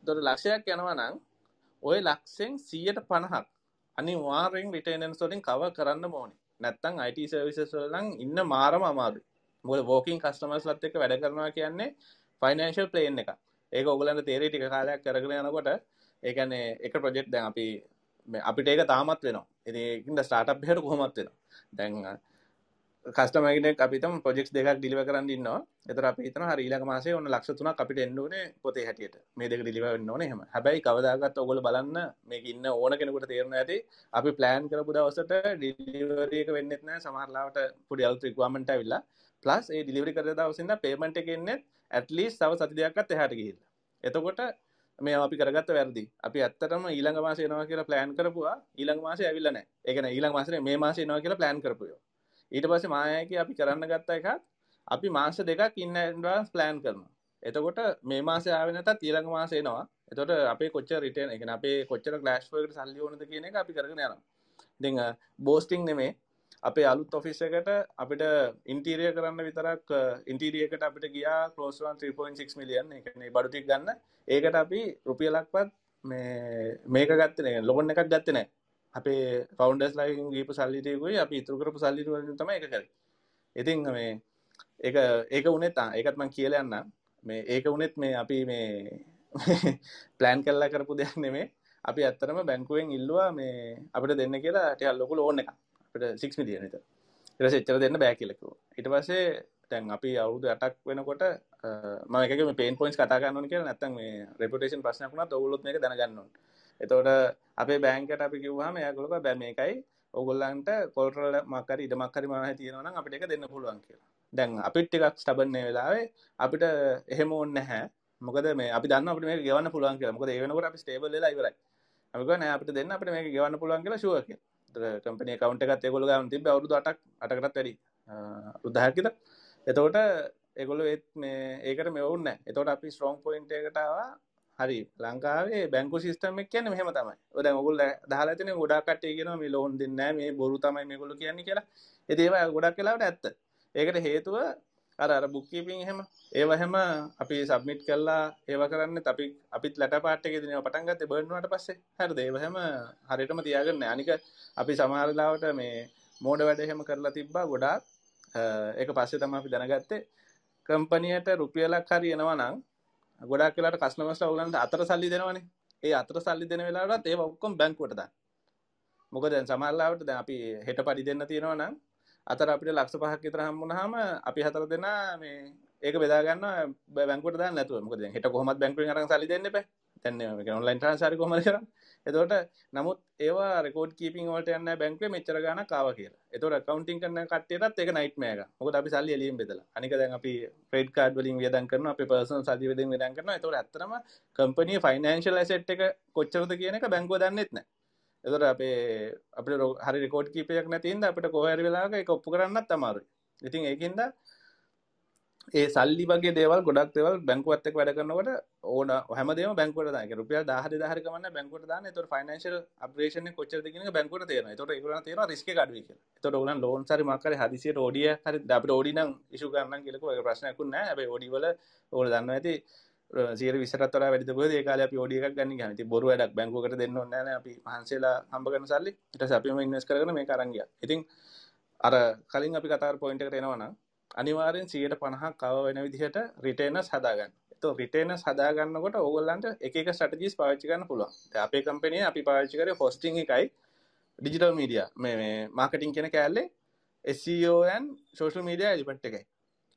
එතකොට ලක්ෂයක් යනවා නම් ওই ලක්ෂෙන් 150ක් අනිවාර්යෙන් රිටේනන්ස් වලින් කවර් කරන්න ඕනේ. නැත්නම් IT සර්විසස් වල නම් ඉන්න මාරම අමාරුයි. මොකද walking customers ලත් එක්ක වැඩ කරනවා කියන්නේ financial plane එකක්. ඒක ඔයගලන්ට තේරෙයි ටික කාලයක් කරගෙන යනකොට ඒ කියන්නේ එක ප්‍රොජෙක්ට් දැන් අපි මේ අපිට ඒක තාමත් වෙනවා. ඉතින් ඒකින්ද ස්ටාර්ට්අප් එකකට කොහොමත් වෙනවා. දැන් කස්ටමර් කෙනෙක් අපි හිතමු ප්‍රොජෙක්ට්ස් දෙකක් ඩිලිවර් කරන්න ඉන්නවා. එතකොට අපි හිතනවා හරි ඊළඟ මාසේ ඔන්න ලක්ෂ 3ක් අපිට එන්න ඕනේ පොතේ හැටියට. මේ දෙක ඩිලිවර් වෙන්න ඕනේ එහෙම. හැබැයි කවදාකවත් ඔයගොල්ලෝ බලන්න මේක ඉන්න ඕන කෙනෙකුට තේරෙනවා ඇති අපි ප්ලෑන් කරපු දවසට ඩිලිවරි එක වෙන්නෙත් නැහැ සමහර ලාවට පොඩි අලුත් රික්වයර්මන්ට් ඇවිල්ලා. ප්ලස් ඒ ඩිලිවරි කරන දවසේ ඉඳන් පේමන්ට් එක එන්නේ ඇට්ලීස්ට් තව සති දෙකක්වත් එහාට ගිහිල්ලා. එතකොට මේ අපි කරගත්ත වැරදි. අපි ඇත්තටම ඊළඟ මාසේ එනවා කියලා ප්ලෑන් කරපුවා ඊළඟ මාසේ ඇවිල්ලා නැහැ. ඒ කියන්නේ ඊළඟ මාසේ මේ මාසේ එනවා කියලා ප්ලෑන් කරපුවා. ඊට පස්සේ මායකේ අපි කරන්න ගත්ත එකක් අපි මාස දෙකක් ඉන්න ඇඩ්වාන්ස් ප්ලෑන් කරනවා. එතකොට මේ මාසේ ආවේ නැතත් ඊළඟ මාසේ එනවා. එතොට අපේ කොච්ච රිටන එක අපේ කොච්චර ගලස්්වකට සල්ලි ඕනද කියන එක අපි කරගෙන යන දෙ බෝස්ටිං නෙමේ අපේ අලුත් ඔෆිස් එකට අපිට ඉන්ටීරිය කරන්න විතරක් ඉන්ටීරියකට අපිට ගියා කලෝස්වන් 3.6 මිලියන් එකන බඩුතික් ගන්න. ඒකට අපි රුපියලක්පත් මේක ගත්තන ලොබන් එකක් ගත්තනෑ අපේ ෆවන්ඩස් ලයින් ගීප සල්ලිටයකුයි අපි ඉතුර කරපු සල්ලිට තම එක කර. ඉතින් මේ ඒක ඒක උනෙත් ඒකත්මන් කියලයන්න මේ ඒක උනෙත් මේ අපි මේ ප්ලෑන් කල්ලා කරපු දෙයක් නෙමේ. අපි ඇත්තරම බැංකුවෙන් ඉල්ලවා මේ අපිට දෙන්න කියලා ටහල් ලොකු ඕන එක අපට සික් මිලියනත ඉරස එච්චර දෙන්න බෑ කියලෙකු ඉට පසේ තැන් අපි අවුදු අටක් වෙනකොට මක පේන් පොයින්ස් කතාගන්න කිය නැත්තන් මේ රෙපුටේෂන් ප්‍රශ්නකුණ ඔවුලොත් එක දැනගන්නවා එතෝට අපේ බෑංකට අපි කිව්හම යකොලක බැම එකයි ඔගොල්ලන්ට කොල්ටරල මකර ඉඩ මක්කරි මහ තියෙනවන අපිට එක දෙන්න පුළුවන් කියලා. දැන් අපිත් ටිකක් ස්ටබන්නේ වෙලාවේ. අපිට එහෙම ඕන්න හැ මොකද මේ අපි දන්න අපට මේ ගවන්න පුළුවන් කියලා. මොකද ඒ වෙනකොට අපි ස්ටේබල් වෙලා ඉවරයි. අපික නෑ අපිට දෙන්න. අපිට මේක ගවන්න පුළුවන් කියලා ෂුවර් කියලා. කම්පැනි account එකත් ඒගොල්ලෝ ගාන තිබ්බ අවුරුදු 8ක් 8කටත් වැඩි. උදාහරණයක් විතර එතකොට ඒගොල්ලෝ ඒත් මේ ඒකට මෙවුන් නැහැ. එතකොට අපි ස්ට්‍රොං පොයින්ට් එකට ආවා. හරි. ලංකාවේ බැංකු සිස්ටම් එක කියන්නේ මෙහෙම තමයි. ඔය දැන් ඔයගොල්ලෝ දහලා තියෙන ගොඩක් කට්ටිය කියනවා මේ ලෝන් දෙන්නේ නැහැ මේ බොරු තමයි මේගොල්ලෝ කියන්නේ කියලා. ඒ දේවල් ගොඩක් වෙලාවට ඇත්ත. ඒකට හේතුව අර අර බුක්කීපින් එහෙම. ඒව එහෙම අපි සබ්මිට් කරලා ඒව කරන්න අපි අපිත් ලැට පාට් එකේ දිනව පටන් ගත්තේ බර්න් වුණාට පස්සේ. හරිද? ඒව එහෙම හරියටම තියාගන්න අනික අපි සමහර ලාවට මේ මෝඩ වැඩ එහෙම කරලා තිබ්බා ගොඩාක්. ඒක පස්සේ තමයි අපි දැනගත්තේ. කම්පැනියට රුපියලක් හරි එනවා නම් ගොඩක් වෙලාට කස්ටමර්ස්ලා ඔයගලන්ට අතර සල්ලි දෙනවනේ. ඒ අතර සල්ලි දෙන වෙලාවටත් ඒව ඔක්කොම බැංකුවට දාන්න. මොකද දැන් සමහර ලාවට දැන් අපි හෙට පඩි දෙන්න තියෙනවා නම් අතර අපිට ලක්ෂ පහක් විතර හම්බුනහම අපි හතර දෙනා මේ ඒක බෙදා ගන්න බැංකුවට දාන්න නැතුව. මොකද දැන් හෙට කොහොමද බැංකුවෙන් අරන් සල්ලි දෙන්න එපා. දැන් මේක ඔන්ලයින් ට්‍රාන්ස්ෆර් කොහොමද කරන්නේ එතකොට නමුත් ඒවා රෙකෝඩ් කීපින් වලට යන්නේ බැංකුවේ මෙච්චර ගාණක් ආවා කියලා. එතකොට accounting කරන කට්ටියටත් ඒක නයිට්මෙයාර් එකක්. මොකද අපි සල්ලි එළියෙන් බෙදලා. අනික දැන් අපි credit card වලින් වියදම් කරනවා, අපේ personal සල්ලි වලින් වියදම් කරනවා. එතකොට ඇත්තටම company financial asset එක කොච්චරද කියන එක බැංකුව දන්නෙත් නැහැ. එතට අපේ අප හරි රෙකෝඩ් කීපයක් නැතින්ද අපිට කොහරි වෙලාක එක ඔප්පු කරන්නත් අමාරුයි ඉතින් ඒකින්ද ඒ සල්ලි වගේ දේවල් ගොඩක් දේවල් බැංකුවත් එක්ක වැඩ කරනකොට ඕන හැමදේම බැංකුවට දාන. ඒක රුපියල් 10 2000 කමන්න බැංකුවට දාන්න. ඒතකොට ෆයිනෑන්ෂල් අප්ග්‍රේඩේෂන් එක කොච්චරද කියන එක බැංකුවට තේරෙනවා. ඒතකොට ඒගොල්ලන් තේරෙනවා රිස්ක් එක අඩුයි කියලා. ඒතකොට ඕගොල්ලන් ලෝන්ස් හරි මොකක් හරි හදිසියට OD හරි අපිට OD නම් ඉෂුව කරන්න කියලා කිව්වා. ඒක ප්‍රශ්නයක් නෑ. හැබැයි OD වල ඕගොල්ලෝ දන්නවා ඇති සිය විසරත් වර වැඩි ොද ඒකාල අපි ෝඩියක් ගන්න ගනති බොරු වැඩක් බැංකුකට දෙන්න න අපිහන්සේලා හම්බ කරන සල්ලි ට අපිම ඉන්නස් කරන මේ කරංගිය ඉතින් අර කලින් අපි කතාර පොයින්ට කරෙනවන අනිවාරෙන් සියට පණහක් කව වෙන විදිහට රිටේනස් හදාගන්න. તો රිටේනස් හදාගන්නකොට ඕගොල්ලන්ට එක ස්ටජිස් පාච්චිකන්න පුළුවන්. අපේ කම්පනය අපි පාච්චි කර හොස්ටිං එකයි. ඩිජිටල් මීඩිය මේ මාකටින් කෙන කෑල්ලේ SCOන් සෝෂල් මීඩිය එලිපට් එකයි.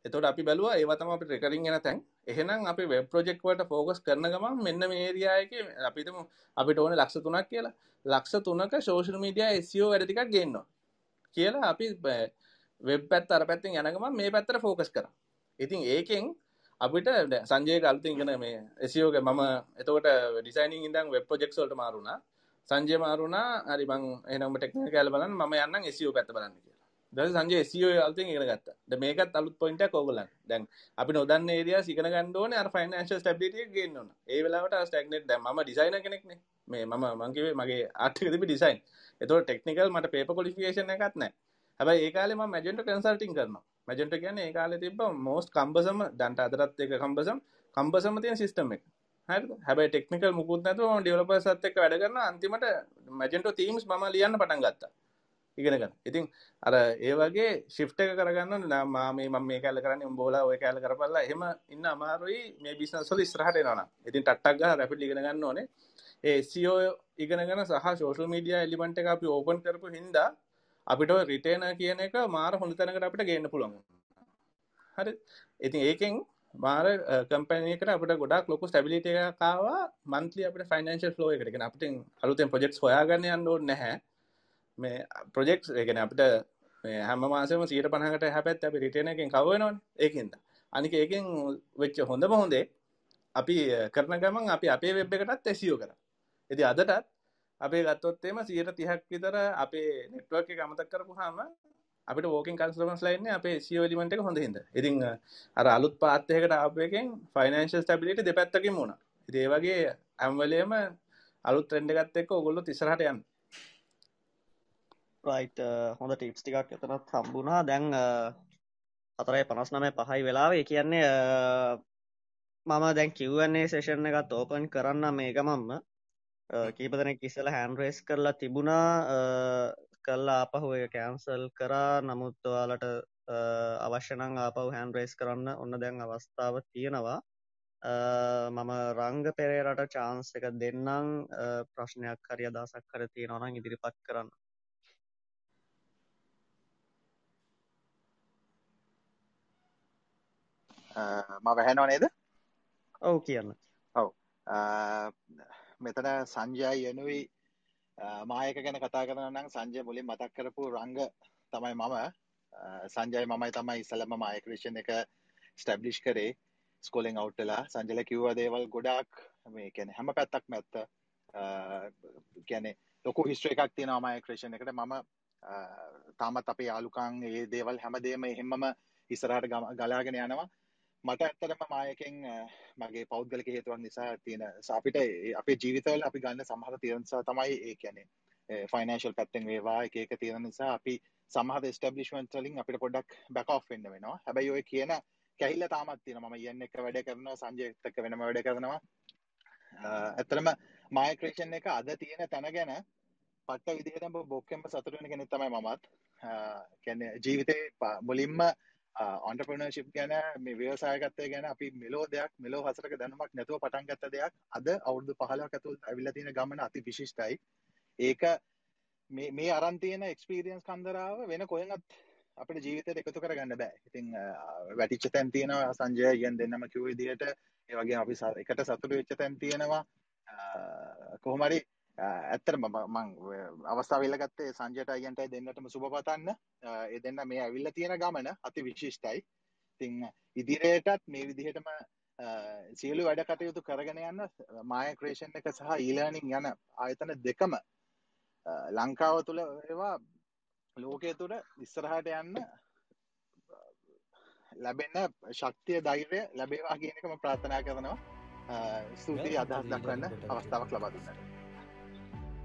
එතොට අපි බැලවා ඒවතම අපි රෙකරින් එන තැන්. එහෙනම් අපි වෙබ් ප්‍රජෙක්වට ෆෝකස් කරන ගමන් මෙන්න මේරියායක අපිතම අපිට ඕන ලක්ෂ තුනක් කියලා. ලක්ෂ තුනක ශෝෂල් මීඩිය ස්ෝ වැඩටිකක් ගන්නවා කියලා අපි වෙබ් පැත් අර පැත්තිෙන් යනගම මේ පැත්තර ෆෝකස් කර ඉතින් ඒකෙන් අපිට සංජය කල්තින් ගෙන මේ එසියෝග මම එතකොට ඩිසයිනින් ඉදම් වෙබ් ප්‍රජෙක්සල්ට මාරුණා සංජය මාරුණා හරි බං එනම ටෙක්න කෑල බලන්න ම යන්න එසියෝ පැත් බලන්න කියලා ද සංජය SEO අලුතින් ඉගෙන ගත්තා. දැන් මේකත් අලුත් පොයින්ට් එකක් ඕගොල්ලන්. දැන් අපි නොදන්න ඒරියාස් ඉගෙන ගන්න ඕනේ අර ෆයිනෑන්ෂල් ස්ටැබිලිටි එක ගේන්න ඕන. ඒ වෙලාවට අර ස්ටැග්නේට් දැන් මම ඩිසයිනර් කෙනෙක්නේ. මේ මම මං කිව්වේ මගේ ආර්ට් එක තිබි ඩිසයින්. ඒතකොට ටෙක්නිකල් මට පේපර් ක්වොලිෆිකේෂන් එකක් නැහැ. හැබැයි ඒ කාලේ මම මැජෙන්ටෝ කන්සල්ටිං කරනවා. මැජෙන්ටෝ කියන්නේ ඒ කාලේ තිබ්බ most කම්බසම දැන්ට අදටත් ඒක කම්බසම් කම්බසම තියෙන සිස්ටම් එක. හරිද? හැබැයි ටෙක්නිකල් මුකුත් නැතුව මම ඩෙවලොපර්ස්ත් එක්ක වැඩ කරනවා. අන්තිමට මැජෙන්ටෝ තීම්ස් මම ලියන්න පටන් ගත්තා. ඉගෙන ගන්න. ඉතින් අර ඒ වගේ ශිෆ්ට් එක කරගන්න මම මේ මම මේ කැල කරන්නේ උඹලා ඔය කැල කරපල්ලා එහෙම ඉන්න අමාරුයි මේ බිස්නස් වල ඉස්සරහට එනවා නම්. ඉතින් ටට්ටක් ගහ රැපිඩ්ලි ඉගෙන ගන්න ඕනේ. ඒ SEO ඉගෙනගෙන සහ සෝෂල් මීඩියා එලිමන්ට් එක අපි ඕපන් කරපු හින්දා අපිට ඔය රිටේනර් කියන එක මාර හොඳ තැනකට අපිට ගේන්න පුළුවන්. හරි. ඉතින් ඒකෙන් මාර කම්පැනියකට අපිට ගොඩක් ලොකු ස්ටැබිලිටි එකක් ආවා මන්ත්ලි අපිට ෆයිනෑන්ෂල් ෆ්ලෝ එකට. කියන්නේ අපිට අලුතෙන් ප්‍රොජෙක්ට්ස් හොයාගන්න යන්න ඕනේ නැහැ. මේ ප්‍රොජෙක්් එකන අපිට හැම මාසම සීට පනහට හැපැත් අපි රිටන එකෙන් කවනොන් ඒකින්ද අනික ඒකෙන් වෙච්ච හොඳම හොඳේ අපි කරන ගමන් අපි අපේ වෙබ් එකටත් ඇසියෝ කර ඇති අදටත් අපේ ගත්තොත්තේම සියට තිහක් විතර අපේ නෙට්වක් එක අමතක් කරපු හාම අපිට ෝකින් කන්ස්ලමස් ලයින්න අපේ සියෝලිමට එක හොඳ හිද ඉතිං අර අලුත් පාත්තයකට අපේකෙන් ෆයිනන්ශල් ස්ටබිලිට දෙපැත්තකින් මුණ ඒවගේ ඇම්වලේම අලුත් ට්‍රෙන්ඩ ගත්ත එක්ක ඔගොල්ලො තිසරහට යන්න. රයිට් හොඳ ටිප්ස් ටිකක් එතනත් හම්බුණා. දැන් හතරයි පනස් නමය පහයි වෙලාවේ. කියන්නේ මම දැන් කිව්වන්නේ සේෂණ එකත් ඕපන් කරන්න මේක මම්ම කීපදන කිසල හැන්රේස් කරලා තිබුණා. කල්ලා එක කෑන්සල් කරා. නමුත්වාලට අවශ්‍යනං ආපව් හැන්රේස් කරන්න ඔන්න දැන් අවස්ථාව තියෙනවා. මම රංග පෙරේරට චාන්ස එක දෙන්නම්. ප්‍රශ්නයක් හරි අදසක් කර තියෙනවනම් ඉදිරිපත් කරන්න. ම වැහැනෝ නේද? ඔවු කියන්න. ඔව් මෙතන සංජය යනුයි මායක ගැන කතා කරන නම් සංජය මුලින් මතක් කරපු රංග තමයි මම. සංජය මමයි තමයි ඉස්සලම මායක්‍රේෂන් එක ස්ටබ්ලිෂ් කරේ. ස්කෝලෙන් අවට්ටලා සංජල කිව්ව දේවල් ගොඩක් මේ කැන හැම පැත්තක් මැත්ත ගැනෙ ලොකු හිස්ට්‍ර එකක් තියෙන මායක්‍රේෂන් එකට. මම තාමත් අපේ යාලුකං ඒ දේවල් හැමදේම එහෙමම ඉස්සරහට ගලාගෙන යනවා. මට ඇත්තරම මායකෙන් මගේ පෞද්ගලක හේතුවන් නිසා තියෙන සාපිට අපේ ජීවිතවල අපි ගන්න සමහර තිරන්සා තමයි ඒ කැනෙ ෆයිනශල් පැත්තෙන් වේවා එක එක තියෙන නිසා අපි සමහද ස්ටබ්ලිශ්මන්ට වලින් අපිට පොඩක් බැකෝ් වෙන්න වෙනවා. හැබැයි ඔය කියන කැහිල්ල තාමත් තියෙන ම යන්න එක වැඩ කරනවා සංජයතක වෙනම වැඩ කරනවා. ඇත්තරම මායක්‍රේෂන් එක අද තියෙන තැන ගැන පට්ට විදිහට බොක්කෙම සතුරෙන කෙනෙ තමයි මමත්. කැන ජීවිතේ මුලින්ම ඔන්ටපනශිප් ගැන මේ ව්‍යවසායගත්තය ගැන අපි මෙලෝ දෙයක් මෙලෝ හසරක දැනමක් නැතුව පටන් ගත්ත දෙයක් අද අවුදු පහලක් ඇතුල් ඇවිල්ල තියෙන ගමන අති විශිෂ්ටයි. ඒක මේ අරන්තියන එක්ස්පීරියන්ස් කන්දරාව වෙන කොයනත් අපට ජීවිතයට එකතු කර ගන්න බෑ. ඉතින් වැටිච්ච තැන් තියෙනවා සංජය යෙන් දෙන්නම කිව විදිහට ඒවගේ අපි එකට සතුරු වෙච්ච තැන් තියෙනවා. කොහොමරි ඇත්තර මං අවස්ථාවල්ල ගත්තේ සංජයට අයන්ටයි දෙන්නටම සුභ පතන්න. ඒ දෙන්න මේ ඇවිල්ල තියෙන ගමන අති විශිෂ්ටයි. තිං ඉදිරියටත් මේ විදිහටම සියලු වැඩ කටයුතු කරගෙන යන්න මාය ක්‍රේෂන් එක සහ ඊලනිින් යන ආයතන දෙකම ලංකාව තුළ ඒවා ලෝකය තුළ ඉස්සරහට යන්න ලැබෙන්න ශක්තිය දෛර්ය ලැබේවා කියනකම ප්‍රාථනා කරනවා. ස්තුතියි අදහස් දක්වන්න අවස්ථාවක් ලබාදුන්නට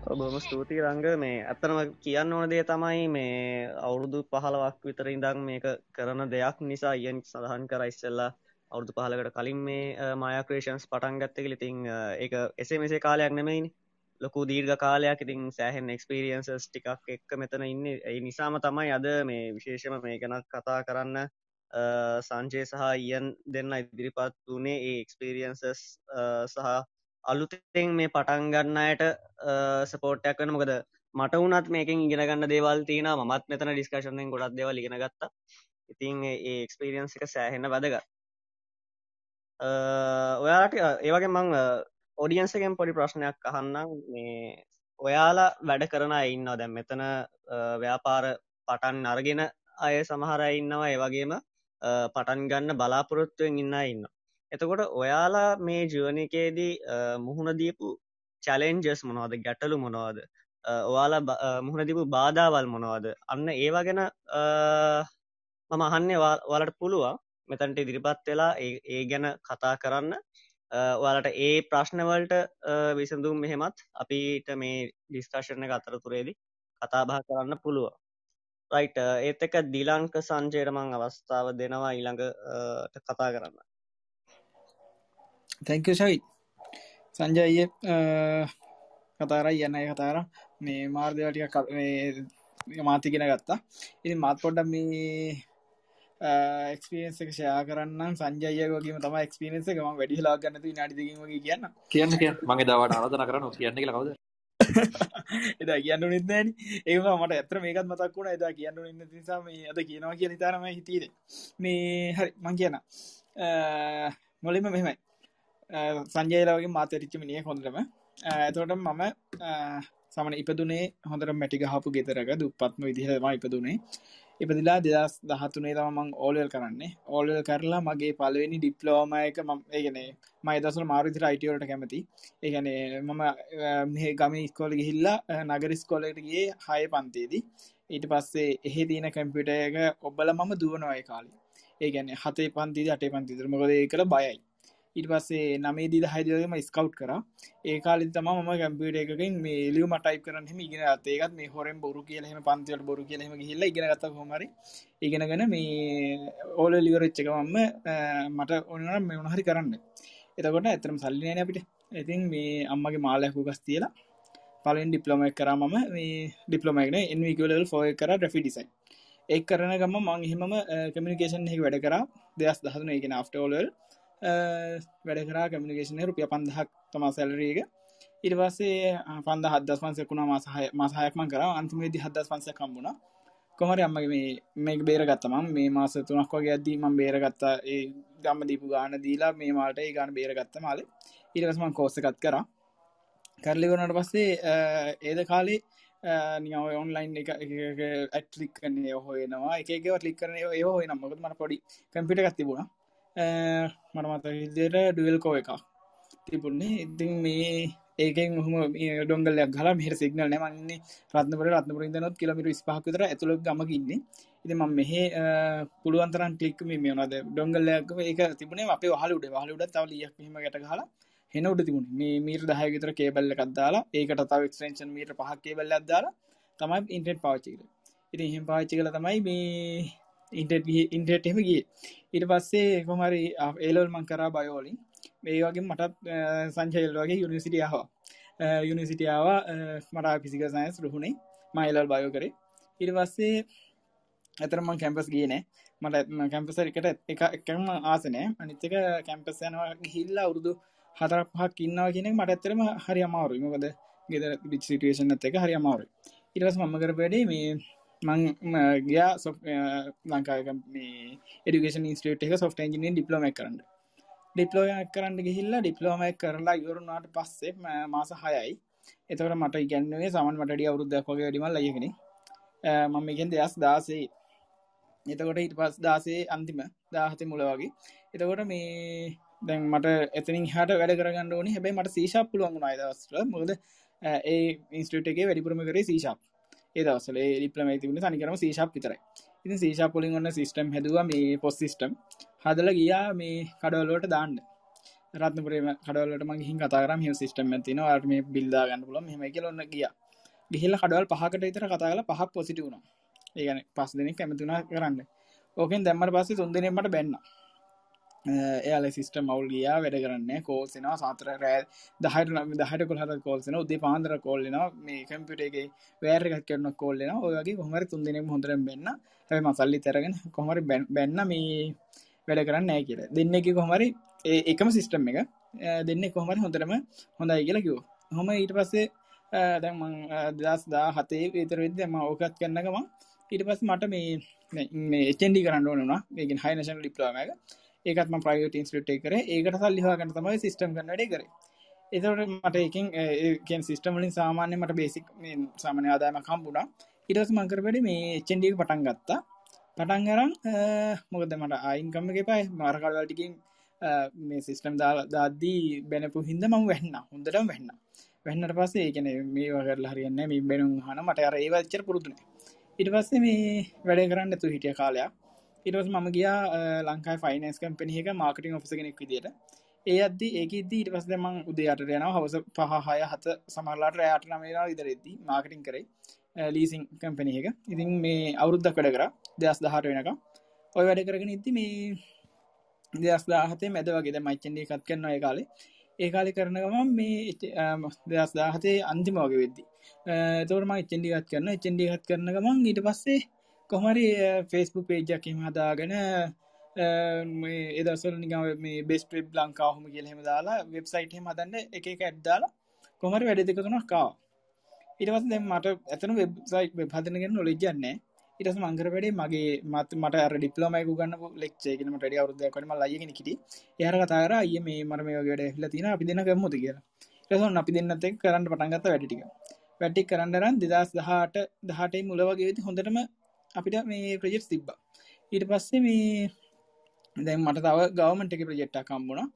බොම ස්තුතියි රංග මේ ඇත්තනම කියන්න ඕන දේ තමයි මේ අවුරුදු පහලවක් විතර ඉඳං මේක කරන දෙයක් නිසා ඉයෙන් සඳහන් කර ඉස්සල්ලා අවුදු පහලකට කලින් මේ මයක්‍රේෂන්ස් පටන් ගත්තක ඉතිං එක එසේ මෙසේ කාලයක් නෙමයිනි. ලොකු දීර්ඝ කාලයක්. ඉතින් සෑහෙන් එක්ස්පිරියන්සස් ටිකක් එක්ක මෙතන ඉන්න. ඒ නිසාම තමයි අද මේ විශේෂම මේ ගැනත් කතා කරන්න සංජය සහ ඉයන් දෙන්න ඉදිරිපත් වනේ ඒ එක්ස්පිරියන්සස් සහ අලුතෙන් මේ පටන් ගන්නයට සපෝට්ටයක් වන. මොකද මට වනත් මේකින් ඉගෙනගන්න දේවල් තියෙන මත් මෙතන ඩිස්කශනෙන් ගොඩක් දේවල් ඉගෙන ගත්තා. ඉතින් ඒ එක්ස්පිරියන්ස් එක සෑහෙන වැදගත්. ඔයාට ඒවගේ මං ඔඩියන්සකෙන් පොඩි ප්‍රශ්නයක් අහන්නම්. මේ ඔයාලා වැඩ කරන ඉන්න දැම් මෙතන ව්‍යාපාර පටන් අරගෙන අය සමහර ඉන්නවා. ඒවගේම පටන් ගන්න බලාපොරොත්තුවෙන් ඉන්න ඉන්න එතකොට ඔයාලා මේ ජීවනකේදී මුහුණ දීපු චලෙන්ජස් මොනවද? ගැටලු මොනවාද? ඔයාලා මුහුණ දීපු බාධාවල් මොනවාද? අන්න ඒවා ගැන මම අහන්නේ වලට පුළුවන් මෙතැන්ට ඉදිරිපත් වෙලා ඒ ගැන කතා කරන්න. ඔයාලට ඒ ප්‍රශ්නවලට විසඳුම් මෙහෙමත් අපිට මේ ඩිස්කශන එක අතරතුරේදී කතාබා කරන්න පුළුව රයිට ඒත් එක දිලංක සංජයරමං අවස්ථාව දෙනවා ඊළඟට කතා කරන්න. තැංක ශයි සංජය කතාරයි යන්න කතාර මේ මාර්දවටික මාතිගෙන ගත්තා ඉති මාත් පොඩ්ඩ මේ එක්ස්පියන්ස එක ෂයා කරන්න සංජයගේම තම එක්ස්පිනස එකම වැඩි ලාගන්නතු නඩිදීමගේ කියන්න කියන්න කිය මගේ දවට අරදන කරන්න කියන්න කවද එදා කියන්න නිදෑන ඒවා මට ඇතර මේකත් මතක් වුණ එදා කියන්න ඉන්න නිසා මේ අද කියනවා කිය නිතාරම හිතීර මේ හරි මං කියන මොලිම මෙහෙමයි සංජයලාවගේ මාතරිච්චමිනිය හොඳටම. ඇතවට මම සමන ඉපදුනේ හොඳට මැටි ගහපු ගෙතරක දුපත්ම විදිහම ඉපදුනේ. ඉපදිලා දෙදස් දහතුනේ තමන් ඕලල් කරන්නේ. ඕලල් කරලා මගේ පලවෙනි ඩිප්ලෝමයක මම ඒගන මයි දසල මාරුති රයිටවලට කැමති ඒගන මම මේ ගම ස්කෝල ගිහිල්ලා නගරිස් කොලටගේ හය පන්තේදී ඊට පස්සේ එහෙ දීන කැම්පිට එක ඔබල මම දුවනොය කාලි. ඒගැන හතේ පන්තිද අටේ පන්තිදර මොකද කළ බයයි. ඊට පස්සේ නමේ දී හයිදම ස්කව් කර. ඒ කාලි තම ම කැම්පිට එකකින් මේ ලියම ටයි් කරන හෙම ඉගෙන අතේකත් මේ හොරෙන් බොරු කියලහෙම පන්තිවල බොරු කියලහෙම හිල්ල ඉගෙන ගත හොමරි ඉගෙනගෙන මේ ඕල ලිවරච්චකවම්ම මට ඔන්නනම් මේ උනහරි කරන්න. එතකොට ඇතරම් සල්ලිනය අපිට. ඉතින් මේ අම්මගේ මාලයකු ගස් තියලා පලින් ඩිප්ලොමක් කර මම. මේ ඩිප්ලොමක්න එන්විකලල් ෆෝය කර ්‍රෆි ඩිසයින් එක් කරන ගම මං හිමම කමිනිකේෂන් හි වැඩ කර. දෙස් දහතුන එකෙන අෆ්ටෝලල් වැඩ කරා කමිනිකේෂන රුපිය පන්දහක් තමා සැලරීක ඉරිවාසේ පන්ද හදස් පන්සකුණ මාසහය මසායක්මන් කර. අන්තිමේදි හදස් පන්ස කම්බුණ කොමරි අම්මගේ මේ මේක බේරගත්තම මේ. මාස තුනක් වගේ අද්දී මං බේරගත්තා. ඒ ගම්ම දීපු ගාන දීලා මේ මාලට ඒ ගාන බේරගත්ත මාල. ඉරවස්මන් කෝස්සකත් කරා. කරලිගනට පස්සේ ඒද කාලේ නියාව ඔන්ලයින් එක ඇටලික් කන්නේ හොයනවා. එකකව ලික් කරන ඒ හොය නම්මකත් මට පොඩි කම්පිට එකක් තිබුණ. මට මත විදයට ඩුවල් කෝ එක තිබුන්නේ ඉතින් මේ ඒකෙන් හම ඩොංගලයක් ගල මෙහ සිගනල් නමන්නේ රත්නපර. රත්නපර දනොත් කිලමිට ස්පාහකතර ඇතුළ ගමකින්නේ ඉති ම මෙහ පුළුවන්තරන් ටික් මේ වනද ඩොංගල්ලයක් ඒක තිබුණේ. අපේ හලුඩ හලුඩ තව ලියක් ම ගැට හලා හෙන උඩ තිබුණ. මේ මීර දහයවිතර කේබල්ල එකක්දාලා ඒකට තව එක්ස්ටේෂන් මීට පහක් කේබල්ල අදාලා තමයි ඉන්ටෙට් පාචිකර ඉති එහෙම පාච්චි කල තමයි මේ ඉන්ටෙට් ඉන්ටෙට් එහෙමගේ ඉට පස්සේ කොමරි ඒලල් මං කරා බයෝලින්. මේ වගේ මටත් සංචයල් වගේ යුනිසිටියාව යුනිසිටියාව මට පිසික සයින්ස් රුහුණේ. මයිලල් බයෝ කරේ. ඉට පස්සේ ඇතරම කැම්පස් ගියනෑ මට කැම්පසර එකට එක එකම ආසනෑ අනිත්තක කැම්පස් යනවා හිල්ලා අවුරුදු හතර පහක් ඉන්නවා කියන මට ඇතරම හරි අමාරුයි. මොකද ගෙදර බිච් සිටුවේෂන් ඇත එක හරි අමාරුයි. ඉටවස් මම කර වැඩේ මේ මං ගයා සො ලංකාක මේ එඩිකේෂන් ඉස්ටේට් එක සොෆ්ට engineering ඩිප්ලෝම කරන්න. ඩිප්ලෝය කරන්න ගිහිල්ලා ඩිප්ලෝම කරලා ඉවරුණාට පස්සේ මාස හයයි. එතකට මට ඉගැන්වේ සමන් මටඩිය අවුරුද්දක් වගේ ඩිමල් ලයගෙන මම ඉගෙන් දෙයස් දාසේ එතකොට ඉට පස් දාසේ අන්තිම දාහත මුල වගේ. එතකොට මේ දැන් මට එතනින් හට වැඩ කරගන්න ඕනි. හැබයි මට සීශාප් පුළුවන් අයිදස්ට මොකද ඒ ඉන්ස්ටේටගේ වැඩිපුරම කරේ සීශාප් ඒ දවසල ලිපලම තිබුණ තනිකරම සීශාප් විතරයි. ඉති සීශා පොලින් ඔන්න සිස්ටම් හැදවා මේ පොස් සිිස්ටම් හදල ගියා මේ කඩවලට දාන්න. රත්නපුරේම කඩවලට මගහින් කතාරම හ සිස්ටම් ඇතින අර්ම බිල්දා ගන්න පුලම හෙම කියලොන්න ගිය. ගිහිල්ල කඩවල් පහකට ඉතර කතාගල පහක් පොසිට වුණ. ඒගන පස් දෙනෙක් කැමතිුණ කරන්න. ඕකෙන් දැම්මට පස්සේ තුන්දනීමට බැන්න. එයාල සිිස්ට මවල් ගියා වැඩ කරන්න කෝල්සිනවා සාතර රෑ දහට නම් දහට කොහට කෝල්සන උදේ පාන්දර කෝල්ලෙන මේ කම්පිටගේ වෑරගත් කරන කෝල්ලෙන ඔයගේ කොමර තුන්දනෙ හොඳර බෙන්න්න හැයි මසල්ලි තරගෙන කොමරි බැන්න මේ වැඩ කරන්න නෑ කියල. දෙන්න එක කොහමරි ඒකම සිිස්ටම් එක දෙන්න කොහමරි හොඳරම හොඳයි කියලා කිවෝ හොම ඊට පස්සේ දැන් දස් දා හතේ විතර විද්‍ය ම ඕකත් කරන්නකම ඊට පස් මට මේ මේ එචෙන්ඩි කරන්න ඕනවා මේකින් හයිනශන් ලිප්ලාම එක. ඒකත්ම ප්‍රයිට ඉන්ස්ටට කර. ඒකට සල්ලිහගන්න තමයි සිස්ටම් කන්නඩ කර. එතට මට එකින් ඒකෙන් සිස්ටම්ලින් සාමාන්‍ය මට බේසික් සාමනය ආදායම කම්බුණා ඉටස් මංකර වැඩි මේ එච්චන්ඩිය පටන් ගත්තා. පටන් අරන් මොකද මට අයින්කම්ම එකපයි මාරකල්වල්ටිකින් මේ සිස්ටම් දාදී බැනපු හින්ද මං වෙන්න. හොඳටම වෙන්න. වෙන්නට පස්සේ ඒකන මේ වගරලා හරියන්න මේ බැනුම් හන මට අර ඒවච්චර පුරුදුන ඉට පස්සේ මේ වැඩ කරන්න තු හිටිය කාලයක්. ඉටස් මම ගියා ලංකායි ෆයිනස් කම්පනි එක මාර්කටින් ඔෆිස කෙනෙක් විදිට ඒ අද්දි ඒකද ඊට පස් දෙමං උදයාට යන හවස පහහය හත සමරලාට රෑට නමේලා ඉදරෙද්දි මාර්කටින් කරේ. ලීසින් කම්පනි එක. ඉතින් මේ අවුරුද්ධ වැඩ කර. දෙස් දහට වෙනක ඔය වැඩ කරගෙන ඉති මේ දෙස් දාහතේ මැද වගේ මයිචන්ඩි කත් කරන්න ඒ කාලේ. ඒ කාලි කරන ගම මේ දෙස් දාහතේ අන්තිම වගේ වෙද්දි. තවරම චෙන්ඩිගත් කරන්න චෙන්ඩිගත් කරන ගමන් ඊට පස්සේ කොහමරි ෆෙස්බුක් පේජ්ජක්කම හදාගෙන එදසල් නිගම මේ බෙස් ්‍රිප් ලංකාහම කියලහෙම දාලා වෙබ්සයිට් හෙම හදන්න එක එක ඇඩ්දාලා කොමරි වැඩ දෙක තුනක් කාව ඉටවස් දැ මට ඇතන වෙබ්සයිට් වෙබ් හදනගෙන නොලෙජන්නේ ඉටස් මංගර වැඩේ මගේ මත් මට අර ඩිපලමයිකු ගන්න ලෙක්ෂේකනම ටඩ අවරුදයකටම ලයගෙන කිට යර කතාර අය මේ මර මේ වගේට ලතින අපි දෙන ගමුද කියලා. රසන් අපි දෙන්නත කරන්න පටන්ගත්ත වැඩටික වැටි කරන්නරන් දෙදස් දහට දහටයි මුල වගේ හොඳටම අපිට මේ ප්‍රජෙට් තිබ්බ. ඊට පස්සේ මේ දැන් මට තව ගවමට එක ප්‍රජෙට්ටා කම්බුණ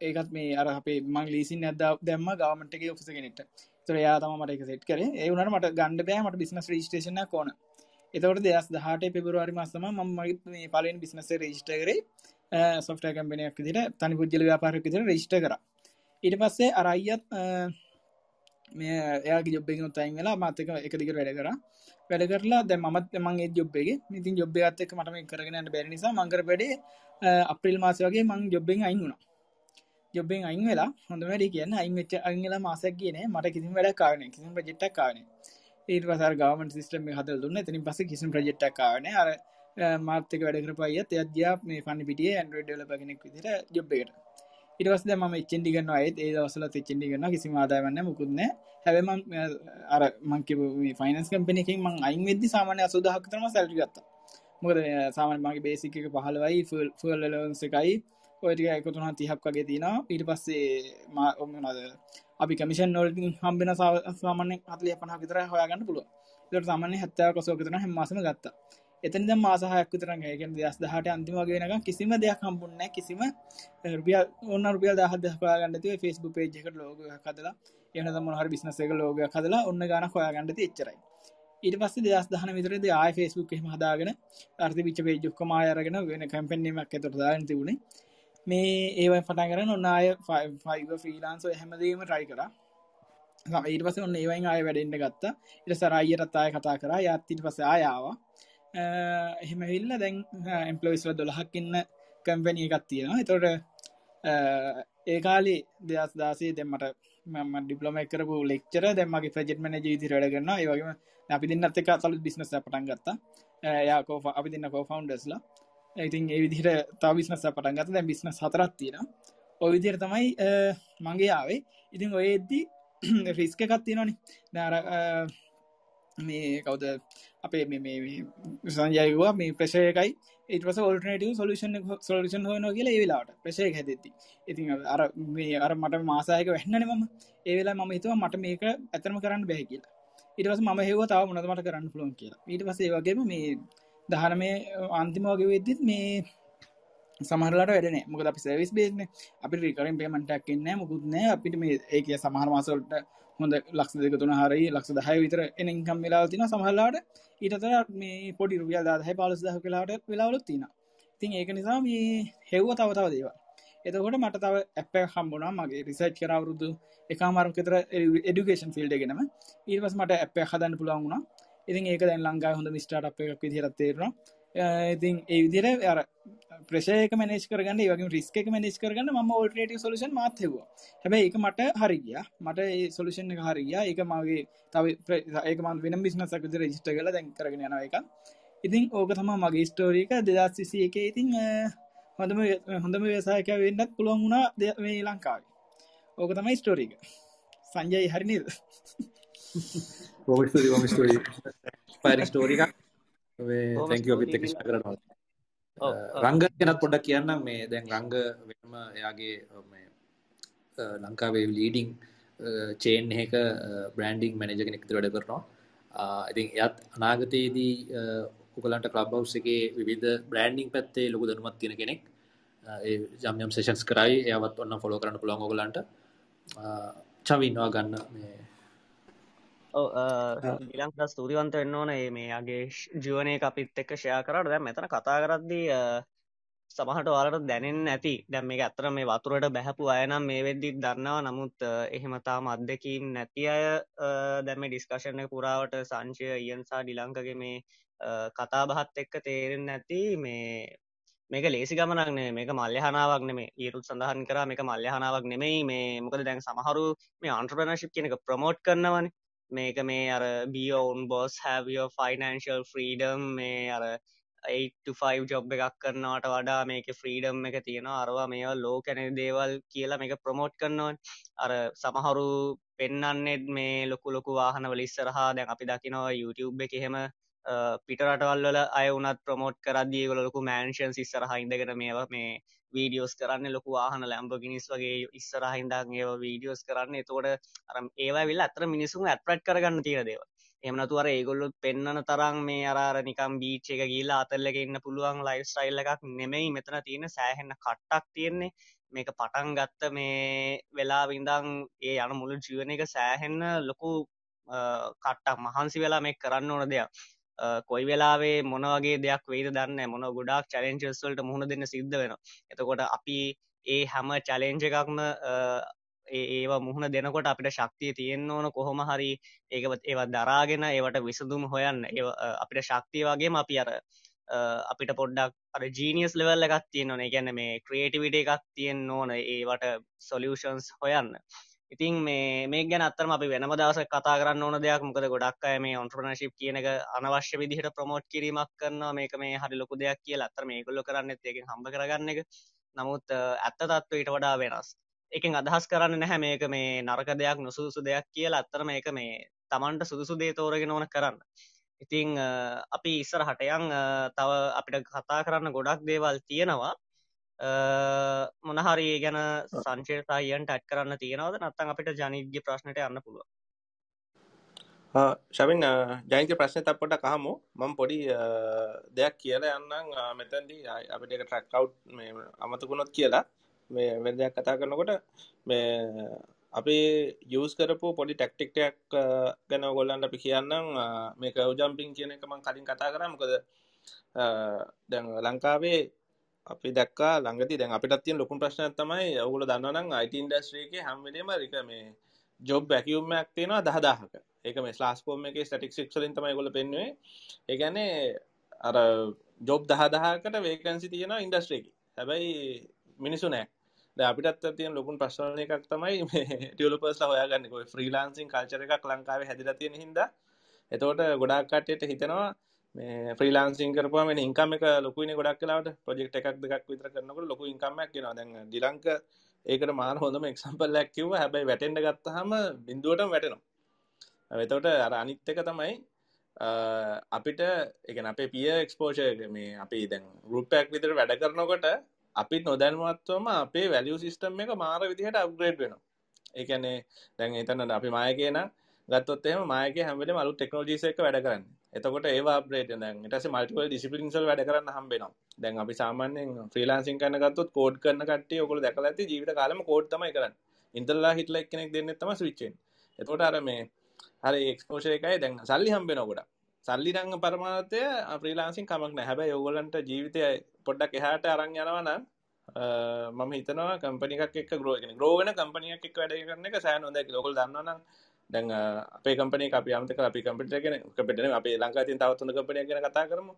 ඒකත් මේ අර අපේ මං ලීසින් ඇද දැම්ම ගවමට එක ඔෆිස කෙනෙට තර යා තම මට එක සෙට් කර. ඒවුනට මට ගණඩ බෑ මට බිස්නස් රේස්ටේෂන කොන එතවට දෙස් දහට පෙබරවාරි මස්සම ම මගේ මේ පලෙන් බිස්නස රේෂ්ට කරේ. සොෆ්ට කම්පනයක් දිට තනි පුද්ජල ව්‍යාපාරක දිර රේෂ්ට කර. ඊට පස්සේ අරයිත් මේ එයාගේ ජොබ්බෙන් තයින් වෙලා මාතක එක දිග වැඩ කර. වැඩ කරලා දැ මත් මගේ ජොබ්බේ ඉතින් ජොබ්බ අත්තක මටම කරගෙන බැරි නිසා මංකර වැඩේ අප්‍රිල් මාස වගේ මං ජොබ්බෙන් අයින් වුණා. ජොබ්බෙන් අයින් වෙලා හොඳ වැඩි කියන්න අයින් වෙච්ච අංගලා මාසක් කියන මට කිසිම වැඩ කාරන කිසිම ප්‍රජෙට්ක් කාන ඊට පසර ගවමන් සිස්ටම හදල් දුන්න. තින පස කිසිම ප්‍රජෙට්ක් කාන අර මාර්තක වැඩ කරපයිත් අධ්‍යා මේ පන්න පිටිය ඇන්ඩරඩල පගෙනෙක් විදිර ජොබ්බේට ඉටවස්ද ම එච්චෙන්ඩිගන්න අයත් ඒ දවසල එච්චෙන්ඩිගන්න කිසි ආදායවන්න මුකුත්න හැවම අර මංක ෆයිනස් කම්පනකින් මං අයින් වෙද්දි සාමානය අසුදහක්තරම සැල්ි ගත්ත. මොකද සාමන් මගේ බේසික පහලවයි ෆල් ලලන්සකයි ඔයටික එකතුන තිහක් වගේ තින ඊට පස්සේ මා ඔමනද අපි කමිෂන් නොල්ටින් හම්බෙන සාමාන්‍ය හතලිය පහ විතර හොයාගන්න පුළුව ට සාමාන්‍ය හැත්තාව කොසෝකතන හැමසම ගත්තා. එතනිද මාසහයක් විතර ගැගෙන දස් දහට අන්තිමගෙනක කිසිම දෙයක් හම්බුන්න කිසිම රුපිය ඔන්න රුපියල් දහද හොයාගන්නති ෆස්බු පේජ්ක ලෝග කදලා එන මොහර බිස්නස එක ලෝග කදලා ඔන්න ගන හොයාගන්නති එච්චරයි. ඊට පස්ස දස් දහන විතරද ආය ෆස්බුක් එහම හදාගෙන අර්ථ විච පේජුක්ක මායරගෙන වෙන කැම්පෙන්ීමක් ඇතට දාන තිබුණේ. මේ ඒවයි පටන් කරන්න ඔන්න අය ෆයිව ෆ්‍රීලාන්සෝ හැමදීම ට්‍රයි කර. ඊට පස ඔන්න ඒවයි ආය වැඩෙන්න්න ගත්තා. ඉට සරයියටත් අය කතා කර. යත්තිට පස ආයාව Uh, එහෙම හිල්ල දැන් uh, එම්පලොයිස්ල දොළහක් ඉන්න කම්පැනිය එකත් තියෙනවා. එතොට uh, ඒකාලි දෙස් දාසේ දෙමට මම ඩිපලොම කරපු ලෙක්චර දෙමගේ ප්‍රජෙට්මන ජීති රඩගන්න ඒවගේම අපි දින්නත් එක සලු බිස්නස පටන් ගත්තා. යාකෝ අපි දින්න කෝ ෆවන්ඩස්ලා ඉතින් ඒ විදිහට තා බිස්නස පටන් ගත දැ බිස්න සතරත් තියෙන ඔය විදිර තමයි මගේ ආවේ. ඉතින් ඔය එද්දි රිස්ක එකත් තියෙනනි නාර මේ කවද? අපේ මේ සංජයවා මේ ප්‍රශයකයි ඒටස ඔල්ටනටව සොලුෂන් සොලුෂන් හොන කියලා ඒවෙලාට ප්‍රශය හැදෙති ඉතින් අර මේ අර මට මාසායක වැහන්නන මම. ඒවෙලා මම හිතුව මට මේක ඇතරම කරන්න බැහ කියලා. ඉටවස ම හෙව තාව මොනදමට කරන්න පුළොන් කියලා. ඊට පසේ වගේම මේ දහන මේ අන්තිම වගේ වෙද්දිත් මේ සමහරලට වැඩන මොකද අපි සවිස් බේන අපි රිකරින් පේමටක් එන්න මුකුත්නෑ අපිට මේ ඒක සමහර මාසල්ට හොඳ ලක්ෂ දෙක තුන හරි ලක්ෂ දහය විතර එනකම් වෙලා තින සමහල්ලාට ඊටතර මේ පොඩි රුපියල් දාහයි පාලස් දහ කලාට වෙලාවලුත් තින තින් ඒක නිසා මේ හෙව්ව තව තව දේව එතකොට මට තව ඇප හම්බුනා මගේ රිසයිට් කරවරුදු එකමාරකතර එඩුකේෂන් ෆිල්ඩ ගෙනම ඊවස් මට ඇප හදන්න පුළන් වුණා. ඉතින් ඒක දැන් ලංඟා හොඳ මිස්ටාට අප එකක් විදිහට තේරෙනවා ඉතින් ඒ විදිහට අර ප්‍රශයක මනේජ් කරගන්න වගේ රිස්ක එක මනේජ් කරගන්න ම ෝල්ටේට සොලුෂන් මාතෙවා හැබැයි එක මට හරිගිය මට ඒ සොලුෂන් එක හරිගිය ඒක මගේ තව ඒකම වෙන බිස්නසකද රජිස්ට කල දැන් කරගෙන යන එක ඉතින් ඕක තම මගේ සිසි එක. ඉතින් හොඳම හොඳම ව්‍යසායක වෙන්නත් පුළුවන් වුණා මේ ලංකාවේ. ඕක තමයි ස්ටෝරීක සංජයි හරිනිද ස්ටෝරි පරි ස්ටෝරික තැක අපිත් එක කරනවා. රංග කෙනත් පොඩක් කියන්න. මේ දැන් රංග වෙනම එයාගේ ලංකාවේ ලීඩිං චේන් එක බ්‍රන්ඩිං මැනජ කෙනෙක් වැඩ කරනවා. ඉතින් එයත් අනාගතයේදී උකලන්ට ක්ලබ් එක විවිධ බ්‍රන්ඩිං පැත්තේ ලොකු දනුමත් තියෙන කෙනෙක්. ජම්යම් සේෂන්ස් කරයි එයවත් ඔන්න ෆොලෝ කරන්න පුළන් ඔගලන්ට චවින්වා ගන්න මේ ඊලංක ස්තුතිවන්ත වෙන්න ඕන. මේගේ ජීවනය අපිත් එක්ක ෂයා කරට. දැ මෙතන කතා කරද්දී සමහට වාලට දැනෙන් ඇති. දැම් මේ ඇත්තර මේ වතුරට බැහැපු අයනම් මේ වෙද්දිත් දන්නවා. නමුත් එහෙමතා මත්දකින් නැති අය දැම ඩිස්කශන පුරාවට සංචය ඉයන්සා ඩිලංකගේ මේ කතා බහත් එක්ක තේරෙන් නැති මේ මේක ලේසි ගමනක්නේ මේක මල්්‍යහනාවක් නෙමේ ඒරුත් සඳහන් කර මේක මල්්‍යහනාවක් නෙමෙයි. මේ මොකද දැන් සමහරු මේ අන්ට්‍රපනශිප් කියනක ප්‍රමෝට් කරනවන මේක මේ අර බියෝන් බොස් හැවියෝ ෆයිනන්ශල් ෆ්‍රීඩම් මේ අර 8 ජොබ් එකක් කරනවට වඩා මේක ෆ්‍රීඩම් එක තියෙනවා. අරවා මේවා ලෝ කැනෙ දේවල් කියලා මේක ප්‍රමෝට් කරනවන්. අර සමහරු පෙන්නන්නෙත් මේ ලොකු ලොකු වාහන වලිස්සරහා දැන් අපි දකිනවා YouTube එක එහෙම පිටරටවල්වල අය වනත් ප්‍රමෝට් කරදදිය ගොලොකු මෑන්ෂන් ඉස්සරහ ඉඳගෙන මේවා මේ වීඩියෝස් කරන්න ලොකු වාහන ලැම්බගිනිස් වගේ ඉස්සරහින්දන් ඒ වීඩියෝස් කරන්න. එතෝට අරම් ඒවා විල් අතර මිනිසුන් ඇත්පට් කරගන්න තියෙන දේව එමනතුවර ඒගොල්ලොත් පෙන්න්නන තරම් මේ අරාර නිකම් බීච් එක ගිල්ලා අතල්ලක ඉන්න පුළුවන් ලයිෆ් ස්ටයිල් එකක් නෙමෙයි. මෙතන තියෙන සෑහෙන්න කට්ටක් තියෙන්නේ. මේක පටන් ගත්ත මේ වෙලා විඳං ඒ යන මුළු ජීවන එක සෑහෙන්න ලොකු කට්ටක්. මහන්සි වෙලා මේ කරන්න ඕන දෙයක්. කොයි වෙලාවේ මොන වගේ දෙයක් වෙයිද දන්න මොන ගොඩක් චලෙන්ජස් වලට මුහුණ දෙන්න සිද්ධ වෙන එතකොට අපි ඒ හැම චලෙන්ජ එකක්ම ඒවා මුහුණ දෙනකොට අපිට ශක්තිය තියෙන්න්න ඕන කොහොම හරි. ඒකවත් ඒවත් දරාගෙන ඒවට විසඳුම් හොයන්න. අපිට ශක්තිය වගේම අපි අර අපිට පොඩ්ඩක් අර ජීනියස් ලෙවල් එකක් තියෙන ඕන. ගැන මේ ක්‍රේටිවිට එකක් තියෙන් ඕන. ඒවට සොලියෂන්ස් හොයන්න. ඉතින් මේ මේ ගැන අත්තරම අපි වෙනම දවස කතා කරන්න ඕන දෙයක්. මොකද ගොඩක් අය මේ ඔන්ට්‍රනශිප් කියන එක අනවශ්‍ය විදිහට ප්‍රමෝට් කිරීමක් කරනවා. මේක මේ හරි ලොකු දෙයක් කියලා. අත්තර මේගොල්ලො කරන්න ඒකෙන් හම්බ කරගන්න එක. නමුත් ඇත්ත තත්ව ඊට වඩා වෙනස්. එකෙන් අදහස් කරන්න නැහැ මේක මේ නරක දෙයක් නොසුදුසු දෙයක් කියලා. අත්තර මේක මේ තමන්ට සුදුසු දේ තෝරගෙන ඕන කරන්න. ඉතිං අපි ඉස්සර හටයන් තව අපිට කතා කරන්න ගොඩක් දේවල් තියෙනවා. මොනහරි ගැන සංචේතායන්ට ඇත් කරන්න තියෙනවද? නත්තන් අපිට ජනිද්‍ය ප්‍රශ්නයට යන්න පුළුව ශවින් ජයින්ත ප්‍රශ්න තපොට කහමු මම පොඩි දෙයක් කියලා යන්නම්. මෙතැන්දී අපිට එක ට්‍රක්කව් අමතකුණොත් කියලා. මේ වෙන දෙයක් කතා කරනකොට මේ අපි යස් කරපු පොඩි ටෙක්ටික්ටයක් ගැන ගොල්ලන්ට අපි කියන්නම්. මේ කවජම්පින් කියන එක මං කලින් කතා කර. මොකද දැන් ලංකාවේ අපි දක්කා ළඟති දැන් අපිට තියන් ලොකුම් ප්‍රශ්න තමයි ඔගුල දන්නනම් අයිට ඉන්ඩස්ට්‍රියක හැම්වෙලීම රික මේ ජොබ් බැකියුම්මයක් තියෙනවා දහදාහක ඒක මේ ස්ලාස්කෝම එක ස්ටටික් සික්ලින් තමයි ගොල පෙන්වේ ඒගැනේ අර ජොබ් දහදාහකට වේකන්සි තියෙනවා ඉන්ඩස්ට්‍රේකි හැබැයි මිනිසු නෑ අපිටත් තියන ලොකුන් ප්‍රශ්න එකක් තමයි ටියලපස් හොයාගන්න. ෆ්‍රීලාන්සින් කල්චර එකක් ලංකාවේ හැදිල තියෙන හිද එතෝට ගොඩක් කටයට හිතනවා මේ ෆ්‍රීලාන්සින් කරපුම ඉංකම එක ලොකුයින ගොඩක් කලාට ප්‍රජෙක්් එකක් දෙක් විතර කරනකට ලොකු ඉංකමක් කියෙන දැන් දිලංක ඒකට මාන හොඳම එක්සම්පල්ලක් කිව හැබයි වැටෙන්ඩ ගත්තහම බිඳුවට වැටෙනවා. එතවට අර අනිත් එක තමයි අපිට එක අපේ පිය එක්ස්පෝෂය මේ අපි දැන් රුපයක් විතර වැඩ කරනකොට අපි නොදැන්වත්වම අපේ වැලිය සිිස්ටම් එක මාර විදිහට අප්ග්‍රේඩ් වෙන එකනේ දැන් එතන්න අපි මාය කියන ගත්තොත් එම මායක හැමට මලු ටෙක්නෝජිස එක වැඩ කරන්න. එතකොට ඒවා අප්‍රේට දැන් ටස මල්ටිවල් ඩිසිපලින්සල් වැඩ කරන්න හම්බෙනවා. දැන් අපි සාමාන්‍යෙන් ්‍රීලාන්සින් කන්න ගත්තොත් කෝඩ් කරන කට ඔකල දැකල ඇති ජීවිත කාලම කෝඩ් තමයි කරන්න. ඉන්ටල්ලා හිටල එක්නෙක් දෙන්න තම ස්විච්චෙන් එතකොට අර මේ හරි එක්ස්පෝෂය එකයි දැන් සල්ලි හම්බෙනකොට සල්ලි රංග පරමාතය අප්‍රීලාන්සින් කමක් නෑ හැබැයි ඔගොලන්ට ජීවිතය පොඩ්ඩක් එහාට අරං යනවන මම හිතනවා කම්පනික් එක් ග්‍රෝගෙන ග්‍රෝවන කම්පනියක් එක් වැඩ කරන එක සෑන ොද ලොකල් දන්නවන දැන් අපේ කම්පනි අපි අමතක අපි කම්පිටගෙන කපිටන අපේ ලංකා තින් තවත්තුන කපනය ගැන කතා කරම.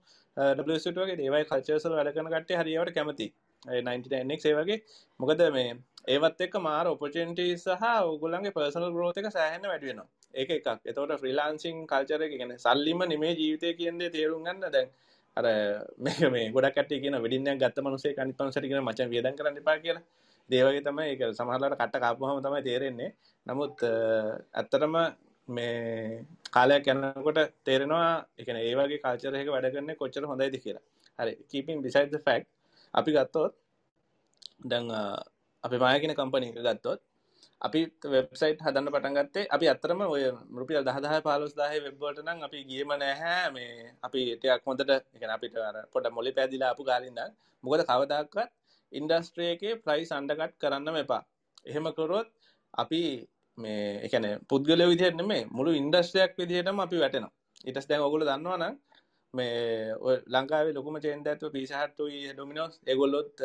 ඩගේ ඒවයි කල්චසල් වැඩකන කටේ හරිවට කැමති 99ක් සේවගේ මොකද මේ ඒවත් එක් මාර ඔපචෙන්ටි සහ ඔගුලන්ගේ පර්සනල් ග්‍රෝත එක සෑහන වැඩුවෙනවා ඒක එකක්. එතවට ෆ්‍රීලාන්සිං කල්චර ගැන සල්ලිම නෙමේ ජීවිතය කියන්නේ තේරුම් ගන්න. දැන් අර මේක මේ ගොඩක් කියන වෙඩින්න ගත්ත මනුසේ කනිපන්සටිකෙන මචන් වියදන් කරන්න පා කියලා. දේවගේ තමයි එක සමහලට කට්ට කාපුහම තමයි තේරෙන්නේ. නමුත් ඇත්තටම මේ කාලයක් යන්නකොට තේරෙනවා එකන ඒවගේ කාචරයක වැඩ කරන්න කොච්චර හොඳයිද කියලා. හරි කීපින් බිසයිද ෆැක්් අපි ගත්තොත් දැන් අපි මායකෙන කම්පනි එක ගත්තොත් අපි වෙබ්සයිට් හදන්න පටන්ගත්තේ අපි අත්තරම ඔය රුපියල් දහදහ පාලොස් දාහ වෙබ්බට නම් අපි ගියම නැහැ. මේ අපි එටයක් හොඳට එක අපිට පොට මොලි පැදිලා අපපු ගාලින්ද මොකද කවදක්වත් ඉන්ඩස්ට්‍රේකේ ප්‍රයිස් අන්ඩකට් කරන්න එපා. එහෙම කොරොත් අපි මේ එකන පුද්ගල විදිහට මේ මුළු ඉන්ඩස්ට්‍රයක් විදිහටම අපි වැටෙනවා. ඉටස් දැන් ඔගුල දන්නවනම් මේ ලංකාව ලොකම චේන්ද ඇතු පිසාහත්තු ඩොමිනෝස් එගොල්ලොත්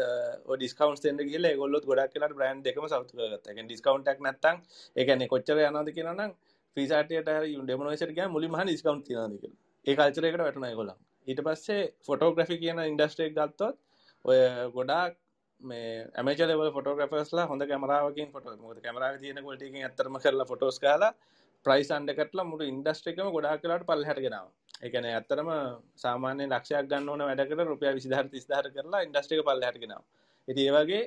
ඩිස්කවන්් ෙන්ඩ කියල ගොල්ලොත් ගොඩක් කියලා බ්‍රන්් එකම සෞතුගත ඩිස්කවන්ටක් නත්තන් එකන කොච්චර යනද කියනනම් පිසාටයට ඩෙමනෝසට මුලි මහ ඩිස්කවන්් තිනදක ඒ කල්චරකට වැටන ගොල ඊට පස්සේ ෆොටෝග්‍රෆි කියන ඉන්ඩස්ට්‍රේක් ගත්තොත් ඔය ගොඩාක් මේ ඇමචලව ෆොටෝග්‍රෆස්ලා හොඳ කැමරාවකින් ෆොට මොද කැමරාව තියන කොටිකින් ඇතරම කරලා ෆොටෝස් කාලා ප්‍රයිස් අන්ඩකටලා මුට ඉන්ඩස්ට්‍රිකම ගොඩා කලාට පල් හැටගෙනාව එකන ඇත්තරම සාමාන්‍ය ලක්ෂයක් ගන්න ඕන වැඩකට රුපිය විසිධර තිස්ධර කරලා ඉන්ඩස්ට්‍රික පල් හැටගෙනාව ඉති ඒවගේ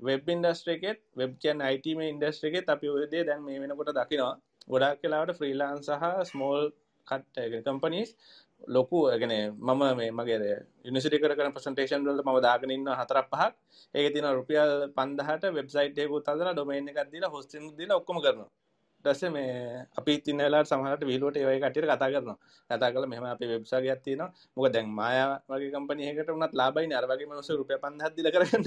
වෙබ් ඉන්ඩස්ට්‍රේකෙත් වෙබ් කියන් අයිටම ඉන්ඩස්ට්‍රේකෙත් අපි ඔයදේ දැන් මේ වෙනකොට දකිනවා. ගොඩක් කලාවට ෆ්‍රීලාන් සහ ස්මෝල් කට් කම්පනීස් ලොකු ගැන මම මේ මගේ යනිසිටි කර ප්‍රසන්ටේෂන් වලට ම දාගනන්න හතරක් පහක්. ඒක තින රුපියල් පන්දහට වෙබ්සයිට්යකු තදර ඩොමයින් එකක් දිලා හොස්ටින් දිල ඔක්කම කරනවා. ටස මේ අපි තින්නලා සමහට විලුවට ඒවයි කටියට කතා කරනවා. කතා කල මෙම අප වෙබ්සාගයක් තියන මොක දැන් මයා වගේ කම්පනයකට වනත් ලාබයි අරවගේ මනස රුපය පන්හත් දිල කරන්න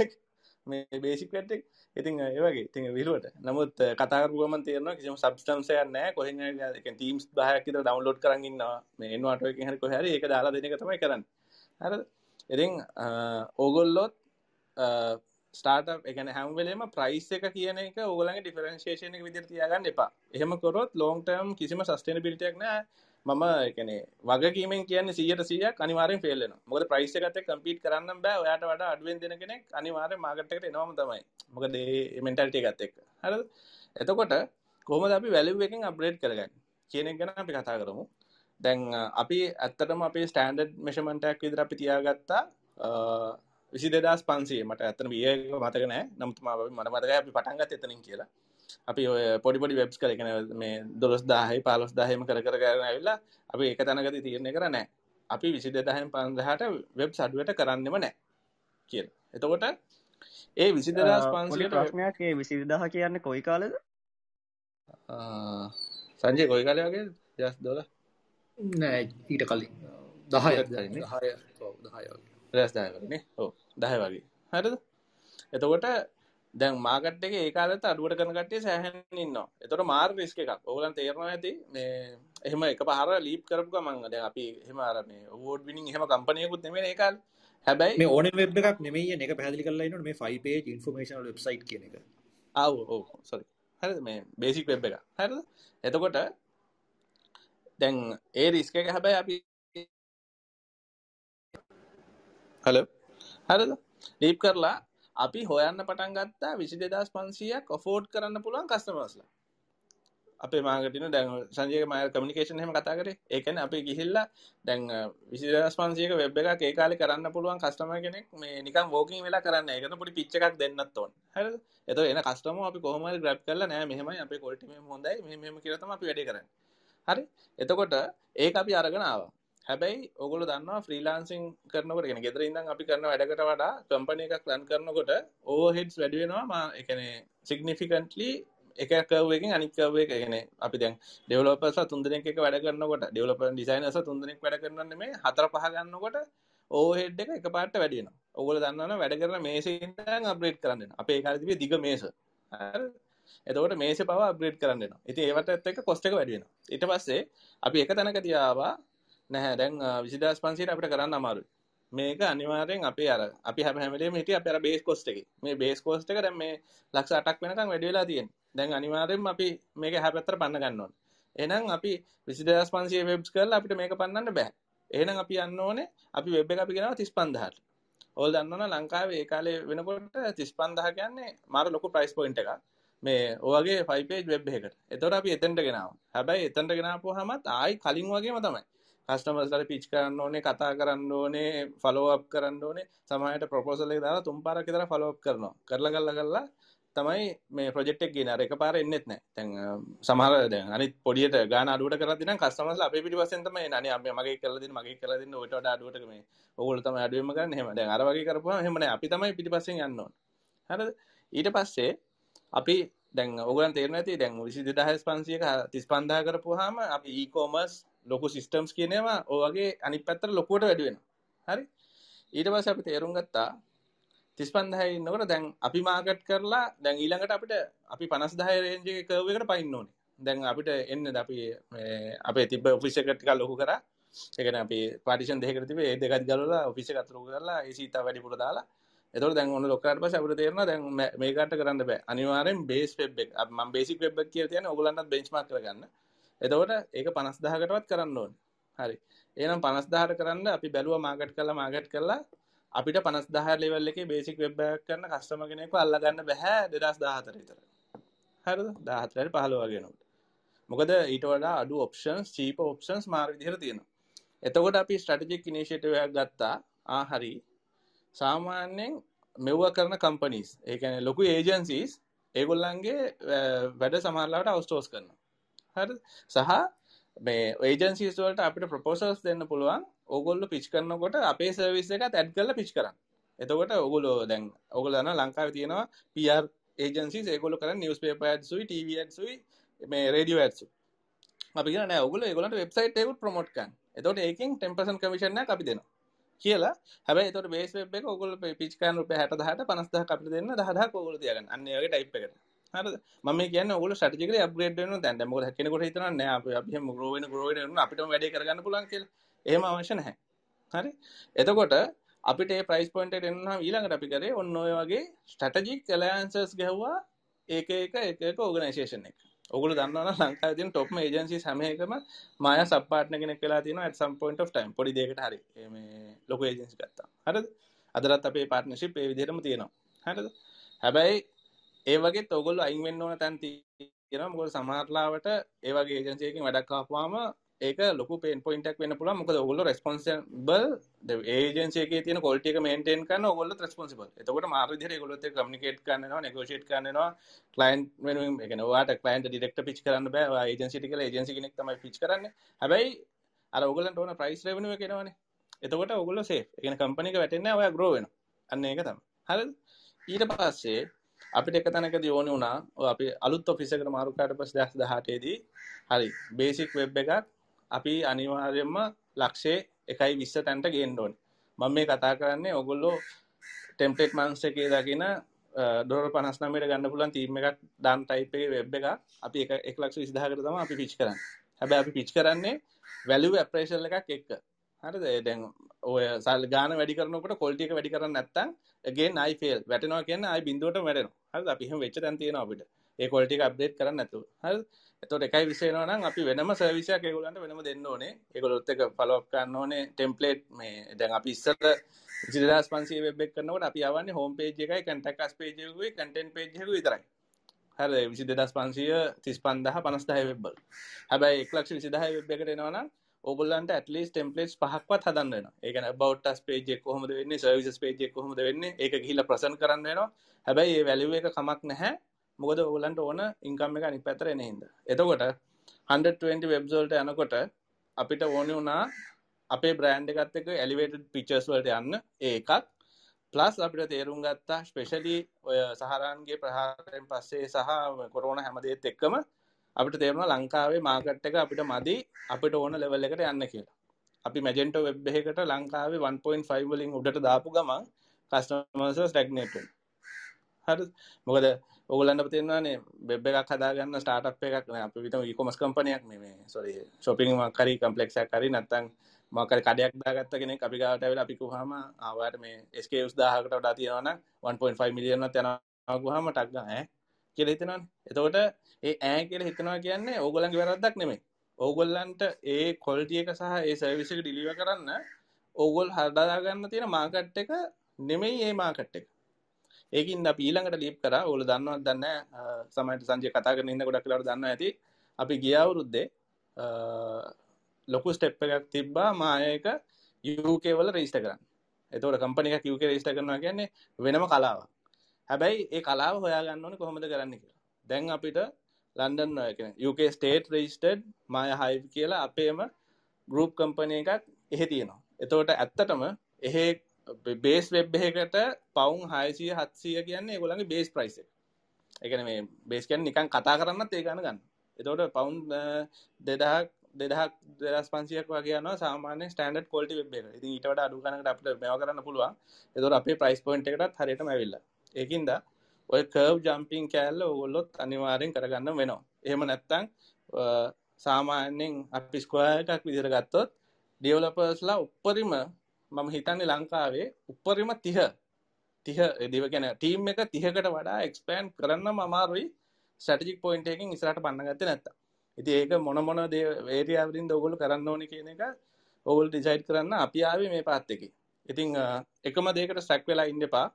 මේ බේසික් වැට්ටෙක් ඉතින් ඒවගේ ඉතින් විරුවට නමුත් කතාකරුවම තේරන කිසිම සබස්ටම්සය නෑ කොහෙ තීම්ස් දායකිත ඩවන්ලෝඩ් කරගන්නවා මේ එන්වාට එක හරි කොහැර එක දාලා දෙන එක තමයි කරන්න. හර ඉතින් ඕගොල්ලොත් ස්ටාට එකන හැම්වෙලේම ප්‍රයිස් එක කියන එක ඕගලගේ ඩිෆරන්ශේෂන විදිර තියාගන්න එපා. එහෙම කොරොත් ලෝන්ටර්ම් කිසිම සස්ටේන පිටියක් නෑ මම එකනේ වගකීමෙන් කියන්න සියට සියක් අනිවාරෙන් ෆෙල්ලෙන මොද ප්‍රයිස් එකත කම්පිට කරන්න බෑ. ඔයාට වඩා අඩුවෙන් දෙන කෙනෙක් අනිවාරය මාගට්ට නවම තමයි. මොකද මෙන්ටල්ට එකත් එක් හර එතකොට කොහම අපි වැලුව එකින් අප්‍රේඩ් කරගන්න? කියන ගැන අපි කතා කරමු. දැන් අපි ඇත්තටම අපේ ස්ටන්ඩඩ් මෙෂමන්ටක් විදර අපි තියාගත්තා. විසි දෙදස් පන්සේ මට ඇතන විය මතක නෑ නමුත්ම මට මතක අපි පටන්ගත් එතනින් කියලා. අපි ඔය පොඩිපොඩි වෙබ්ස් කරගෙන මේ දොස් දාහහි පාලොස් දාහම කර කර කරන ඇවිල්ලා අපි එක තැනගති තියරණය කර නෑ අපි විසි දෙදහම පන්දහට වෙබ් සඩුවට කරන්නෙම නෑ කියල. එතකොට ඒ විසි දෙදස් පන්සිට ප්‍රශ්නයක් ඒ විසි දහ කියන්න කොයි කාලද? සංජය කොයි කාලයගේ ජස් දොල නෑ ඊට කලින්. දහය දහය දහය දහය රැස් දායකරනේ ඕ දහ වගේ. හරිද? එතකොට දැන් මාගට් එක ඒකාලත අඩුවට කන කටේ සෑහන් ඉන්න එතොට මාර් රිස්ක එකක්. ඕලන් තේරවා ඇති මේ එහෙම එක පහර ලීප් කරපු මංග දැ අපි හෙම අරම ෝඩ් විනිින් හෙම කම්පනයකුත් නෙම ඒකාල් හැබැයි මේ ඕන වෙබ් එකක් නෙමේ එක පැදිලි කරලා න මේ ෆයිපේ ඉන්ෆර්මේශන වෙබ්සයිට් කියන එක. ආව ඕ සොරි හරි මේ බේසික් වෙබ් එක හරිද? එතකොට දැන් ඒ රිස්ක එක හැබැයි අපි හලෝ හරිද? ලීප් කරලා අපි හොයන්න පටන් ගත්තා විසි දෙදස් පන්සියක් ඔෆෝඩ් කරන්න පුළුවන් කස්ටමස්ලා අපේ මාගටින දැන් සංජය මය කමිකේෂන් හෙම කතා කර. ඒකන අපි ගිහිල්ලා දැන් විසිදස් පන්සියක වෙබ් එක ඒකාලි කරන්න පුළුවන් කස්ටම කෙනෙක් මේ නිකම් වෝකින් වෙලා කරන්න. එකන පොඩි පිච්ච එකක් දෙන්නත් ඕන්. හ එත එන කස්ටම අපි කොහම ග්‍රප් කරලා නෑ මෙහමයි අප කොල්ටිම හොඳයි මෙම කියරතම අපි වැඩි කරන්න. හරි? එතකොට ඒ අපි අරගෙනාව හැබැයි ඔගොල දන්නවා ෆ්‍රීලාන්සිං කරනකට ගෙන ගෙදර ඉඳන් අපි කරන වැඩකට වඩා කම්පනය එකක් ලන් කරනකොට ඕහෙඩ්ස් වැඩුවෙනවා මා එකන සිගනිෆිකන්ටලි එකකවකින් අනිකව එකගෙන අපි දැන් ඩෙවලපස තුන්දනෙක් එක වැඩ කරනකොට ඩෙවලප ඩිසයිනස තුන්දනෙක් වැඩ කරන්න මේ හතර පහගන්නකොට ඕහෙඩ් එක එක පාට වැඩියන ඔගොල දන්නන වැඩ කරන මේසින් අප්‍රේට් කරන්න අපේ කාතිබේ දිග මේස. එතකොට මේස පව අප්‍රේට් කරන්න ඉති ඒවට ඇත් එක කොස්ට එක වැඩියෙන ඉට පස්සේ අපි එක තැනක තියාවා නැහැ. දැන් විසිදස් පන්සිට අපට කරන්න අමාරු මේක අනිවාරයෙන් අපේ අර අපි හැ හැමලේ හිට අපර බේස් කොස්ට එක. මේ බේස් කෝස්ට එක මේ ලක්ෂ අටක් වෙනකම් වැඩවෙලා තියෙන් දැන් අනිවාරයෙන් අපි මේක හැපැත්තර පන්න ගන්නවන් එනම් අපි විසිදස් පන්සිය වෙබ්ස් කරලා අපිට මේක පන්නන්න බෑ. එහෙනම් අපි යන්න ඕනේ අපි වෙබ් එක අපි ගෙනාව තිස් පන්දහට. ඕල් දන්නවන ලංකාවේ ඒ කාලේ වෙනකොට තිස් පන්දහ කියන්නේ මාර ලොකු ප්‍රයිස් පොයින්ට එක මේ ඕගේ ෆයිපේජ් වෙබ් එකට එතොට අපි එතැන්ට ගෙනාව. හැබැයි එතැන්ට ගෙනාපු හමත් ආයි කලින් වගේම තමයි. කස්ටමස්ලට පිච් කරන්න ඕනේ කතා කරන්න ඕනේ ෆලෝප් කරන්න ඕනේ. සමහයට ප්‍රපෝසල දාලා තුම් පාර තර ෆලෝප් කරනවා. කරල කල්ල කල්ලා තමයි මේ ප්‍රජෙක්්ක් ගෙන එක පාර එන්නෙත් නෑ. තැන් සමහර ද අනි පොඩියට ගාන අඩුවට කරදින කස්ටමස් අප පිටි පසෙන්තම න අම මගේ කරලදි මගේ කරදින්න ට අඩුවට මේ ඔගුල තම අඩුවම කරන්න. හෙම දැන් අරවගේ කරපුහ හෙමන අපි තමයි පිටි පසෙන් යන්නවා හර ඊට පස්සේ අපි දැන් ඔගලන් තේරන ඇති දැන් විසි දහස් පන්සියක තිස් පන්දා කරපුහම අපි ඒකෝමස් ලොකු සිිස්ටම්ස් කියනවා ඕගේ අනි පැත්තර ලොකුවට වැඩුවෙන හරි? ඊට පස අපි තේරුම් ගත්තා තිස් පන්දහයි නොකට දැන් අපි මාගට් කරලා දැන් ඊළඟට අපිට අපි පනස් දහය රේජය කවකට පයින්න ඕනේ. දැන් අපිට එන්න අපි අපේ තිබ ඔෆිසකට්ක ලොකු කර. එකන අපි පාටිෂන් දෙකරතිබේ ඒ දෙකත් ගලලා ඔෆිස කතුරු කරලා ඒසිතා වැඩිපුර දාලා. එතට දැන් ඔන්න ලොකට පස අපට තේරන දැන් මේකට කරන්න බෑ. අනිවාරෙන් බේස් වෙබ් ම බේසික් වෙබ් කිය තියන ඔගලන්නත් බෙන්ච්මක් කරගන්න. එතකොට ඒක පනස් දහකටවත් කරන්න ඕන්. හරි. ඒනම් පනස් දහට කරන්න අපි බැලුව මාගට් කලා මාගට් කරලා අපිට පනස් දහ ලෙවල් එක බේසික් වෙබ් කරන කස්ටම කෙනෙක අල්ලගන්න බැහැ දෙදස් දාහතර විතර හරද දාහතරට පහලවාගෙනට මොකද ඊට වඩා අඩු ඔප්ෂන් චීප ඔප්ෂන්ස් මාර් විදිහර තියෙනවා. එතකොට අපි ස්ටටිජික් නිශේටවයක් ගත්තා. ආහරි සාමාන්‍යෙන් මෙව්ව කරන කම්පනිස් ඒකන ලොකු ඒජන්සිස් ඒගොල්ලන්ගේ වැඩ සමහරලාට අවස්ටෝස් කරන හරි. සහ මේ ඒජන්සිස්වලට අපිට ප්‍රපෝසල්ස් දෙන්න පුළුවන්. ඔගොල්ල පිච් කරනකොට අපේ සර්විස එක ඇඩ් කරල පිච් කරන්න. එතකොට ඔගුලෝ දැන් ඔගුල දන්න ලංකාව තියෙනවා පර් ඒජන්සි ඒගොල කර නිවස් පේප ඇත්සුයි ටවසුයි මේ රඩියෝ ඇත්සු අපි නෑ. ඔගුල ගොලට වෙබ්සයිට් එකුත් ප්‍රමෝට්කන් එතොට ඒකින් ටෙම්පසන් කමිෂන්න අපි දෙනවා. කියලා. හැබැයි එතකොට බේස් වෙබ් එක ඔයගොල්ලෝ පිච් කරන රුපියල් 60000ට 50000ක් අපිට දෙන්න. 10000ක් ඔයගොල්ලෝ තියාගන්න. අන්න ඒ වගේ ටයිප් එකකට. හරිද? මම මේ කියන්නේ ඔයගොල්ලෝ ස්ට්‍රැටජිකලි අප්ග්‍රේඩ් වෙනවා දැන්. දැන් මොකද කෙනෙකුට හිතනවා නෑ අපි අපි හැම ග්‍රෝ වෙන ග්‍රෝ වෙන අපිටම වැඩේ කරගන්න පුළුවන් කියලා. එහෙම අවශ්‍ය නැහැ. හරි? එතකොට අපිට ඒ ප්‍රයිස් පොයින්ට් එකට එන්නා ඊළඟට අපි කරේ ඔන්න ඔය වගේ ස්ට්‍රැටජික් ඇලයන්සස් ගැහුවා ඒක එක එක එක ඕගනයිසේෂන් එක. ඔගොල්ලෝ දන්නවනම් ලංකාවේ තියෙන টොප්ම ඒජන්සිස් හැම එකම මායා සබ් පාර්ට්නර් කෙනෙක් වෙලා තියෙනවා at some point of time පොඩි දෙයකට හරි මේ ලොකු ඒජන්සි ගත්තා. හරිද? අදටත් අපේ පාර්ට්නර්ෂිප් ඒ විදිහටම තියෙනවා. හරිද? හැබැයි ඒ වගේ ඔගොල්ලෝ අයින් වෙන්න ඕන තැන් තියෙනවා. මොකද සමහරලාවට ඒ වගේ ඒජන්සි එකකින් වැඩක් ආපුවාම ඒක ලොකු පේන් පොයින්ටක් වෙන්න පුළුවන් මොකද ඔයගොල්ලෝ රෙස්පොන්සිබල් ඒජන්සි එකේ තියෙන ක්වොලිටි එක මේන්ටේන් කරන ඔයගොල්ලෝ රෙස්පොන්සිබල්. එතකොට මාර විදිහට ඒගොල්ලොත් එක්ක කමියුනිකේට් කරනවා, නෙගෝෂিয়েට් කරනවා, ක්ලයන්ට් වෙනුවෙන් ඒ කියන්නේ ඔයාට ක්ලයන්ට් ඩිරෙක්ටර් පිච් කරන්න බෑ. ඔයා ඒජන්සි ටික කියලා ඒජන්සි කෙනෙක් තමයි පිච් කරන්නේ. හැබැයි අර ඔයගොල්ලන්ට ඕන ප්‍රයිස් රෙවෙනියු එක එනවනේ. එතකොට ඔයගොල්ලෝ සේෆ්. ඒ කියන්නේ කම්පැනි එක වැටෙන්නේ නැහැ, ඔයා ග්‍රෝ වෙනවා. අන්න ඒක තමයි. හරිද? ඊට පස්සේ අපිට එක තැනකදී ඕනේ වුණා ඔය අපි අලුත් ඔෆිස් එකට මාරු කරාට පස්සේ 2018 දී හරි බේසික් වෙබ් එකක් අපි අනිවාර්යයෙන්ම ලක්ෂයේ එකයි විස්ස තැන්ට ගේන්න ඕනේ. මම මේ කතා කරන්නේ ඔයගොල්ලෝ ටෙම්ප්ලේට් මන්ස් එකේ දකින ඩොලර් 59ට ගන්න පුළුවන් තීම් එකක් දාන ටයිප් එකේ වෙබ් එකක් අපි එක 1,20,000කට තමයි අපි පිච් කරන්නේ. හැබැයි අපි පිච් කරන්නේ වැලියු ඇප්‍රේෂල් එකක් එක්ක. හරිද? දැන් ඔය සල් ගාන වැඩි කරනකොට ක්වොලිටි එක වැඩි කරන්නේ නැත්නම් again I fail. වැටෙනවා කියන්නේ ආයි බිඳුවටම වැටෙනවා. හරිද? අපි එහෙම වෙච්ච තැන් තියෙනවා අපිට. ඒ ක්වොලිටි එක අප්ඩේට් කරන්න නැතුව. හරිද? එතකොට එකයි විෂය වෙනවා නම් අපි වෙනම සර්විස් එකක් ඒගොල්ලන්ට වෙනම දෙන්න ඕනේ. ඒගොල්ලොත් එක ෆලෝ අප් කරන්න ඕනේ ටෙම්ප්ලේට් මේ දැන් අපි ඉස්සර 22500 වෙබ් එක කරනකොට අපි යවන්නේ හෝම් පේජ් එකයි කන්ටැක්ට් අස් පේජ් එකකුයි කන්ටෙන්ට් පේජ් එකකුයි විතරයි. හරිද? 22500 35000 50000 වෙබ් වල. හැබැයි 120000 වෙබ් එකට එනවා නම් ඕගොල්ලන්ට ඇටලිස් ටෙම්පලේට්ස් පහක්වත් හදන්න වෙනවා. ඒ කියන්නේ about us page එක කොහොමද වෙන්නේ, services page එක කොහොමද වෙන්නේ, ඒක ගිහිල්ලා ප්‍රසන්ට් කරන්න වෙනවා. හැබැයි මේ value එක කමක් නැහැ. මොකද ඕගොල්ලන්ට ඕන ඉන්කම් එක අනිත් පැත්තට එන හින්දා. එතකොට 120 වෙබ්ස් වලට යනකොට අපිට ඕනේ වුණා අපේ බ්‍රෑන්ඩ් එකත් එක්ක එලිවේටඩ් පික්චර්ස් වලට යන්න ඒ එකක් ප්ලස් අපිට තේරුම් ගත්තා ස්පෙෂලි ඔය සහරන්ගේ ප්‍රහාරයෙන් පස්සේ සහ කොරෝනා හැමදේත් එක්කම අපිට තේරුණා ලංකාවේ මාකට් එක අපිට මදි අපිට ඕන ලෙවල් එකට යන්න කියලා. අපි මැජෙන්ටෝ වෙබ් එකකට ලංකාවේ 1.5 වලින් උඩට දාපු ගමන් කස්ටමර්ස් ස්ටැග්නේට් වෙනවා. හරි මොකද ඔයගොල්ලන්ට තේරෙනවානේ වෙබ් එකක් හදාගන්න ස්ටාර්ට්අප් එකක් නේ අපි විතර e-commerce කම්පැනියක් නේ මේ සෝරි shopping එකක් හරි කම්ප්ලෙක්ස් එකක් හරි නැත්නම් මොකක් හරි කඩයක් දාගත්ත කෙනෙක් අපි ගාවට ඇවිල්ලා අපි කිව්වහම ආවාට මේ SKUs 1000කට වඩා තියෙනවා නම් 1.5 මිලියන් වත් යනවා ගුවාම ටක් ගන්න ඈ කියලා හිතනවනේ. එතකොට ඒ ඈ කියලා හිතනවා කියන්නේ ඕගොල්ලන්ගේ වැරද්දක් නෙමෙයි. ඕගොල්ලන්ට ඒ ක්වොලිටි එක සහ ඒ සර්විස් එක ඩිලිවර් කරන්න ඕගොල්ලෝ හදා ගන්න තියෙන මාකට් එක නෙමෙයි ඒ මාකට් එක. ඒකින් අපි ඊළඟට ලීප් කරා ඕගොල්ලෝ දන්නවද දන්නේ නැහැ සමහරට සංජය කතා කරන ඉන්න ගොඩක් වෙලාවට දන්නවා ඇති අපි ගිය අවුරුද්දේ ලොකු ස්ටෙප් එකක් තිබ්බා මායක UK වල රෙජිස්ටර් කරන්න. එතකොට කම්පැනි එකක් UK රෙජිස්ටර් කරනවා කියන්නේ වෙනම කලාවක්. හැබැයි ඒ කලාව හොයාගන්න ඕනේ කොහොමද කරන්න කියලා. දැන් අපිට ලන්ඩන් කියන්නේ UK state registered Maya Hive කියලා අපේම group company එකක් එහෙ තියෙනවා. එතකොට ඇත්තටම එහෙ බේස් වෙබ් එකකට පවුන් 600 700 කියන්නේ ඒගොල්ලන්ගේ බේස් ප්‍රයිස් එක. ඒ කියන්නේ මේ බේස් කියන්නේ නිකන් කතා කරන්නත් ඒ ගන්න ගන්න. එතකොට පවුන් 2000 දෙදහක් දෙදස් පන්සියක් වගේ යනවා සාමාන්‍ය ස්ටන්ඩ් කොල්ටි වෙබ් එක. ඉතින් ඊට වඩා අඩු ගණනකට අපිට මේවා කරන්න පුළුවන්. ඒතකොට අපේ ප්‍රයිස් පොයින්ට් එකටත් හරියටම ඇවිල්ලා. ඒකින්ද ඔය කර්ව් ජම්පින් කෑල්ල ඔගොල්ලොත් අනිවාර්යෙන් කරගන්න වෙනවා. එහෙම නැත්නම් සාමාන්‍යයෙන් අපි ස්ක්වයර් එකක් විදිහට ගත්තොත් ඩෙවලොපර්ස්ලා උපරිම මම හිතන්නේ ලංකාවේ උපරිම 30 30 දේව කියන්නේ ටීම් එක 30කට වඩා එක්ස්පෑන්ඩ් කරන්නම අමාරුයි ස්ට්‍රැටජික් පොයින්ට් එකකින් ඉස්සරහට පන්න ගත්තේ නැත්තම්. ඉතින් ඒක මොන මොන දේ ඒරියා වලින්ද ඔයගොල්ලෝ කරන්න ඕනේ කියන එක ඔයගොල්ලෝ ඩිසයිඩ් කරන්න අපි ආවේ මේ පාත් එකේ. ඉතින් එකම දෙයකට ස්ටක් වෙලා ඉන්න එපා.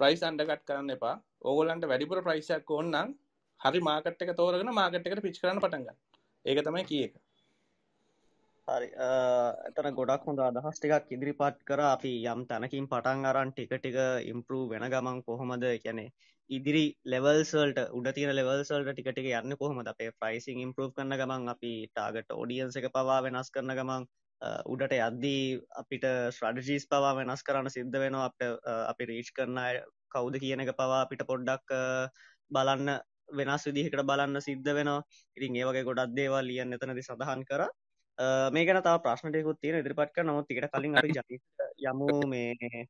ප්‍රයිස් අන්ඩර්කට් කරන්න එපා. ඕගොල්ලන්ට වැඩිපුර ප්‍රයිස් එකක් ඕන නම් හරි මාකට් එක තෝරගෙන මාකට් එකට පිච් කරන්න පටන් ගන්න. ඒක තමයි කී එක. හරි එතන ගොඩක් හොඳ අදහස් ටිකක් ඉදිරිපත් කර අපි යම් තැනකින් පටන් අරන් ටික ටික ඉම්ප්‍රූව් වෙන ගමන් කොහොමද කියන්නේ ඉදිරි ලෙවල්ස් වලට උඩ තියෙන ලෙවල්ස් වලට ටික ටික යන්නේ කොහොමද අපේ ප්‍රයිසිං ඉම්ප්‍රූව් කරන ගමන් අපි ටාගට් ඔඩියන්ස් එක පවා වෙනස් කරන ගමන් උඩට යද්දී අපිට ස්ට්‍රැටජිස් පවා වෙනස් කරන්න සිද්ධ වෙනවා. අපිට අපි රීච් කරන කවුද කියන එක පවා අපිට පොඩ්ඩක් බලන්න වෙනස් විදිහකට බලන්න සිද්ධ වෙනවා. ඉතින් ඒ වගේ ගොඩක් දේවල් ලියන්න එතනදී සඳහන් කරා. මේ ගැන තා ප්‍රශ්නටයකුත් තියෙන ඉදිරිපත් කර නමුත් එකට කලින් අපි ජනිත යමු. මේ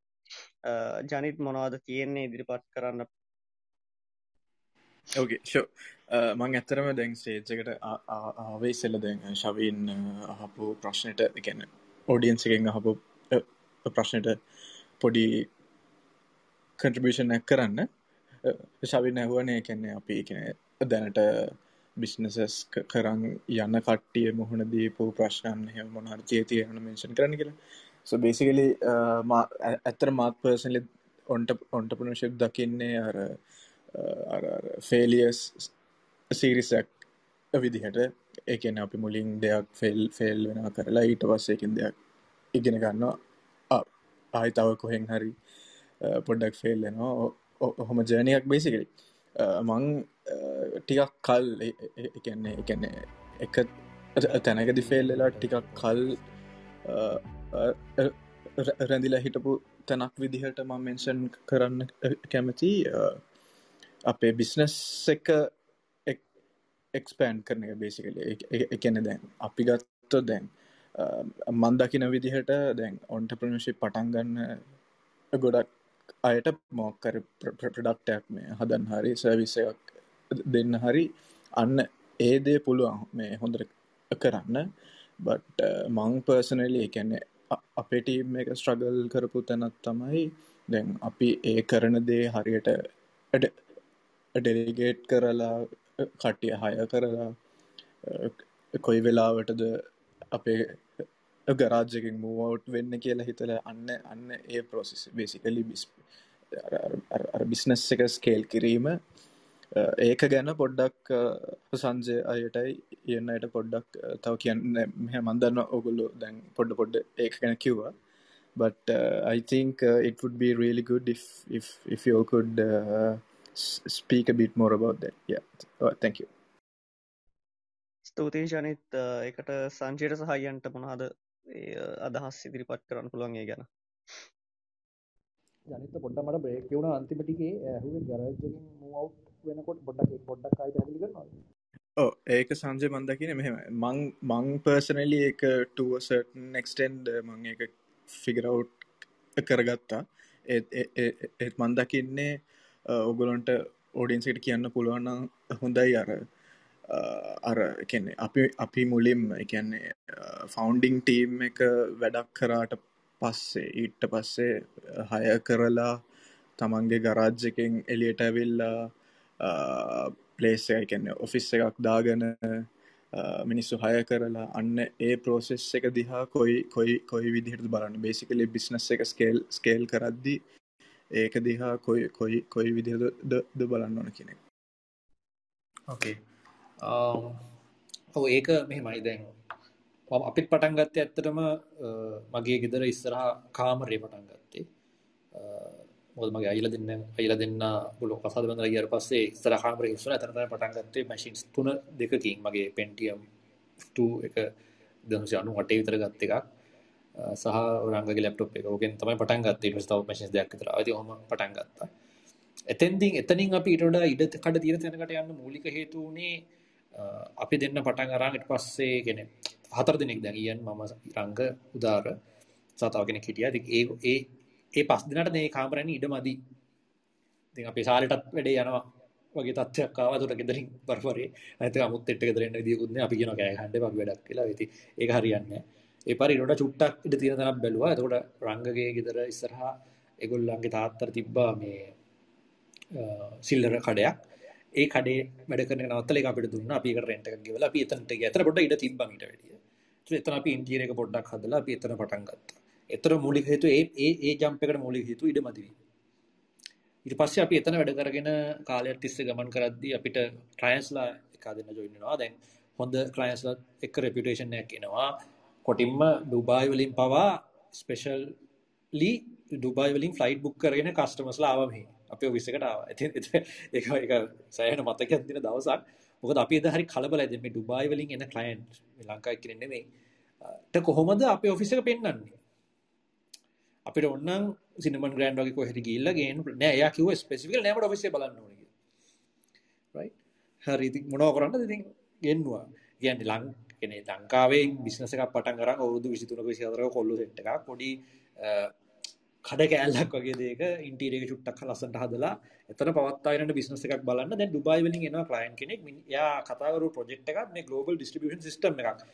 ජනිත් මොනවද තියෙන්නේ ඉදිරිපත් කරන්න ඕකේ ෂෝ uh, මං ඇත්තරම දැන් ස්ටේජ්ජකට ආවේ ඉස්සෙල්ල දැන් uh, ශවීන් uh, අහපු ප්‍රශ්නයට එකන ඕඩියන්ස එකෙන් අහපු ප්‍රශ්නයට පොඩි කන්ට්‍රිබියෂන් ඇක් කරන්න. ශවින් ඇහුවනේ කැන්නේ අපි එකන දැනට බිස්නසස් කරන් යන්න කට්ටිය මුහුණ දීපු ප්‍රශ්නන් හෙම මොනර්ජය තියන මෙන්ෂන් කරන කියලා. So basically ඇත්තර මාත් පර්සනලි ඔන්ට ඔන්ටපනශිප් දකින්නේ අර ෆේලියස් සීරිසක් විදිහට. ඒකන අපි මුලින් දෙයක් ෆෙල් ෆෙල් වෙන කරලා ඊට පස්සේකින් දෙයක් ඉගෙන ගන්නවා. ආයි තව කොහෙන් හරි පොඩ්ඩක් ෆෙල් වෙනවා. ඔහොම ජනයක් බේසිකලි මං ටිකක් කල් එකන්නේ එකන්නේ එක තැනකදි ෆෙල්ලලා ටිකක් කල් රැඳිලා හිටපු තැනක් විදිහට මං මෙන්ෂන් කරන්න කැමති අපේ බිස්නස් එක එක්ස්පෑන්් කරන එක බේසිකල එකන දැන් අපි ගත්තො දැන් මන්දකින විදිහට දැන් ඔන්ටප්‍රනශි පටන්ගන්න ගොඩක් අයට මොක්කර ප්‍රඩක්ටයක් මේ හදන් හරි සර්විස එකක් දෙන්න හරි අන්න ඒදේ පුළුවන් මේ හොඳට කරන්න. බට් මං පර්සනලි එකන්නේ අපේ ටීම් එක ස්ට්‍රගල් කරපු තැනත් තමයි දැන් අපි ඒ කරන දේ හරියට ඩෙලිගේට් කරලා කට්ටිය හය කරලා කොයි වෙලාවටද අපේ ගරාජකින් මූවට් වෙන්න කියලා හිතල අන්න අන්න ඒ ප්‍රොසෙස් බේසිකලි බිස් බිස්නස් එක ස්කේල් කිරීම ඒක ගැන පොඩ්ඩක් සංජය අයටයි ඉන්නයට පොඩ්ඩක් තව කියන්න මෙහ මන්දන්න ඔගුල්ලු දැන් පොඩ්ඩ පොඩ්ඩ ඒක ගැන කිව්වා. But uh, I think uh, it would be really good if if if you could uh, speak a bit more about that. Yeah, oh, thank you. ස්තුතියි ජනිත්. එකට සංජයට සහයන්ට මොනාද අදහස් ඉදිරිපත් කරන්න පුළුවන් ඒ ගැන? ජනිත පොඩ්ඩ මට බ්‍රේක් වුණ අන්තිමටිගේ ඇහුවෙන් ගරජකින් මව් වෙනකොට පොඩ්ඩක් පොඩ්ඩක් අයි පැදිලි කරනවා ඕ ඒක සංජය මන්දකින මෙහෙම මං මං පර්සනලි එක ටුවසට්නෙක්ස්ටන්ඩ මං එක ෆිගරව් කරගත්තා. ඒත් මන්දකින්නේ ඔගුලොන්ට ඕඩියන්සිට කියන්න පුළුවන් හොඳයි අර අර එකන්නේ අපි අපි මුලින්ම එකන්නේ ෆෞන්ඩිං ටීම් එක වැඩක් කරාට පස්සේ ඊට පස්සේ හය කරලා තමන්ගේ ගරාජ්ජකෙන් එලියට ඇවිල්ලා පලේස් එකන්න ඔෆිස් එකක් දාගෙන මිනිස්සු හය කරලා අන්න ඒ ප්‍රෝසෙස් එක දිහා කොයි කොයි කොයි විදිහට බලන්න? බේසිකලි බිස්නස් එක ස්කේල් ස්කේල් කරද්දි ඒක දිහා කොයි කොයි කොයි විදිහද බලන්න ඕන කෙනෙක් ඕකේ ඔව ඒක මෙහෙමයි. දැන් අපිත් පටන් ගත්තේ ඇත්තටම මගේ ගෙදර ඉස්සරහා කාමරේ පටන් ගත්තේ. මොකද මගේ අයිලා දෙන්න අයිලා දෙන්න බුලෝ කසාද බඳලා ගියාට පස්සේ ඉස්සරහා කාමරේ ඉස්සර එතන තමයි පටන් ගත්තේ මැෂින්ස් තුන දෙකකින් මගේ Pentium 2 එක 298 විතර ගත්ත එකක්. සහ රංගගේ ලැප්ටොප් එක ඕකෙන් තමයි පටන් ගත්තේ ඊට පස්සේ තව මැෂින්ස් දෙකක් විතර ආවදී ඔහොම පටන් ගත්තා එතෙන්දින් එතනින් අපි ඊට වඩා ඉඩ කඩ තියෙන තැනකට යන්න මූලික හේතු උනේ අපි දෙන්න පටන් අරන් ඊට පස්සේ කියන්නේ හතර දෙනෙක් දැන් ඊයන් මම රංග උදාර සතාව කෙනෙක් හිටියා. ඉතින් ඒ ඒ ඒ පස් දිනකට මේ කාමරේනේ ඉඩ මදි. ඉතින් අපේ ශාලෙටත් වැඩේ යනවා වගේ තත්ත්වයක් ආවා. ඒකට ගෙදරින් බරපරේ නැත්නම් අමුත් එට්ට ගෙදර එන්න විදියකුත් නෑ. අපි කියනවා කෑ ගහන්න එපා වැඩක් කියලා. ඉතින් ඒක හරියන්නේ නෑ. ඒ පාරේ ඊට චුට්ටක් ඉඩ තියෙන තැනක් බැලුවා. එතකොට රංගගේ ගෙදර ඉස්සරහා ඒගොල්ලන්ගේ තාත්තට තිබ්බා මේ සිල්ලර කඩයක්. ඒ කඩේ වැඩ කරන නවත්තලා ඒක අපිට දුන්නා. අපි ඒකට රෙන්ට් එකක් ගෙවලා අපි එතනට ගියා. එතන පොඩ්ඩක් ඉඩ තිබ්බා ඊට වැඩිය. එතන අපි ඉන්ටීරියර් එක පොඩ්ඩක් හදලා අපි එතන පටන් ගත්තා. එතන මූලික හේතුව ඒ ඒ ඒ ජම්ප් එකට මූලික හේතුව ඉඩ මදි වීම. ඊට පස්සේ අපි එතන වැඩ කරගෙන කාලයක් තිස්සේ ගමන් කරද්දී අපිට ක්ලයන්ට්ස්ලා එක දෙන්න ජොයින් වෙනවා. දැන් හොඳ ක්ලයන්ට්ස්ලා එක්ක රෙපියුටේෂන් එකක් එනවා. කොටින්ම ඩුබායි වලින් පවා ස්පෙෂල්ලි ඩුබායි වලින් ෆ්ලයිට් බුක් කරගෙන කස්ටමර්ස්ලා ආවා මෙහි. අපි ඔෆිස් එකට ආවා. ඉතින් ඒක ඒක සෑහෙන මතකයක් දින දවසක්. මොකද අපි එදා හරි කලබලයි දැන් මේ ඩුබායි වලින් එන ක්ලයන්ට් මේ ලංකාවේ කෙනෙක් නෙමෙයි. ට කොහොමද අපේ ඔෆිස් එක පෙන්වන්නේ? අපිට ඕනනම් සිනමන් ග්‍රෑන්ඩ් වගේ කොහෙද ගිහිල්ලා ගේන්න නෑ එයා කිව්වා ස්පෙસિෆිකල් නෑ මට ඔෆිස් එක බලන්න ඕනේ කියලා. රයිට්. හරි ඉතින් මොනව කරන්නද ඉතින් ගෙන්නුවා. කියන්නේ කෙනෙ ලංකාවේ බිස්නස එකක් පටන් කර අවුදු විසිතුනක විසිතර කොල්ලු සෙට් එකක් පොඩි කඩ කෑල්ලක් වගේ දේක ඉන්ටීරියක චුට්ටක් ලස්සට හදලා එතන පවත්තාගෙන බිස්නස එකක් බලන්න. දැන් ඩුබයි වලින් එනවා ක්ලයින් කෙනෙක්. යා කතාවරු ප්‍රොජෙක්ට් එකක් මේ ග්ලෝබල් ඩිස්ට්‍රිබියුෂන් සිස්ටම් එකක්.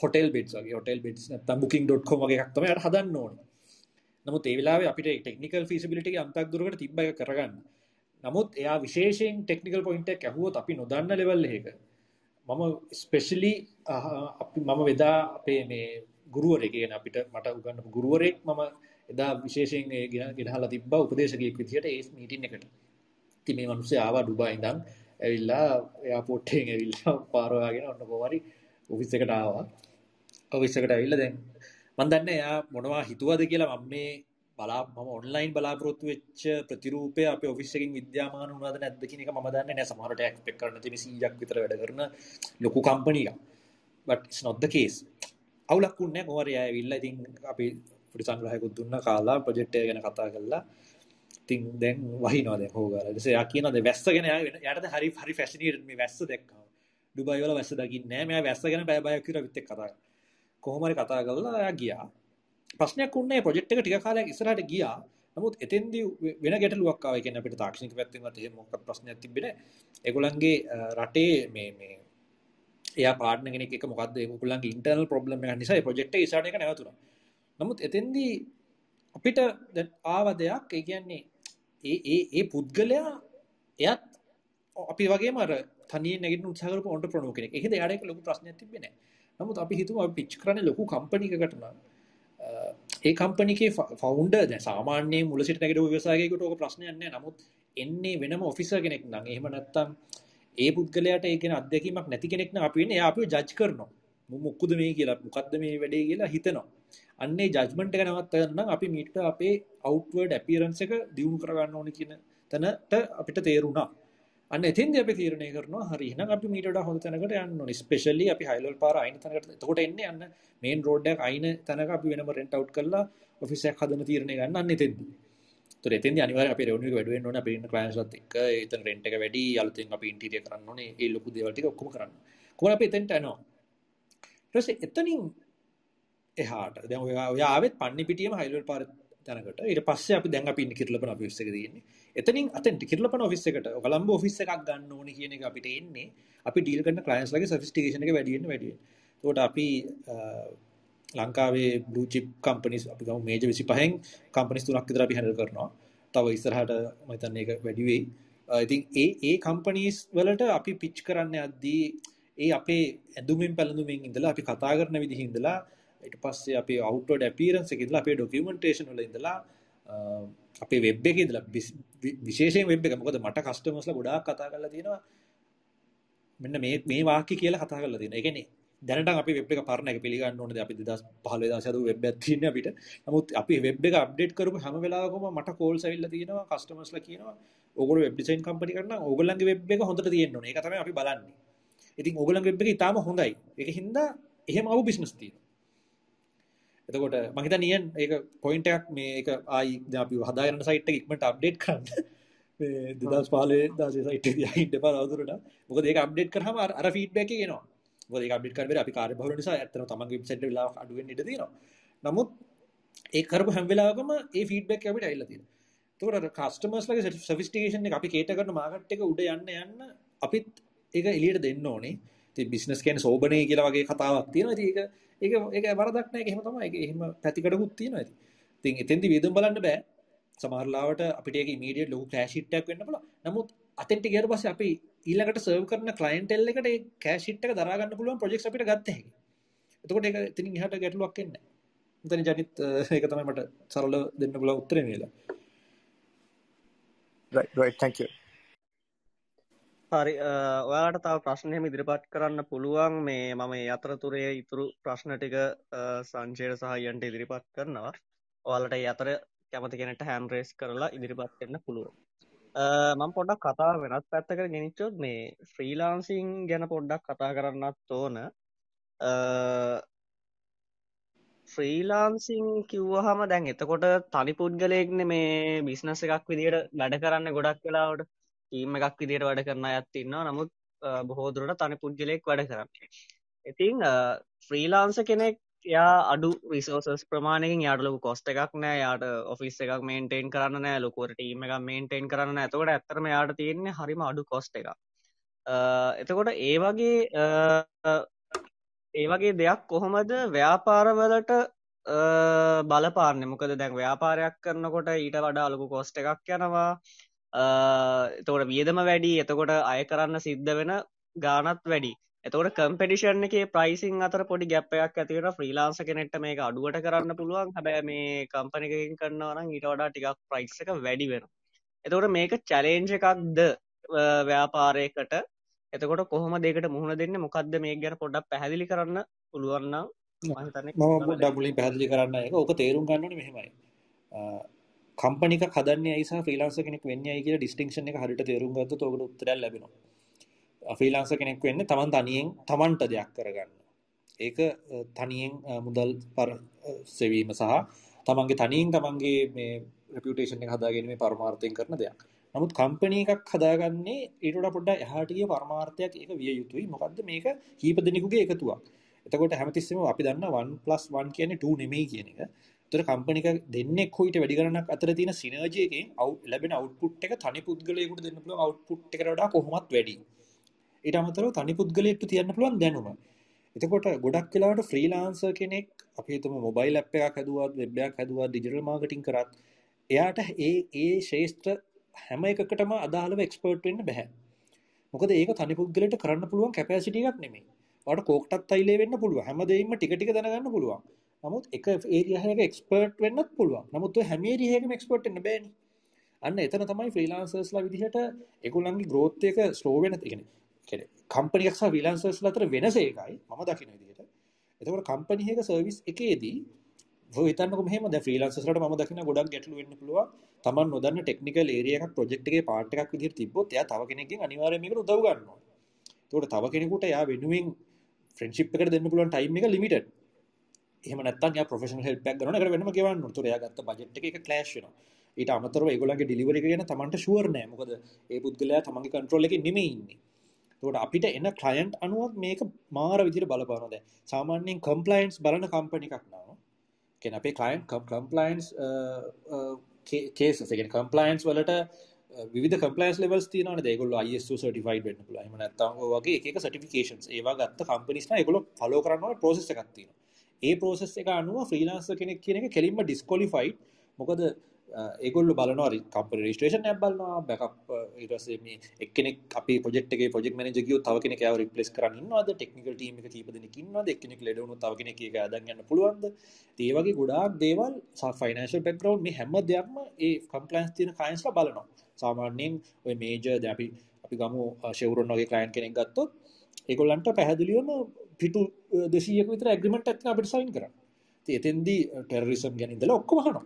හොටෙල් බෙඩ්ස් වගේ. හොටෙල් බෙඩ්ස් නැත්නම් booking.com වගේ එකක් තමයි හදන්න ඕනේ. නමුත් ඒ වෙලාවේ අපිට ටෙක්නිකල් ෆීසිබිලිටි එක අන්තක් දුරකට තිබ්බ එක කරගන්න. නමුත් එයා විශේෂයෙන් ටෙක්නිකල් පොයින්ට් එකක් ඇහුවොත් අපි නොදන්න ලෙවල් එකක මම ස්පෙෂලි අපි මම වෙදා අපේ මේ ගුරුවරයෙක් කියන අපිට මට උගන්නපු ගුරුවරයෙක් මම එදා විශේෂයෙන් ගෙනහලා තිබ්බ උපදේශකයෙක් විදිහට ඒ මීටින් එකට. ඉතින් මේ මිනිස්සු ආවා ඩුබායි ඉඳන් ඇවිල්ලා එයාපෝට් එකෙන් ඇවිල්ලා පාර හොයාගෙන ඔන්න කොහොමරි ඔෆිස් එකට ආවා. ඔෆිස් එකට ඇවිල්ලා දැන් මම දන්නේ එයා මොනවා හිතුවද කියලා මම මේ බලා මම ඔන්ලයින් බලාපොරොත්තු වෙච්ච ප්‍රතිරූපය අපේ ඔෆිස් එකකින් විද්‍යාමාන වුණාද නැද්ද කියන එක මම දන්නේ නැහැ. සමහරට එක්ස්පෙක්ට් කරන්න තියෙන 100ක් විතර වැඩ කරන ලොකු කම්පැනි එකක්. But it's not the case. අවුලක් වුණේ නැහැ. කොහොමරි ඇවිල්ලා ඉතින් අපි පොඩි සංග්‍රහයකුත් දුන්නා කාලා ප්‍රොජෙක්ට් එක ගැන කතා කරලා ඉතින් දැන් වහිනවා දැන් හොගාලා. ඊට පස්සේ එයා කියනවා දැන් වැස්ස ගැන එයාට දැන් හරි හරි ෆැසිනේටඩ් මේ වැස්ස දැක්කම. ඩුබයි වල වැස්ස දකින්නේ නැහැ. මෙයා වැස්ස ගැන බය බයක් කියලා විත් එක්ක කතා කරා කොහොම හරි කතා කරලා එයා ගියා. ප්‍රශ්නයක් වුණේ ප්‍රොජෙක්ට් එක ටික කාලයක් ඉස්සරහට ගියා. නමුත් එතෙන්දී වෙන ගැටලුවක් ආවා. කියන්නේ අපිට තාක්ෂණික පැත්තෙන්වත් එහෙම මොකක් ප්‍රශ්නයක් තිබ්බේ නැහැ. ඒගොල්ලන්ගේ රටේ මේ මේ එයා පාර්ට්නර් කෙනෙක් එක මොකද්ද? ඒගොල්ලන්ගේ ඉන්ටර්නල් ප්‍රොබ්ලම් එකක් නිසා ඒ ප්‍රොජෙක්ට් එක ඉස්සරහට එක නැවතුණා. නමුත් එතෙන්දී අපිට ආව දෙයක් ඒ කියන්නේ ඒ ඒ ඒ පුද්ගලයා එයත් අපි වගේ මර තනිය නැගිට උත්සාහ කරපු ඔන්ටර්ප්‍රනර් කෙනෙක්. ඒකද එයාට ඒක ලොකු ප්‍රශ්නයක් තිබ්බේ නැහැ. නමුත් අපි හිතුවා අපි පිච් කරන්නේ ලොකු කම්පැනි එකකට නම්. ඒ කම්පැනි එකේ ෆවුන්ඩර් දැන් සාමාන්‍යයෙන් මුල සිට නැගිටපු ව්‍යවසායකයෙකුට ඕක ප්‍රශ්නයක් නැහැ. නමුත් එන්නේ වෙනම ඔෆිසර් කෙනෙක් නම් එහෙම නැත්තම් ඒ පුද්ගලයාට ඒ කියන අත්දැකීමක් නැති කෙනෙක් නම් අපි වෙන්නේ එයා අපිව ජජ් කරනවා. මොකද මේ කියලා මොකද්ද මේ වැඩේ කියලා හිතනවා. අන්නේ ජජ්මන්ට් එක නවත් ගන්න අපි මීට අපේ අවුට්වර්ඩ් ඇපියරන්ස් එක දියුණු කරගන්න ඕනේ කියන තැනට අපිට තේරුණා. අන්න එතින්දී අපි තීරණය කරනවා හරි එහෙනම් අපි මීට වඩා හොඳ තැනකට යන්න ඕනේ. ස්පෙෂලි අපි හයිලවල් පාර අයින තැනකට. එතකොට එන්නේ අන්න මේන් රෝඩ් එකක් අයින තැනක අපි වෙනම රෙන්ට් අවුට් කරලා ඔෆිස් එකක් හදන තීරණය ගන්න අන්න එතෙන්දී. ඒතර එතෙන්දී අනිවාර්යයෙන් අපේ රෙවෙනියු එක වැඩි වෙන්න ඕනේ. අපේ ඉන්න ක්ලයන්ට්ස්ලත් එක්ක එතන රෙන්ට් එක වැඩි, අලුතෙන් අපි ඉන්ටීරියර් කරන්න ඕනේ. ඒ ලොකු දේවල් ටික ඔක්කොම කරන්න. කොහොමද අපි එතෙන්ට යනවා? ඊට පස්සේ එතනින් එහාට දැන් ඔය ඔය ආවෙත් පන්නි පිටියම හයිලවල් පාර තැනකට. ඊට පස්සේ අපි දැන් අපි ඉන්නේ කිරලපන ඔෆිස් එක තියෙන්නේ. එතනින් අතෙන්ට කිරලපන ඔෆිස් එකට කොළඹ ඔෆිස් එකක් ගන්න ඕනේ කියන එක අපිට එන්නේ. අපි ඩීල් කරන ක්ලයන්ට්ස් ලගේ සොෆිස්ටිකේෂන් එක වැඩි වෙන්න වැඩි වෙන්න. ඒකට අපි ලංකාවේ බ්ලූ චිප් කම්පනිස් අපි ගමු මේජර් 25න් කම්පනිස් තුනක් විතර අපි හැන්ඩල් කරනවා. තව ඉස්සරහට මම හිතන්නේ ඒක වැඩි වෙයි. ඉතින් ඒ ඒ කම්පනීස් වලට අපි පිච් කරන්න යද්දී ඒ අපේ ඇඳුමින් පැළඳුමින් ඉඳලා අපි කතා කරන විදිහ ඉඳලා ඊට පස්සේ අපේ අවුට්වර්ඩ් ඇපියරන්ස් එකේ ඉඳලා අපේ ඩොකියුමන්ටේෂන් වල ඉඳලා අපේ වෙබ් එකේ ඉඳලා විශේෂයෙන් වෙබ් එක මොකද මට කස්ටමර්ස්ලා ගොඩාක් කතා කරලා තියෙනවා මෙන්න මේ මේ වාක්‍ය කියලා කතා කරලා තියෙනවා. ඒ කියන්නේ දැනටම අපි වෙබ් එක පරණ එක පිළිගන්න ඕනද අපි 2015 2016 වෙබ් එකක් තියෙන්නේ අපිට. නමුත් අපි වෙබ් එක අප්ඩේට් කරපු හැම වෙලාවකම මට කෝල්ස් ඇවිල්ලා තියෙනවා කස්ටමර්ස්ලා කියනවා ඕගොල්ලෝ වෙබ් ඩිසයින් කම්පැනි කරනවා ඕගොල්ලන්ගේ වෙබ් එක හොඳට තියෙන්න ඕනේ. ඒක තමයි අපි බලන්නේ. ඉතින් ඕගොල්ලන්ගේ වෙබ් එක ඉතාලම හොඳයි. ඒක හින්දා එහෙම ආව බිස්නස් තියෙනවා. එතකොට මම හිතන්නේ නියන් ඒක පොයින්ට් එකක් මේ ඒක ආයි අපි හදාගෙන සයිට් එක ඉක්මනට අප්ඩේට් කරන්න. මේ 2015 16 සයිට් ඉන්න එපා තවදුරට. මොකද ඒක අප්ඩේට් කරාම අර ෆීඩ්බැක් ඒක අප්ඩේට් කරලා අපි කාර්යබහුල නිසා ඇත්තටම තමන්ගේ වෙබ්සයිට් එක වෙලාවක් අඩු වෙන්න ඉඩ තියෙනවා. නමුත් ඒ කරපු හැම වෙලාවකම ඒ ෆීඩ්බැක් අපිට. එතකොට අර කස්ටමර්ස් ලගේ සොෆිස්ටිකේෂන් එක අපි කේටර් කරන මාකට් එක උඩ යන්න යන්න අපිත් ඒක එළියට දෙන්න ඕනේ. ඉතින් බිස්නස් කියන්නේ සෝබනේ කියලා වගේ කතාවක්. ඉතින් ඒක ඒක ඒක වරදක් නැහැ. ඒක එහෙම තමයි. ඒක එහෙම පැතිකඩකුත් තියෙනවා ඉතින්. ඉතින් එතෙන්දි වියදම් බලන්න බෑ. සමහර ලාවට අපිට ඒක ඉමීඩියට් ලොකු කෑෂ් හිට් එකක් වෙන්න පුළුවන්. නමුත් අතෙන්ට ගියාට පස්සේ අපි ඊළඟට සර්ව් කරන ක්ලයන්ටෙල් එකට ඒ කෑෂ් හිට් එක දරා ගන්න පුළුවන් ප්‍රොජෙක්ට්ස් අපිට ගත්ත හැකි. එතකොට ඒක එතනින් එහාට ගැටලුවක් එන්නේ නැහැ. මෙතන ජනිත් ඒක තමයි මට සරල දෙන්න පුළුවන් උත්තරේ මේලා. right right thank you හරි ඔයාලට තව ප්‍රශ්නයම ඉදිරිපත් කරන්න පුළුවන්. මේ මම අතරතුරේ ඉතුරු ප්‍රශ්න ටික සංචයට සහයන්ට ඉදිරිපත් කරනවා. ඔයාලට අතර කැමති කෙනට හැන්රේස් කරලා ඉදිරිපත් වෙන්න පුළුවන්. මම පොඩ්ඩක් කතා වෙනත් පැත්තකට ගෙනනිච්චොත් මේ ෆ්‍රීලාන්සිං ගැන පොඩ්ඩක් කතා කරන්නත් ඕන. ෆ්‍රීලාන්සිං කිව්වහම දැන් එතකොට තනි පුද්ගලයෙක්න මේ බිස්නස එකක් විදිට වැඩ කරන්න ගොඩක් වෙලාවට. ටීම් එකක් විදියට වැඩ කරන අයත් ඉන්නවා. නමුත් බොහෝ දුරට තනි පුද්ගලයෙක් වැඩ කරන්න. ඉතිං ෆ්‍රීලාන්ස කෙනෙක් යා අඩු රිසෝසස් ප්‍රමාණකින් යාටලක කොස්ට එකක් නෑ. යාට ඔෆිස් එකක් මේන්ටේන් කරන්න නෑ. ලොකුවට ටීම එක මේන්ටේන් කරන්න ඇතකොට ඇත්තරම යාට තියෙන්නේ හරිම අඩු කොස්ට එක එතකොට ඒ වගේ ඒ වගේ දෙයක් කොහොමද ව්‍යාපාරවලට බලපාන්න? මොකද දැන් ව්‍යාපාරයක් කරනකොට ඊට වඩා අලුකු කොස්ට එකක් යනවා. එතකොට වියදම වැඩි එතකොට අය කරන්න සිද්ධ වෙන ගානත් වැඩි. එතකොට කම්පිටිෂන් එකේ ප්‍රයිසින් අතර පොඩි ගැප් එකක් ඇති වෙනවා. ෆ්‍රීලාන්ස් කෙනෙක්ට මේක අඩුවට කරන්න පුළුවන්. හැබැයි මේ කම්පැනි එකකින් කරනවා නම් ඊට වඩා ටිකක් ප්‍රයිස් එක වැඩි වෙනවා. එතකොට මේක චැලෙන්ජ් එකක්ද ව්‍යාපාරයකට? එතකොට කොහොම දෙකට මුහුණ දෙන්න? මොකක්ද මේ ගැන පොඩ්ඩක් පැහැදිලි කරන්න පුළුවන් නම් මම පොඩ්ඩක් මුලින් පැහැදිලි කරන්න එක. ඕක තේරුම් ගන්න ඕනේ මෙහෙමයි. කම්පනික හදන්නේ ඇයිසා ෆ්‍රීලාන්සර් කෙනෙක් වෙන්නේ ඇයි කියලා ඩිස්ටින්ක්ෂන් එක හරියට තේරුම් ගත්තොත් ඔකට උත්තරයක් ලැබෙනවා ෆ්‍රීලාන්සර් කෙනෙක් වෙන්න තමන් තනියෙන් තමන්ට දෙයක් කරගන්න. ඒක තනියෙන් මුදල් පර සෙවීම සහ තමන්ගේ තනියෙන් තමන්ගේ මේ රෙපියුටේෂන් එක හදාගැනීමේ පරමාර්ථයෙන් කරන දෙයක්. නමුත් කම්පැනි එකක් හදාගන්නේ ඊට වඩා පොඩ්ඩක් එහාට ගිය පරමාර්ථයක් ඒක විය යුතුයි. මොකද්ද මේක කීප දෙනෙකුගේ එකතුවක්. එතකොට හැමතිස්සෙම අපි දන්නා 1 1 කියන්නේ 2 නෙමෙයි කියන එක. ඒතර කම්පැනි එක දෙන්නෙක් හොයිට වැඩි ගණනක් අතර තියෙන සිනර්ජි එකෙන් ලැබෙන අවුට්පුට් එක තනි පුද්ගලයෙකුට දෙන්න පුළුවන් අවුට්පුට් එකට වඩා කොහොමත් වැඩි. ඊට අමතරව තනි පුද්ගලයෙක්ට තියන්න පුළුවන් දැනුම. එතකොට ගොඩක් වෙලාවට ෆ්‍රීලාන්සර් කෙනෙක් අපි හිතමු මොබයිල් ඇප් එකක් හැදුවත් වෙබ් එකක් හැදුවත් ඩිජිටල් මාකටිං කරත් එයාට ඒ ඒ ශේෂ්ත්‍ර හැම එකකටම අදාළව එක්ස්පර්ට් වෙන්න බෑ. මොකද ඒක තනි පුද්ගලයට කරන්න පුළුවන් කැපැසිටි එකක් නෙමෙයි. ඔයාලට කෝක්ටත් අයිලේ වෙන්න පුළුවන්. හැමදේම ටික ටික දැනගන්න පුළුවන්. නමුත් එක ඒරියා එකක එක්ස්පර්ට් වෙන්නත් පුළුවන්. නමුත් ඔය හැම ඒරියා එකකම එක්ස්පර්ට් වෙන්න බෑනේ. අන්න එතන තමයි ෆ්‍රීලාන්සර්ස්ලා විදිහට ඒගොල්ලන්ගේ growth එක slow වෙන තියෙන්නේ. කම්පනියක් සහ ෆ්‍රීලාන්සර්ස් අතර වෙනස ඒකයි මම දකින විදිහට. එතකොට කම්පැනි එකක සර්විස් එකේදී ඔය හිතන්නකො මෙහෙම දැන් ෆ්‍රීලාන්සර්ස්ලාට මම දකින ගොඩක් ගැටලු වෙන්න පුළුවන්. Taman නොදන්න ටෙක්නිකල් ඒරියා එකක් ප්‍රොජෙක්ට් එකේ පාර්ට් එකක් විදිහට තිබ්බොත් එයා තව කෙනෙක්ගෙන් අනිවාර්යයෙන් මේකට උදව් ගන්නවා. එතකොට තව කෙනෙකුට එයා වෙනුවෙන් ෆ්‍රෙන්ඩ්ෂිප් එකට දෙන්න පුළුවන් ටයිම් එක ලිමිටඩ්. එහෙම නැත්නම් එයා ප්‍රොෆෙෂනල් හෙල්ප් එකක් ගන්නවා. ඒකට වෙනම ගෙවන්න ඕන. එතකොට එයා ගත්ත බජට් එක එක ක්ලෑෂ් වෙනවා. ඊට අමතරව ඒගොල්ලන්ගේ ඩිලිවරි එක ගැන Tamanට ෂුවර් නෑ. මොකද ඒ පුද්ගලයා තමන්ගේ කන්ට්‍රෝල් එකේ නෙමෙයි ඉන්නේ. තකොට අපිට එන කලයන්ට් අනුවත් මේක මාර විදිර බලපානොද සාමාන්‍යෙන් කම්පලයින්ස් බලන කම්පනි එකක් නාව කෙන අපේ කලයින් කම්පලයින්ස් කේසගෙන කම්පලයින්ස් වලට විධ කම්පලයිස් ලෙවල් තියන දෙගොල අයිසු සටිෆයිඩ වෙන්න පුල ම නත්තම් වගේ එක සටිෆිකේන්ස් ඒවා ගත්ත කම්පනිස්න ගොල ෆලෝ කරනවා පෝසෙස එකක්තින ඒ පෝසෙස් එක අනුව ්‍රීලාන්ස කෙනෙක් කියන එක කෙලින්ම ඩිස්කොලිෆයි් මොකද ඒගොල්ල බලනවා කම්ප රේස්ටේෂන් ඇ් බලනවා බැකප් ඉරසේ මේ එක්නෙක් අපි පොජෙක්්ගේ පොජෙක් මනජ කිය තව කෙනෙ ව රිපලස් කරන්නවාද ටෙක්නිකල් ටීම එක කීපදන කින්නවාද එක්නෙක් ලෙඩවුණු තව කෙනෙ එක අදගන්න පුළුවන්ද? ඒවගේ ගොඩාක් දේවල් ෆයිනශල් පෙක්රව් මේ හැම දෙයක්ම ඒ කම්පලන්ස් තියන කයින්ස්ල බලනවා. සාමාන්‍යයෙන් ඔය මේජ දැපි අපි ගමු ශවරුන් වගේ කලයින් කෙනෙක් ගත්තොත් ඒගොල්ලන්ට පැහැදිලියම පිටු දෙසියක විතර ඇග්‍රිමට ඇත්න අපිට සයින් කර එතෙන්දී ටෙරරිසම් ගැනිදල ඔක්කොමහනවා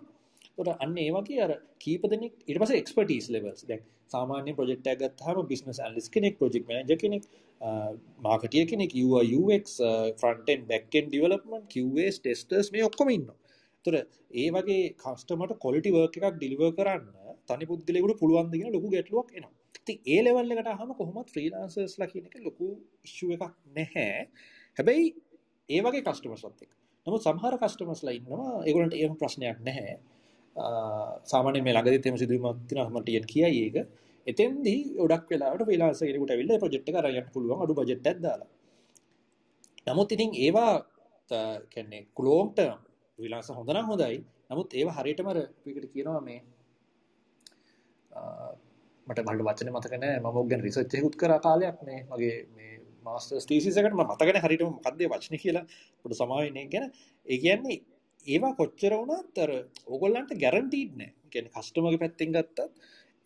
තොට අන්න ඒවගේ අර කීප දෙනෙක් ඉට පස එක්ස්පටස් ලෙවස් දැක් සාමාන්‍ය ප්‍රජෙක්් ගත්හම බිස්නස් ඇලිස් කෙනෙක් ප්‍රජෙක් මජ කෙනෙක් මාකටිය කෙනෙක් UX ෆ්‍රන්ටෙන් බැක්ෙන් ඩිවලපමන් කස් ටෙස්ටර්ස් මේ ඔක්කොම ඉන්න තොර ඒ වගේ කස්ටමට කොලිටි වර්ක එකක් ඩිලිව කරන්න තනි පුද්ගලෙකුට පුළුවන්දගෙන ලොකු ගැටලුවක් එනවා. ති ඒ ලෙවල්ල එකට හම කොහොමත් ්‍රීලාන්සර්ස් ලකින එක ලොකු ඉශ්ුව එකක් නැහැ. හැබැයි ඒවගේ කස්ටමස්ලත්තෙක් නමුත් සහර කස්ටමස්ලා ඉන්නවා ඒගලට ඒම ප්‍රශ්නයක් නැහැ සාමානය මේ ළඟදි තෙම සිදුවීමක් තියෙනවා මට ටිකක් කියයි ඒක. එතෙන්දී ගොඩක් වෙලාවට ෆ්‍රීලාන්සර් කෙනෙකුට ඇවිල්ලා ප්‍රොජෙක්ට් එක අරන් යන්න පුළුවන් අඩු බජට් එකක් දාලා. නමුත් ඉතින් ඒවා කියන්නේ ලෝන් ටර්ම් ෆ්‍රීලාන්සර් හොඳ නම් හොඳයි. නමුත් ඒවා හරියටම අර විකට කියනවා මේ මට බලන්න වචන මතක නැහැ මම ඔක් ගැන රිසර්ච් එකකුත් කරා කාලයක් මේ මගේ මේ මාස්ටර්ස් තීසිස් එකට මම මතක නැහැ හරියටම මොකක්ද වචනේ කියලා පොඩි සමාවෙන්නේ ගැන. ඒ කියන්නේ ඒවා කොච්චර වුණත් අර ඕගොල්ලන්ට ගැරන්ටීඩ් නෑ. කියන්නේ කස්ටමර්ගේ පැත්තෙන් ගත්තත්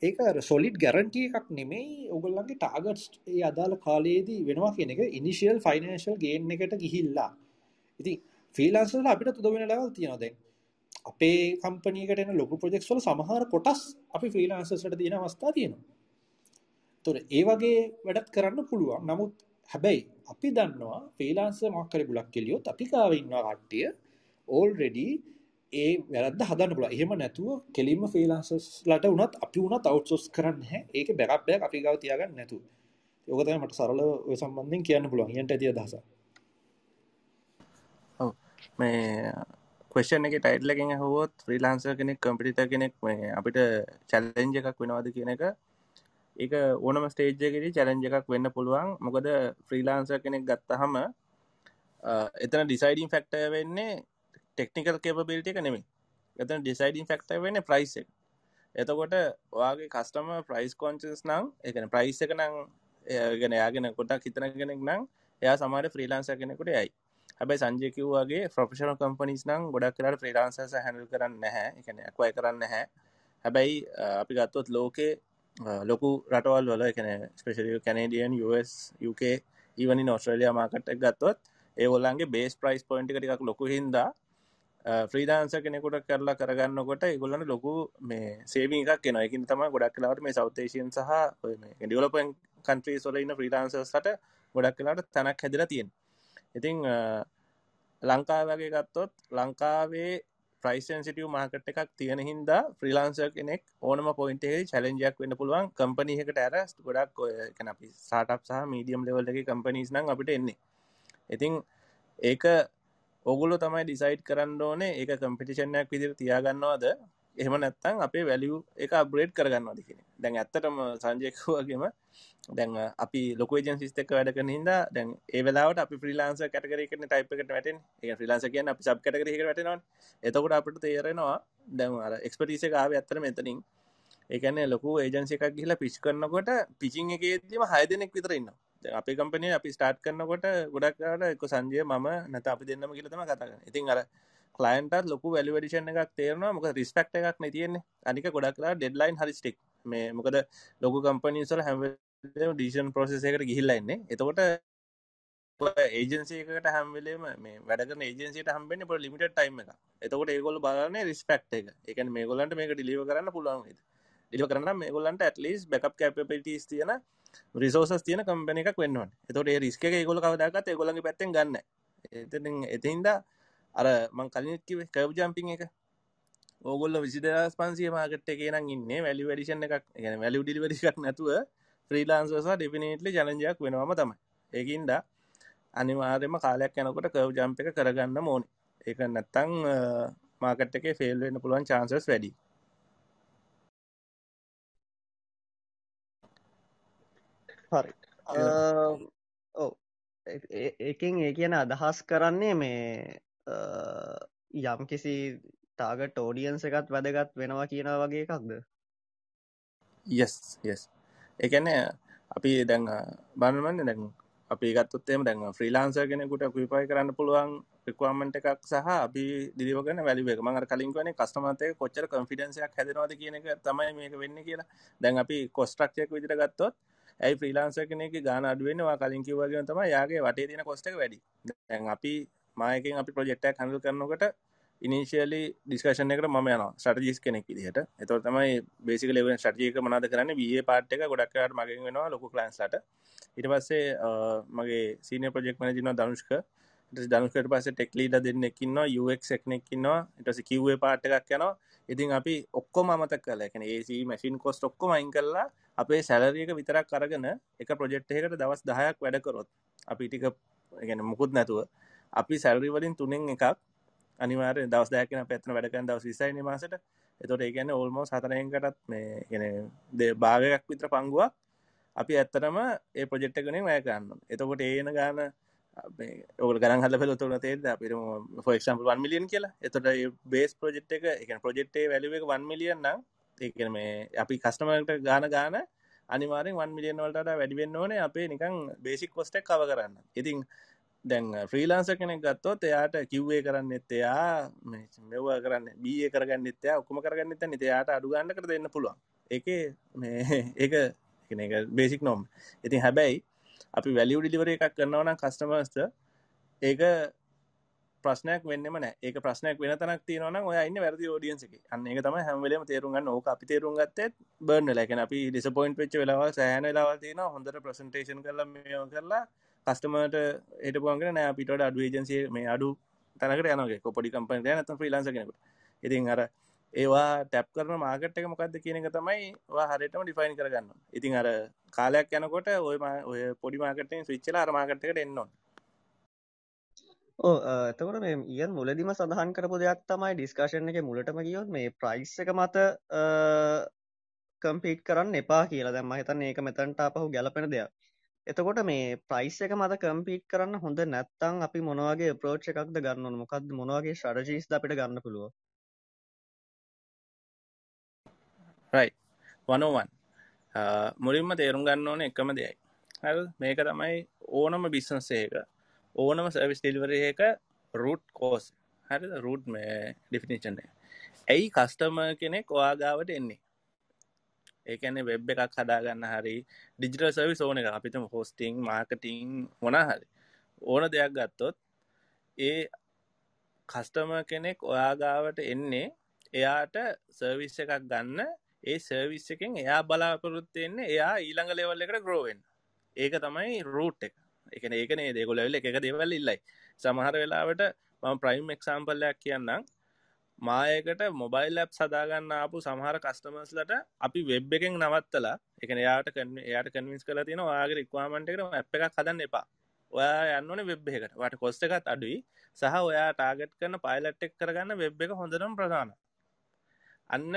ඒක අර සොලිඩ් ගැරන්ටි එකක් නෙමෙයි ඕගොල්ලන්ගේ ටාගට්ස් ඒ අදාළ කාලයේදී වෙනවා කියන එක. ඉනිෂියල් ෆයිනෑන්ෂල් ගේන් එකට ගිහිල්ලා. ඉතින් ෆ්‍රීලාන්සර්ලා අපිට තුද වෙන ලෙවල් තියෙනවා දැන්. අපේ කම්පනීකට එන ලොකු ප්‍රොජෙක්ට්ස් වල සමහර කොටස් අපි ෆ්‍රීලාන්සර්ස්ලට දෙන අවස්ථා තියෙනවා. ඒතොර ඒ වගේ වැඩත් කරන්න පුළුවන්. නමුත් හැබැයි අපි දන්නවා ෆ්‍රීලාන්සර් මොකක් හරි බුලක් කෙලියොත් අපි කාව ඉන්නවා කට්ටිය ඕල්රෙඩි ඒ වැරද හදන්න පුළ එහෙම නැතුව කෙලින්ම ෆිලාන්සස්ලට වනත් අපි වුණත් අවට්සොස් කරන්න හැ ඒක බැරක්බයක් අපි ගව තියාගන්න නැතු යෝකතය මට සරල ඔය සම්බන්ධින් කියන්න පුළුවන්. හිට ඇතිය දස මේ කොෂන් එක ටයිට්ලකින් හොත් ්‍රීලාන්ස කෙනෙක් කම්පිට කෙනෙක් මේ අපිට චැලෙන්ජ එකක් වෙනවාද කියන එක ඒක ඕනම ස්ටේජ්ජකෙද චැලෙන්ජ එකක් වෙන්න පුළුවන්. මොකද ෆ්‍රීලාන්ස කෙනෙක් ගත්තහම එතන ඩිසයිඩින් ෆෙක්ටය වෙන්නේ ටෙක්නිකල් කේපබිලිට එක නෙමේ එතන ඩිසයිඩින් ෆෙක්ටය වෙන්න ප්‍රයිස් එක. එතකොට ඔයාගේ කස්ටම ප්‍රයිස් කොංචස් නම් එකන ප්‍රයිස් එක නං ගෙන යාගෙන කොටක් හිතන කෙනෙක් නම් එයා සමාට ෆ්‍රීලාන්ස කෙනෙකුට යයි හැබයි සංජයකිව්වාගේ ෆ්‍රොෆෂනල් කම්පනිස් නම් ගොඩක් කරට ෆ්‍රීලාන්සස හැඳල් කරන්න නැහැ. එකන ඇක්වයි කරන්න හැ හැබැයි අපි ගත්තොත් ලෝකේ ලොකු රටවල් වල එකන ස්පේෂලිය කැනඩියන් UK ඊවනි නොස්ට්‍රලිය මාකට ගත්තොත් ඒගොල්ලන්ගේ බේස් ප්‍රයිස් පොයින්ටි ටිකක් ලොකු හින්දා ්‍රීදාන්ස කෙනෙකුට කරලා කරගන්නකොට ඉගොල්ලන්න ලොකු මේ සේවි එකක් කෙන එකින් තම ගොඩක් කලාවට මේ සෞතේශයෙන් සහ ඩියලපන් කන්ත්‍රී සොල ඉන්න ්‍රීඩාන්සට ගොඩක් කලාට තැනක් හැදිලා තියෙන් ඉතිං ලංකාවගේ ගත්තොත් ලංකාවේ ප්‍රයිසන්සිටිය මාකට එකක් තියෙන හින්දා ෆ්‍රීලාන්ස කෙනෙක් ඕනම පොයින්ටේ චලෙන්ජයක් වන්න පුළුවන්. කම්පනීහකට ඇරස් ගොඩක් ඔය කැනපි සාටප් සහ මීඩියම් ලෙවල්ලගේ කම්පනීස් නම් අපිට එන්නේ. ඉතිං ඒක ඔගුලු තමයි ඩිසයිට් කරන්න ඕනේ. ඒක කම්පිටිෂන්යක් විදිර තියාගන්නවාද? එහෙම නැත්තං අපේ වැලිය එක අප්‍රේඩ් කරගන්නවාද කියෙන දැන් ඇත්තටම සංජයකවගේම දැන් අපි ලොක ජන්සිස්තක වැඩක හිද දැන් ඒවෙලාට අපි ්‍රීලාන්ස කටකරන ටයිපකට වැට ඒ ්‍රීලාන්ස කිය අපි සබ් කටකර වැටනවා එතකොට අපට තේරෙනවා දැන් අර එක්ස්පටිස ආව ඇත්තර මෙතනින් ඒකන ලොකු ඒජන්සි එකක් ගිහිලා පිච් කරනකොට පිචිං එකේදීම හය දෙනෙක් විතරන්න අපි කම්පනය අපි ස්ටාර්ට් කරනකොට ගොඩක්ට එක සංජය ම නැත අපි දෙන්නම කියලතම කතාගන්න ඉතින් අර කලයින්ටත් ලොකු වැලිවඩිෂන් එකක් තේරනවා. මොක රිස්පෙක්ට එකක් නැතියෙන්නේ අනික ගොඩක්ලා ඩෙඩ්ලයින් හරිස්ටික් මේ මොකද ලොකු කම්පනීසල හැම ඩීෂන් ප්‍රෝසෙස එකට ගිහිල්ලන්නේ එතකොට ඒජන්සේකට හැම්වෙලේම මේ වැඩක ඒජන්සිට හම්බෙන ප ලිමිට ටයිම එක එතකොට ඒගොල බලන්න රිස්පෙක්් එක. එක මේ ගොලන්ට මේක ඩිලිව කරන්න පුළුවන් ඩිල කරන්න මේ ගොලන්ට ඇටලිස් බැකප් කැපිටිස් තියෙන රිසෝසස් තියන කම්පන එකක් වෙන්නවා එතොට ඒරිස්ක ගොල කවදකත් ගොලගේ පැත්තෙන් ගන්න එති එතින්ද අර මං කලින්ත් කිවේ කව් ජම්පිං එක. ඕගොල්ල විසිදස් පන්සිය මාකට එකනම් ඉන්න වැලි වැඩිෂන් එකක්. ගැන වැලි ඩිලිවරික් නැතුව ්‍රීලාන්සසා ඩිපිනේටලි ජලජයක් වෙනවාම තමයි. ඒකින්ද අනිවාර්යම කාලයක් යනකොට කව් ජම්ප එක කරගන්න මෝන ඒක නැත්තං මාකට එක ෆෙල් වෙන්න පුළුවන් චාන්සස් වැඩි. හරි. ඕ ඒකින් ඒ කියන අදහස් කරන්නේ මේ යම් කිසි තාගට ෝඩියන්ස එකත් වැදගත් වෙනවා කියන වගේ එකක්ද? යස් යස් එකන අපි දැන් බන්නමන්න දැන් අපි ගත්තුත්තේම දැන් ්‍රීලාන්ස කෙනෙකුට පිපයි කරන්න පුළුවන් රිකවාමට එකක් සහ අපි දිරිවගන වැලිුව මඟ කලින්වන කස්ටමතය කොච්චර කන්ෆිඩන්සයක් හැදනවාද කියන එක තමයි මේක වෙන්න කියලා. දැන් අපි කොස්ට්‍රක්ෂයක් විදිර ගත්තොත් ඇයි ්‍රීලාන්ස කෙනෙක ගාන අඩුවෙනවා කලින් කිවගේ තම යාගේ වටේ තින කොස්ටක වැඩි. දැන් අපි මායකින් අපි ප්‍රජෙක්්ටක් හඳල් කරනකට ඉනිශියලි ඩිස්කශන එකට ම යන ස්ටජිස් කෙනෙක් විදිහට. එතව තමයි බේසික ලෙව ටජයක මනාද කරන්න? විය පාට් එක ගොඩක්කට මගින් වෙනවා ලොකු ලන්ස්ලට ඉට පස්සේ මගේ සීන ප්‍රජෙක් මනජන දනුෂ්ක දනුකට පස ටෙක්ලීට දෙන්නෙකින්න යුවක් එක්නෙක්කින්නවා ඉටස කිව්වේ පාට් එකක් යනවා. ඉතින් අපි ඔක්කොම අමතක් කල එකන ඒසි මැසින් කොස්ට ඔක්කොම අයින් කරලා අපේ සැලරියක විතරක් කරගෙන එක ප්‍රජෙක්්හකට දවස් දහයක් වැඩකරොත් අපි ටික ගැන මුකුත් නැතුව අපි සැල්රි වලින් තුනෙන් එකක් අනිවාර දවස් දැකන පැත්න වැඩකන් දවස් විසයින මාසට. එතොට ඒගැන ඔල්මෝ සතරයකටත් මේ ගෙන ද භාගයක් විත්‍ර පංගුවක් අපි ඇත්තරම ඒ ප්‍රජෙක්්ට කනින් වැය කරන්න එතකොට ඒන ගාන ඔල ගන හල පෙලතුන තේද අපිට ෆෝක්ෂම්පල් වන් මිලියන් කියලා. එතොට බේස් ප්‍රජෙක්් එක එක ප්‍රජෙක්්ේ වැලිුව එක වන් මිලියන් නම් ඒ මේ අපි කස්ටමට ගාන ගාන අනිවාරෙන් වන් මිලියන් වලට වැඩිවෙන්න ඕනේ අපේ නිකං බේසික් කොස්ටක් කව කරන්න. ඉතින් දැන් ෆ්‍රීලාන්ස කෙනෙක් ගත්තොත් එයාට කිව්වේ කරන්න එත්තයා මෙව කරන්න බිය කරගන්න එත්තයා ඔක්කම කරගන්න එත නිතයාට අඩුගන්න කර දෙන්න පුළුවන්. එක මේ ඒක එක බේසික් නොම් ඉතින් හැබැයි අපි වැලියු ඩිලිවර එකක් කරනවනම් කස්ටමස්ට ඒක ප්‍රශ්නයක් වෙන්නම නෑ. ඒක ප්‍රශ්නයක් වෙන තනක් තියනවන ඔය ඉන්න වැරදි ෝඩියන්සක අන්න එක තම හැමලම තේරුගන්න ඕක අපි තේරුම් ගත්තත් බර්න ලැකන අපි ඩිසපොයින්් වෙච් වෙලාව සෑන ලාවල් තියෙන හොඳට ප්‍රසන්ටේෂන් කරල මේ කරලා කස්ටමට එට පුවන්ගෙන නෑ පිට අඩු ඒජන්සිය මේ අඩු තනකට යනගේ කොපඩි කම්පනට නත ්‍රීලාන්ස කෙනෙකුට. ඉතින් අර ඒවා ටැප් කරන මාගට්ක මොකක්ද කියන එක තමයි හරිටම ඩිෆයින් කරගන්න ඉතින් අර කාලයක් යනකොට ඔය ඔය පොඩි මාකටෙන් විච්චලා අර මාකට්කට එන්නවා ඕ එතකොට මේ ඉයන් මුලදිම සඳහන් කරපු දෙයක් තමයි ඩිස්කශන් එක මුලටම ගියොත් මේ ප්‍රයිස් එක මත කම්පීට් කරන්න එපා කියලා. දැම්ම හිතන්න ඒක මෙතැන්ට අපහු ගැලපෙන දෙයක්. එතකොට මේ ප්‍රයිස් එක මත කම්පීට් කරන්න හොඳ නැත්තං අපි මොනවගේ ප්‍රෝච් එකක්ද ගන්න මොකක්ද මොනවගේ ශ්‍රජීස් අපිට ගන්න පුළුව රයි වනෝවන් මුලින්ම තේරුම් ගන්න ඕන එකම දෙයයි. හ මේක තමයි ඕනම බිස්සන්සේක ඕනම සර්විස් ඩිල්වර එක රුට් කෝස් හරි රුට් මේ ඩිෆිනිචන ඇයි කස්ටම කෙනෙක් ඔයාගාවට එන්නේ? ඒකැනෙ වෙබ් එකක් හදාගන්න හරි ඩිජිටල් සර්වි ඕන එක අපිතම හෝස්ටිං මාර්කටිං මොනහරි ඕන දෙයක් ගත්තොත් ඒ කස්ටම කෙනෙක් ඔයාගාවට එන්නේ එයාට සර්විස් එකක් ගන්න. ඒ සර්විස් එකෙන් එයා බලාපොරොත්තෙන්නේ එයා ඊළඟ ලෙවල් එකට ග්‍රෝවෙන් ඒක තමයි රූට් එක. එකන ඒකනේ දෙකොල වෙල එක දෙවල් ඉල්ලයි. සමහර වෙලාවට මම ප්‍රයිම් එක්සාම්පල්ලයක් කියන්නම්. මායකට මොබයිල් ලැප් සදාගන්න ආපු සමහර කස්ටමස්ලට අපි වෙබ් එකෙන් නවත්තලා එක එයාට කන එයාට කන්විස් කල තියෙන යාගේ රික්වාමට එකට ඇ් එකක් හදන්න එපා. ඔයා යන්නන වෙබ් එකට වට කොස්ට එකත් අඩුයි. සහ ඔයා ටාගට් කරන පයිලට් එක් කරගන්න වෙබ් එක හොඳනම් ප්‍රධාන අන්න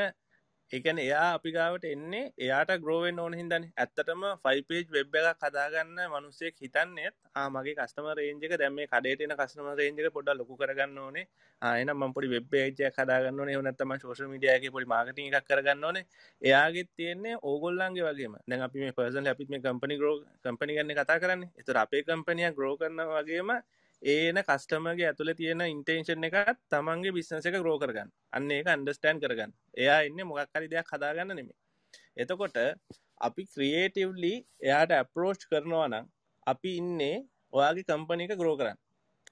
එකන එයා අපි ගාවට එන්නේ එයාට ග්‍රෝවෙන් ඕන හිදන්න ඇත්තටම ෆයිපේජ් වෙබ් එකක් කදාගන්න මනුස්සෙක් හිතන්නෙත් ආමගේ කස්ටම රේජක දැම කඩේටන කස්ටම රේජක පොඩ ලොකු කරගන්න ඕනේ. ආයන මපොඩි වෙබ්ජය කදාගන්න නේ නත්තම ශෝෂ මිඩියගේ පොඩි මාගටි එකක් කරගන්න ඕනේ. එයාගේ තියෙන්නේ ඕගොල්ලන්ගේ වගේම. දැන් අපි මේ පර්සන් අපිත් මේ කම්පනි ග්‍රෝ කම්පනි ගන්න කතා කරන්න. එතුර අපේ කම්පනිය ග්‍රෝ කරන වගේම ඒන කස්ටමගේ ඇතුළ තියෙන ඉන්ටේෂන් එකත් තමන්ගේ බිස්නස එක ග්‍රෝ කරගන්න. අන්න ඒක අන්ඩස්ටෑන් කරගන්න. එයා ඉන්න මොකක්කරි දෙයක් හදාගන්න නෙමේ එතකොට අපි ක්‍රියේටව්ලි එයාට ඇප්‍රෝච් කරනවා නම් අපි ඉන්නේ ඔයාගේ කම්පනි එක ග්‍රෝ කරන්න.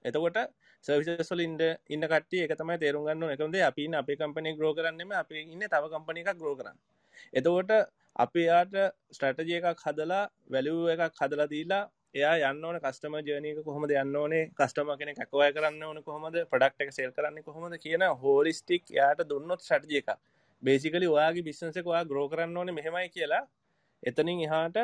එතකොට සවිසල් ඉන්ඩ ඉන්න කට එක තමයි තේරුම් ගන්න එකද අපි අපේ කම්පනි ග්‍රෝ කරන්නම අපි ඉන්න තව කම්පනි එකක් ග්‍රෝ කරන්න. එතකොට අපි යාට ස්ට්‍රටජය එකක් හදලා වැලුව එකක් හදලා දීලා එයා යන්න ඕන කස්ටම ජනක කොහොමද යන්න ඕනේ? කස්ටම කෙන කැකවය කරන්න ඕන කොහොමද? ප්‍රඩක්් එක සෙල් කරන්න කොහොමද කියන හෝලිස්ටික් යායට දුන්නොත් සටජ එක බේසිකලි ඔයාගේ බිස්සන්සකවා ග්‍රෝ කරන්න ඕන මෙහෙමයි කියලා එතනින් එහාට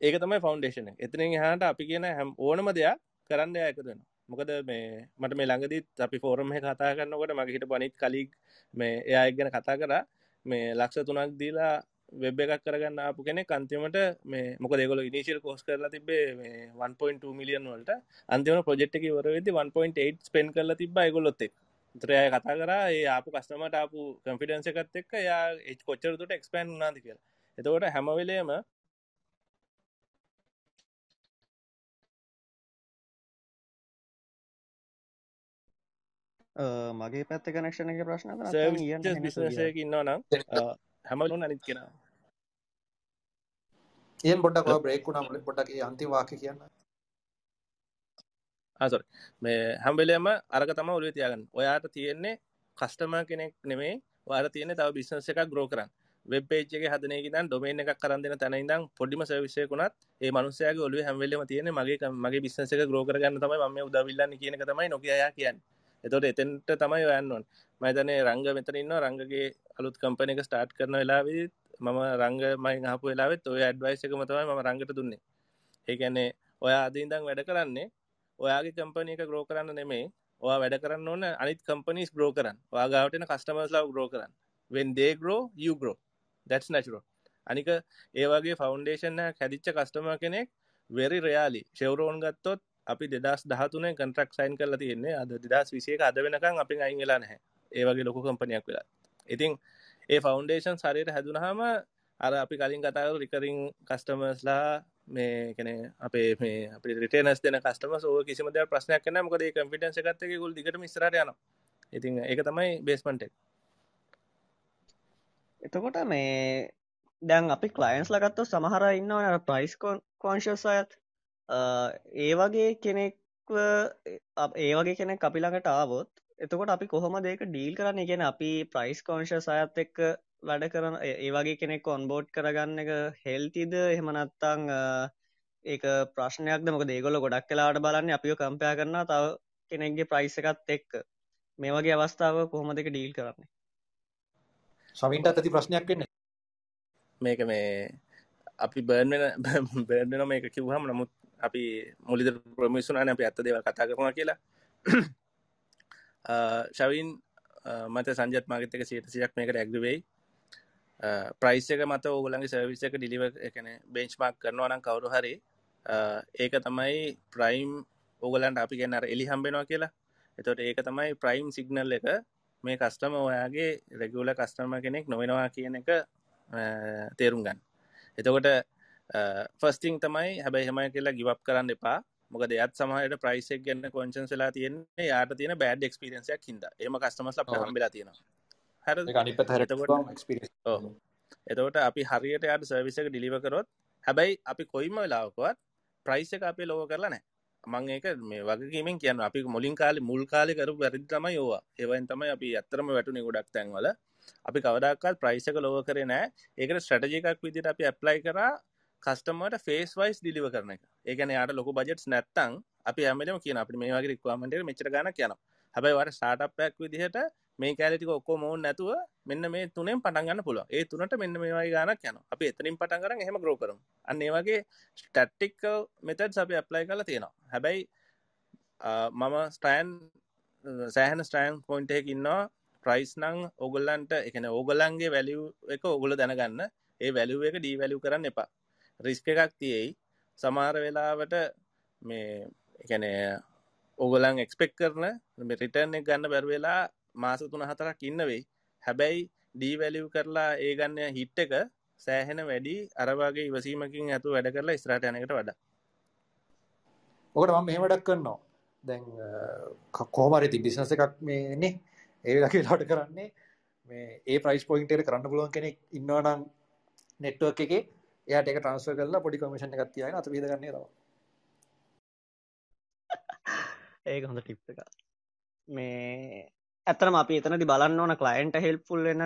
ඒක තමයි ෆෞන්ඩේෂන එතනින් එහාට අපි කියන හැම් ඕනම දෙයක් කරන්න යකදෙන මොකද මේ මට මේ ළඟදිත් අපි ෆෝරම කතා කරන්නකොට මගේ හිට පනිත් කලික් මේ එයා ගැන කතා කර. මේ ලක්ෂ තුනක් දීලා වෙබ් එකක් කරගන්න ආපු කෙනෙ අන්තිමට මේ මොක දෙගොල ඉනිශල් කෝස් කරලා තිබේ මේ 1.2 මිලියන් වලට. අන්තිම ප්‍රජෙක්් එක වරවෙදි 1.8 ස්පෙන් කරලා තිබ ගොලොත්තෙක් තරය කතා කරා ඒ ආපු කස්ටමට ආපු කම්ෆිඩන්ස එකත් එක්ක යා එ් කොච්චරතුට එක්ස්පෑන් නාති කියලා. එතකොට හැමවෙලේම මගේ පැත්ත කනක්ෂණ එක ප්‍රශ්න බිසසයක ඉන්නවා නම් හැමලුන් අනිත් කෙන. එන් පොඩක් බ්‍රේක්ුණා මුල පොඩක් අන්ති වාක කියන්න. ආසොර මේ හැම්බෙලේම අරක තම ඔලුව තියාගන්න. ඔයාට තියෙන්නේ කස්ටම කෙනෙක් නෙමේ වාර තියෙන තව බිස්නස එකක් ග්‍රෝ කරන්න. වෙබ්පේච්ගේ හදනක දන් ඩොමේන එකක් කරන්න තැනයිදම් පොඩිම සවිසයකුණත් ඒ මනුසයගේ ඔලුව හැම්වෙලම තියෙන මගේ මගේ බිස්නස එක ග්‍රෝ කරගන්න තමයි ම උදවිල්ලන්න කියන තමයි නොකයා කියන්න එතොට එතෙන්ට තමයි යන්නවන් මයිතනේ රංග මෙතරන්න රංගගේ අලුත් කම්පන එක ස්ටාර්ට් කරන වෙලාවිත් මම රංග මයි හපු වෙලාවෙත් ඔය ඇඩ්වයිස එක මතමයි ම රංගට දුන්නේ. ඒකැන්නේ ඔයා අදීන්දං වැඩ කරන්නේ ඔයාගේ කම්පනය එක ග්‍රෝ කරන්න නෙමේ ඔයා වැඩ කරන්න ඕන අනිත් කම්පනිස් ග්‍රෝ කරන්න. වාගාවටන කස්ටමස් ලව ග්‍රෝ කරන්න. වෙන් දේ ග්‍රෝ you ග්‍රෝ දැටස් නැචරෝ අනික ඒවගේ ෆෞන්ඩේෂන් හැදිච්ච කස්ටම කෙනෙක් වෙරි රයාලි ෂෙවරෝන් ගත්තොත් අපි දෙදස් දහතුනේ කන්ට්‍රක් සයින් කරලා තියෙන්නේ අද දෙදස් විසේ අද වෙනකම් අපි අයිංගලා නැහැ. ඒවගේ ලොකු කම්පනයක් වෙලා. ඉතින් ඒ ෆෞන්ඩේෂන් සරයට හැදුනහම අර අපි කලින් කතාව රිකරින් කස්ටමස්ලා මේ කෙන අපේ මේ අපි රිටේනස් දෙන කස්ටම සෝ කිසිම දෙයක් ප්‍රශ්නයක් කන මොකද කම්පිටන්ස එකත්තක ගුල් දිගට මිස්රට යන ඉතින් ඒක තමයි බේස්මන්ටෙක් එතකොට මේ දැන් අපි කලයින්ස් ලගත්තු සමහර ඉන්නවන ප්‍රයිස් කොන්ශස් අයත්. ඒ වගේ කෙනෙක්ව ඒ වගේ කෙනෙක් අපිළඟට ආවොත් එතකොට අපි කොහොම දෙක ඩීල් කරන්න? ගෙන අපි ප්‍රයිස් කෝංශ සයත් එක්ක වැඩ කරන ඒ වගේ කෙනෙක් ඔන්බෝඩ් කරගන්න එක හෙල්තිද එහෙමනත්තං ඒක ප්‍රශ්නයක් මොක දේගොල ගොඩක් කලාට බලන්න අපිෝ කම්පයා කරන්න තව කෙනෙක්ගේ ප්‍රයිස් එකත් එක්ක. මේ වගේ අවස්ථාව කොහොම දෙක ඩීල් කරන්නේ? සවින්ට ඇති ප්‍රශ්නයක් වෙන්න? මේක මේ අපි බර්න් බර්න මේක කිව්හම නමුත් අපි මුලිද ප්‍රමිසුනාන අපි ඇත්ත දේව කතා කරනවා කියලා. ශවින් මත සංජත් මාගතක සියට සියක් මේකට ඇග්‍රිවෙයි ප්‍රයිස් එක මත ඕගලන්ගේ සර්විස් එක ඩිලිව එකන බෙන්ච්මාක් කරනවනම් කවරු හරි ඒක තමයි ප්‍රයිම් ඕගලන්ට අපි ගැන්නර එලි හම්බෙනවා කියලා. එතොට ඒක තමයි ප්‍රයිම් සිගනල් එක. මේ කස්ටම ඔයාගේ රෙගුල කස්ටම කෙනෙක් නොවෙනවා කියන එක තේරුම් ගන්න. එතකොට ෆස්ටිං තමයි හැබැයි හෙමයි කියලා ගිවප් කරන්න එපා. මොක දෙයත් සමහට ප්‍රයිසක් ගන්න කොංචන්සලා තියන්නේ. යාට තියෙන බෑඩ් එක්ස්පිරන්සයක් හිද එම කස්ටමස් හම්බලා තියෙනවා. එතවට අපි හරියට යට සර්විසක ඩිලිවකරොත් හැබැයි අපි කොයිම වෙලාවකවත් ප්‍රයිස් එක අපේ ලෝක කරලා නෑ මං ඒක මේ වගේීමෙන් කියන්න අපි මුලින් කාලි මුල් කාලි කරු වැරදි තමයි යෝවා ඒවයින් තමයි අපි ඇත්තරම වැටුනේ ගොඩක් තැන්වල. අපි කවදක්කත් ප්‍රයිසක ලෝක කරේ නෑ ඒකට ස්ට්‍රටජිකක් විදිට අපි ඇප්ලයි කරා කස්ටමට ෆේස් වයිස් දිලිව කරන එක. ඒකන යාට ලොක බජෙට් නැත්තං අපි ඇමලම කියන අපි මේ වගේ රික්වාමට මෙචර ගන කියන හැබයි වට ස්ටාටප්යක් විදිහට මේ කෑලිටික ඔක්කෝ මෝන් නැතුව මෙන්න මේ තුනෙන් පටන්ගන්න පුළුව ඒ තුනට මෙන්න මේවායි ගානක් යන අපි එතනින් පටන් කරන හෙම ග්‍රෝ කරම්. අන්න ඒ වගේ ස්ටට්ටික් මෙතඩ් අපි ඇප්ලයි කල තියෙනවා. හැබැයි මම ස්ටෑන් සෑහන ස්ටෑන් පොයින්ටෙක් ඉන්නවා. ප්‍රයිස් නං ඔගොල්ලන්ට එකන ඕගොල්ලන්ගේ වැලිය් එක ඔගොල දැනගන්න. ඒ වැලිුව එක ඩී වැලිය කරන්න එපා. රිස්ක එකක් තියෙයි. සමාර වෙලාවට මේ එකන ඔගොලන් එක්ස්පෙක් කරන රිටර්න එක ගන්න බැරවෙලා මාස තුන හතරක් ඉන්න වෙයි. හැබැයි ඩීවැලිව් කරලා ඒ ගන්න හිට් එක සෑහෙන වැඩි අරවාගේ ඉවසීමකින් ඇතු වැඩ කරලා ස්රාට යනකට වඩා. ඕකට මම මෙහෙමඩක් කරනවා. දැන් කෝමරිති බිස්නස එකක් මේනේ ඒලගේ ලට කරන්නේ මේ ඒ ප්‍රයිස් පොයින්ට කරන්න පුළුවන් කෙනෙක් ඉන්නවනම් නෙට්ුවක් එක එයාට එක ට්‍රන්ස්ව කරලා පොඩි කමිෂන් එකක් තියන අත විදගන්නේ තව ඒක හොඳ ටිප් එක මේ ඇතන අපි එතනති බලන්න ඕන කලයින්ට හෙල්පුල් වෙන්න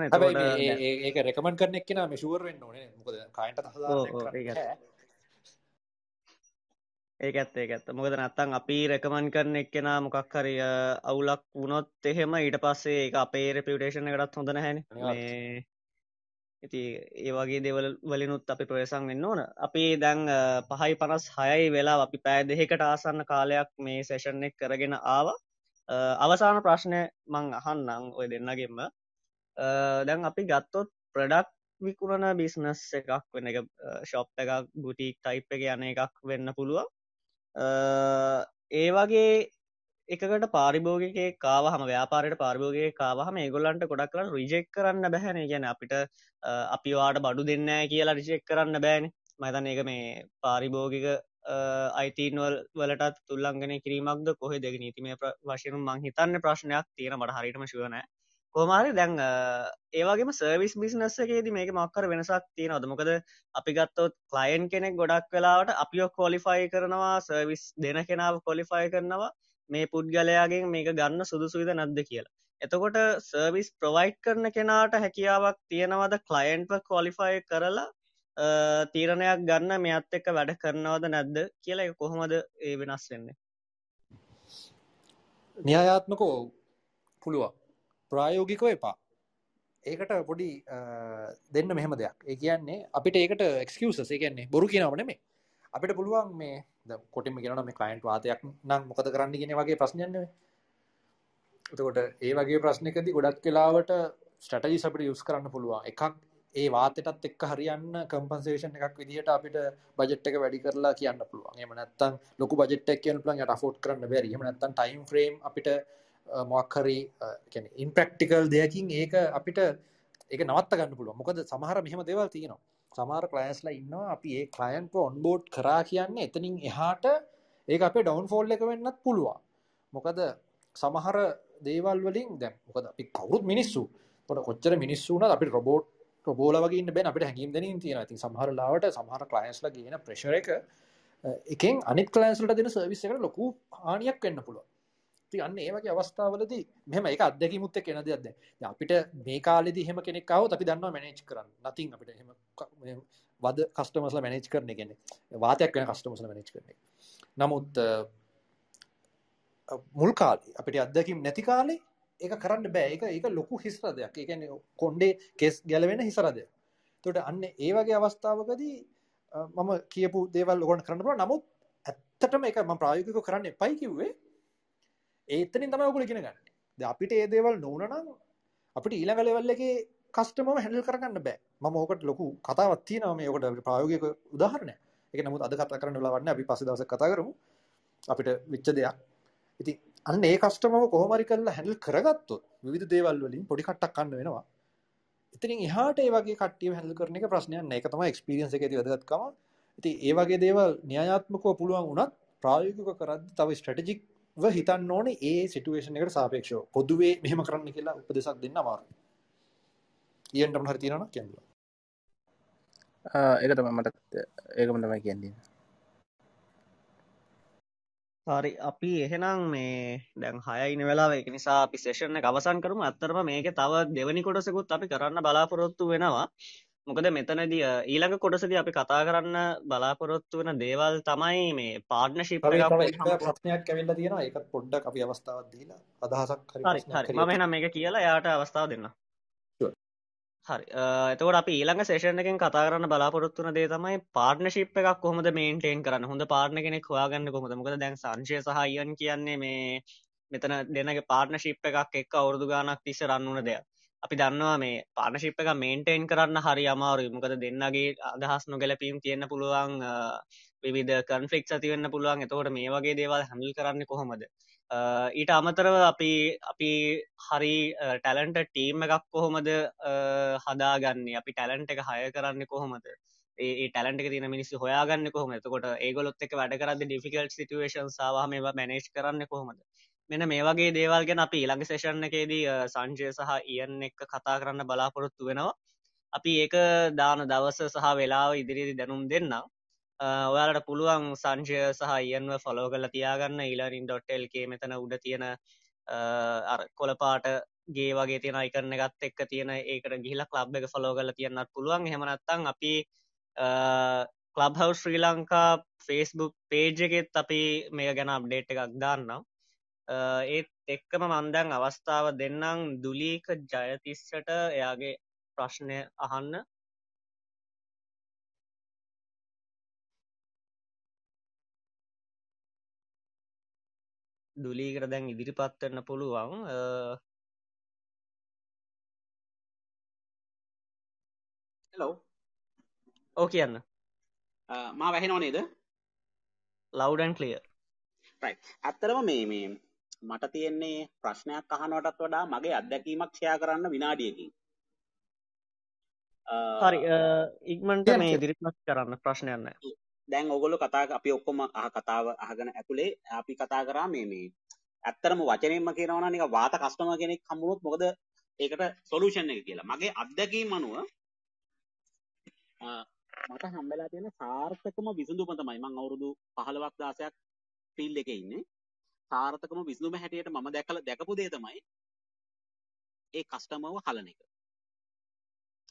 ඒක රෙකමන් කරන එක්න මිශුවර වෙන්න ඕනේ මොකද කයින්ට ඒක ඇත්ත. ඒක ඇත්ත මොකද නැත්තං අපි රැකමන් කරන එක්කෙන මොකක් හරි අවුලක් වුණොත් එහෙම ඊට පස්සේ එක අපේ රෙපියුටේෂන එකටත් හොඳ හැන ඉති ඒ වගේ දෙවල් වලිනුත් අපි ප්‍රවේසං වෙන්න ඕන. අපි දැන් පහයි පනස් හයයි වෙලා අපි පෑ දෙහෙකට ආසන්න කාලයක් මේ සේෂන් එක් කරගෙන ආවා. අවසාන ප්‍රශ්නය මං අහන්නම් ඔය දෙන්නගෙන්ම. දැන් අපි ගත්තොත් ප්‍රඩක්් විකුණන බිස්නස් එකක් වෙන එක ශොප් එකක් බුටික් ටයිප් එක යන එකක් වෙන්න පුළුව ඒ වගේ එකට පාරිභෝගගේ කාවහම ව්‍යාපාරයට පාර්භෝගගේ කාවහම ඒගොල්ලන්ට ගොඩක් කරන්න රිජෙක් කරන්න බැහැන ගැන අපිට අපි වාට බඩු දෙන්න කියලා රිජෙක් කරන්න බෑන. මතන එක මේ පාරිභෝගික අයිතිනවල් වලටත් තුල්ලංගෙන කිරීමක්ද කොහෙ දෙක නීතිම වශයෙන් මං හිතන්න ප්‍රශ්නයක් තියෙන මට හරිටම ශුවන කොමාරි දැන් ඒවගේම සර්විස් බිස්නස්සකේද මේක මක්කර වෙනසක් තියෙන අදමොකද අපි ගත්තොත් කලයින් කෙනෙක් ගොඩක් වෙලාවට අපිෝ කොලිෆයි කරනවා සර්විස් දෙන කෙනාව කොලිෆයි කරනවා. මේ පුද්ගලයාගෙන් මේක ගන්න සුදුසුවිද නැද්ද කියලා. එතකොට සර්විස් ප්‍රවයිට් කරන කෙනාට හැකියාවක් තියෙනවද? කලයින්ට්ව කොලිෆයි කරලා තීරණයක් ගන්න මෙත් එක්ක වැඩ කරනවද නැද්ද කියලා කොහොමද ඒ වෙනස් වෙන්නේ? න්‍යායාත්මකෝ පුළුවන්. ප්‍රායෝගිකව එපා. ඒකට පොඩි දෙන්න මෙහෙම දෙයක්. ඒ කියන්නේ අපිට ඒකට එක්කවස ඒ කියන්නේ බොරු කියනවන මේ අපිට පුළුවන් මේ කොටිම ගෙන මේ කයින්ට වාතයක් නම් මොකද කරන්න ගෙන වගේ ප්‍රශ්නයන්නේ එතකොට ඒ වගේ ප්‍රශ්නකති ගොඩක් කලාවට ස්ටටජි අපට යුස් කරන්න පුළුවන්. එකක් ඒ වාතටත් එක්ක හරියන්න කම්පන්සේෂන් එකක් විදිහට අපිට බජට් එක වැඩි කරලා කියන්න පුළුවන්. එහෙම නැත්නම් ලොකු බජට් එකක් කියන්න පුළුවන් යට අෆෝඩ් කරන්න බැරි. එහෙම නැත්නම් ටයිම් ෆ්‍රේම් අපිට මොකක් හරි කියන්නේ ඉම්ප්‍රැක්ටිකල් දෙයකින් ඒක අපිට ඒක නවත්ත ගන්න පුළුවන්. මොකද සමහර මෙහෙම දේවල් තියෙනවා. සමහර ක්ලයන්ස්ලා ඉන්නවා. අපි ඒ ක්ලයන්ට්ව ඔන්බෝඩ් කරා කියන්නේ එතනින් එහාට ඒක අපේ ඩවුන්ෆෝල් එක වෙන්නත් පුළුවන්. මොකද සමහර දේවල් වලින් දැන් මොකද අපි කවුරුත් මිනිස්සු. කොච්චර මිනිස්සු වුණත් අපිට රොබෝට් ප්‍රබෝල වගේ බැන. අපිට හැකිම් දෙනින් තියෙන ති සමහර ලාවට සමහර කලයින්ස්ල ගෙන ප්‍රශර එක එකෙන් අනිත් කලයින්ස්ලට දෙන සර්විස් එකට ලොකු හානියක් වෙන්න පුළුව ති අන්න ඒවගේ අවස්ථාවලද මෙම එක අදැකි මුත්ත කෙනද අද අපිට මේ කාලෙදි හෙම කෙනෙක්කාව අපි දන්නවා මැනේච් කරන්න. නතින් අපිට හෙම වද කස්ටමස්ල මැනේච් කරන ගෙන වාතයක් වෙන කස්ටමස්ල මැනේච් කරන නමුත් මුල් කාලේ අපිට අදකිම් නැති කාලේ ඒක කරන්න බෑ. එක එක ලොකු හිස්රදයක් එකන කොන්්ඩේ කෙස් ගැලවෙන හිසරදය තොට අන්න ඒ වගේ අවස්ථාවකදී මම කියපු දේවල් ගොන් කරන්නපුල නමුත් ඇත්තටම එක ම ප්‍රායෝගික කරන්න එපයි කිව්වේ ඒතනින් තමයි ඔකුල ඉගෙන ගන්න. ද අපිට ඒ දේවල් නොවනනම් අපිට ඊළඟ ලෙවල් එකේ කස්ටමම හැඳල් කරගන්න බෑ. මම ඕකට ලොකු කතාවත් තියෙනවා මේ ඔකට ප්‍රායෝගික උදාහරණයක්. ඒක නමුත් අද කතා කරන්න වෙලාවක් නැහැ අපි පස්සේ දවසක් කතා කරමු. අපිට වෙච්ච දෙයක්. ඉතින් අන්න ඒ කස්ටමම කොහොම හරි කරලා හැන්ඩල් කරගත්තොත් විවිධ දේවල් වලින් පොඩි කට්ටක් ගන්න වෙනවා. ඉතින් එහාට ඒ වගේ කට්ටියව හැන්ඩල් කරන එක ප්‍රශ්නයක් නෑ. ඒක තමයි එක්ස්පීරියන්ස් එකේ තියෙන වැදගත්කම. ඉතින් ඒ වගේ දේවල් න්‍යායාත්මකව පුළුවන් වුණත් ප්‍රායෝගිකව කරද්දි තව ස්ට්‍රැටජික්ව හිතන්න ඕනේ ඒ සිටුේෂන් එකට සාපේක්ෂව. පොදුවේ මෙහෙම කරන්න කියලා උපදෙසක් දෙන්න අමාරුයි. ඊයන්ටම හරි තියෙනවා කියන්න ඒක තම මට ඒකම තමයි කියන්නේ. හරි අපි එහෙනම් මේ දැන් හයයින වෙලා එක නිසා අපි සේෂණ අවසන් කරම. අත්තරම මේක තව දෙවනි කොටසකුත් අපි කරන්න බලාපොරොත්තු වෙනවා මොකද මෙතනද ඊළඟ කොටසද අපි කතා කරන්න බලාපොරොත්තු වෙන දේවල් තමයි මේ පාර්ට්න ශිප් ප්‍රශ්නයක් ඇවිල්ල තියෙන එක පොඩ්ඩක් අපි අවස්ථාවත් දීලා අදහසක් හරි මම එනම් මේක කියලා යාට අවස්ථාව දෙන්න හරි. එතකොට අපි ඊළඟ සේෂන් එකෙන් කතා කරන්න බලාපොරොත්තුන දේ තමයි පාර්ට්නශිප් එකක් කොහොමද මේන්ටේන් කරන්න? හොඳ පාර්ට්න කෙනෙක් හොයාගන්න කොහොමද? මොකද දැන් සංශය සහයන් කියන්නේ මේ මෙතන දෙනගේ පාර්ට්නශිප් එකක් එක් අවුරදු ගානක් තිස්ස රන්නුන දෙයක් අපි දන්නවා මේ පාර්ට්නශිප් එක මේන්ටේන් කරන්න හරි අමාරුයි. මොකද දෙන්නගේ අදහස් නොගැලපීම් තියෙන්න පුළුවන් විවිධ කන්ෆලික්ස් ඇතිවෙන්න පුළුවන්. එතකොට මේ වගේ දේවල් හැමිල් කරන්න කොහොමද? ඊට අමතරව අපි අපි හරි ටැලන්ට ටීම් එකක් කොහොමද හදාගන්නේ? අපි ටැලන්ට එක හය කරන්න කොහොමද? ඒ ටැලන්ට තින මිනිස්සු හොයාගන්න කොහොම එතකොට ඒගොලොත් එක වැඩ කරද ඩිෆිකල් සිටුවේෂන් සාවා මේ මැනේජ් කරන්න කොහොමද? මෙන මේ වගේ දේවල් ගැන අපි ඊළඟ සේෂන් එකේදී සංජය සහ ඉයන් එක්ක කතා කරන්න බලාපොරොත්තු වෙනවා. අපි ඒක දාන දවස සහ වෙලාව ඉදිරිදි දැනුම් දෙන්නම්. ඔයාලට පුළුවන් සංශය සහ ඉයන්ව ෆොලෝ කල තියාගන්න. ඉලරින් ඩොට්ටල්ගේ මෙතන උඩ තියෙන කොලපාට ගේ වගේ තියෙන අයිකරන එකත් එක්ක තියෙන ඒකට ගිහිලා ලබ් එක ෆොලෝ කල තියන්නත් පුළුවන්. හෙමනත්තං අපි කලබ් හවස් ශ්‍රී ලංකා ෆේස්බුක් පේජ් එකෙත් අපි මේ ගැන අප්ඩේට් එකක් දාන්නම්. ඒත් එක්කම මන්දැන් අවස්ථාව දෙන්නම් දුලීක ජයතිස්සට එයාගේ ප්‍රශ්නය අහන්න. දුලීකට දැන් ඉදිරිපත්වෙන්න පුළුවන්. හෙලෝ ඕ කියන්න. මා වැහෙනෝ නේද? ලවඩන් කලිය ඇත්තරම මේ මේ මට තියෙන්නේ ප්‍රශ්නයක් අහනවටත් වඩා මගේ අත්දැකීමක් ෂයා කරන්න විනාඩියකින් හරි ඉක්මන්ට මේ ඉදිරිපත් කරන්න ප්‍රශ්නයන්න දැන් ඔගොල්ලෝ කතා අපි ඔක්කොම අහ කතාව අහගෙන ඇතුලේ අපි කතා කරා මේ මේ ඇත්තටම වචනයෙන්ම කියනවා නම් නිකන් වාත කස්ටමර් කෙනෙක් හම්බුනොත් මොකද ඒකට සොලියුෂන් එක කියලා. මගේ අත්දැකීම් අනුව මට හම්බෙලා තියෙන සාර්ථකම විසඳුම තමයි මම අවුරුදු 15ක් 16ක් ෆීල්ඩ් එකේ ඉන්නේ. සාර්ථකම විසඳුම හැටියට මම දැකලා දැකපු දේ තමයි ඒ කස්ටමර්ව හලන එක.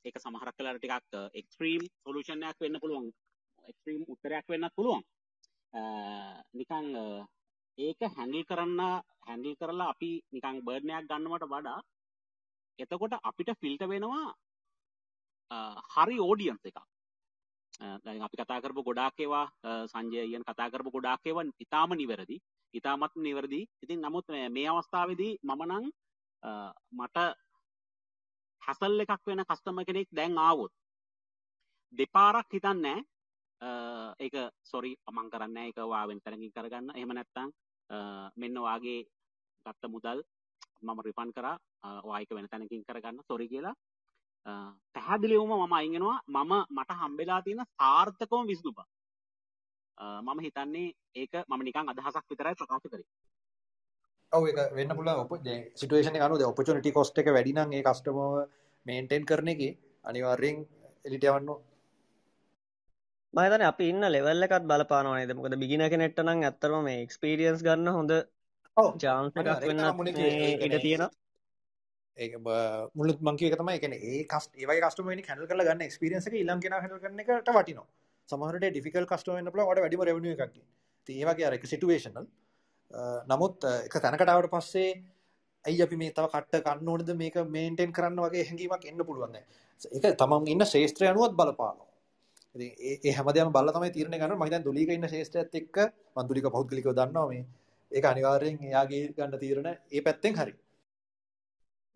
ඒක සමහරක් වෙලාවට ටිකක් uh, එක්ස්ට්‍රීම් සොලියුෂන් එකක් වෙන්න පුළුවන්. එක්ස්ට්‍රීම් උත්තරයක් වෙන්නත් පුළුවන්. Uh, නිකං uh, ඒක හැඟල් කරන්න හැඟල් කරලා අපි නිකං බර්ණයක් ගන්නවට වඩා එතකොට අපිට ෆිල්ට වෙනවා හරි ඕඩියන්ස් එක අපි කතා කරපු ගොඩාක් ඒවා සංජයයන් කතා කරපු ගොඩාක් ඒවා ඉතාම නිවැරදි. ඉතාමත් නිවැරදි. ඉතින් නමුත් මේ අවස්ථාවේදී මම නම් මට හැසල් එකක් වෙන කස්ටම කෙනෙක් දැන් ආවොත් දෙපාරක් හිතන්නේ ඒක සොරි අමං කරන්න එක වාවෙන් තැනකින් කරගන්න. එහෙම නැත්තං මෙන්න වාගේ ගත්ත මුදල් මම රිපන් කරා. වායික වෙන තැනකින් කරගන්න. සොරි කියලා. පැහැදිලිවම මම අයිගෙනවා මම මට හම්බෙලා තියෙන සාර්ථකවම විසදුප මම හිතන්නේ ඒක මම නිකන් අදහසක් විතරයි ප්‍රකාශ කරේ. ඔව එක වෙන්න පුළුවන්. ඔප සිටුවේෂන අනුද ඔපචනිටි කොස්ට එක වැඩිනම් ඒ කස්ටමව මේන්ටෙන් කරන එක අනිවාර්යෙන් එලිට යවන්න මහිතන අපි ඉන්න ලෙවල්ල එකත් බලපානවා නේද? මොකද බිගින කෙනෙට්ට නම් ඇත්තරම මේ එක්ස්පීරියන්ස් ගන්න හොඳ ජාන්ස එකක් වෙන්න ඉඩ තියෙන ඒ මුලත් මංකිව තමයි. එකන ඒ කස්ට ඒවයි කස්ටම හැල් කල ගන්න එක්ස්පිරියන්ස එක ඉලම් කෙන හල් කරන එකට වටිනවා සමහට ඩිෆිකල් කස්ටම ල ට වැඩිම රවනිය එකක් ඒවගේ අරක සිටුවේශනල් නමුත් එක තැනකටාවට පස්සේ ඇයි අපි මේ තව කට්ට කන්න ඕනද? මේක මේන්ටෙන් කරන්න වගේ හැඟීමක් එන්න පුළුවන් එක තමන් ඉන්න ශේත්‍රය අනුවත් බලපානවා. ඉතින් ඒ ඒ හැමදේම බලලා තමයි තීරණය ගන්න මම හිතන්නේ දුලීක ඉන්න ශේෂ්ඨයත් එක්ක මම දුලීක පෞද්ගලිකව දන්නවා මේ. ඒක අනිවාර්යෙන් එයාගේ ගන්න තීරණ ඒ පැත්තෙන් හරි.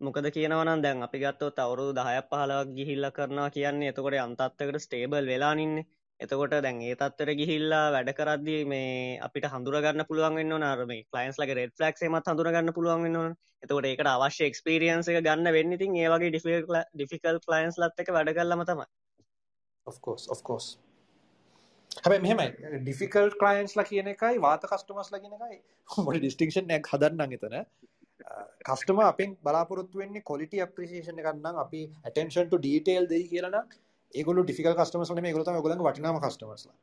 මොකද කියනවනම් දැන් අපි ගත්තොත් අවුරුදු 10ක් 15ක් ගිහිල්ලා කරනවා කියන්නේ එතකොට යම් තත්ත්වයකට ස්ටේබල් වෙලා නින්නේ. එතකොට දැන් ඒ තත්ත්වෙට ගිහිල්ලා වැඩ කරද්දී මේ අපිට හඳුනා ගන්න පුළුවන් වෙන්න ඕන අර මේ ක්ලයන්ට්ස් ලගේ රෙඩ් ෆ්ලැග්ස් එහෙමත් හඳුනා ගන්න පුළුවන් වෙන්න ඕන. එතකොට ඒකට අවශ්‍ය එක්ස්පීරියන්ස් එක ගන්න වෙන්නේ ඉතින් ඒ වගේ ඩිෆිකල්ට් ඩිෆිකල්ට් ක්ලයන්ට්ස් ලත් එක්ක වැඩ කළාම තමයි. of course of course හැබැයි මෙහෙමයි ඩිෆිකල්ට් ක්ලයන්ට්ස්ලා කියන එකයි වාත කස්ටමර්ස්ලා කියන එකයි මොකද ඩිස්ටින්ක්ෂන් එකක් හදන්නම් එතන කස්ටම අපෙන් බලාපොරොත්තු වෙන්නේ කොලිටි අප්‍රිසිේෂන් එකක් නම් අපි attention to detail දෙයි කියලා නම් ඒගොල්ලෝ ඩිෆිකල්ට් කස්ටමර්ස් නෙමෙයි ඒගොල්ලෝ තමයි ඔයගොල්ලන්ගේ වටිනාම කස්ටමර්ස්ලා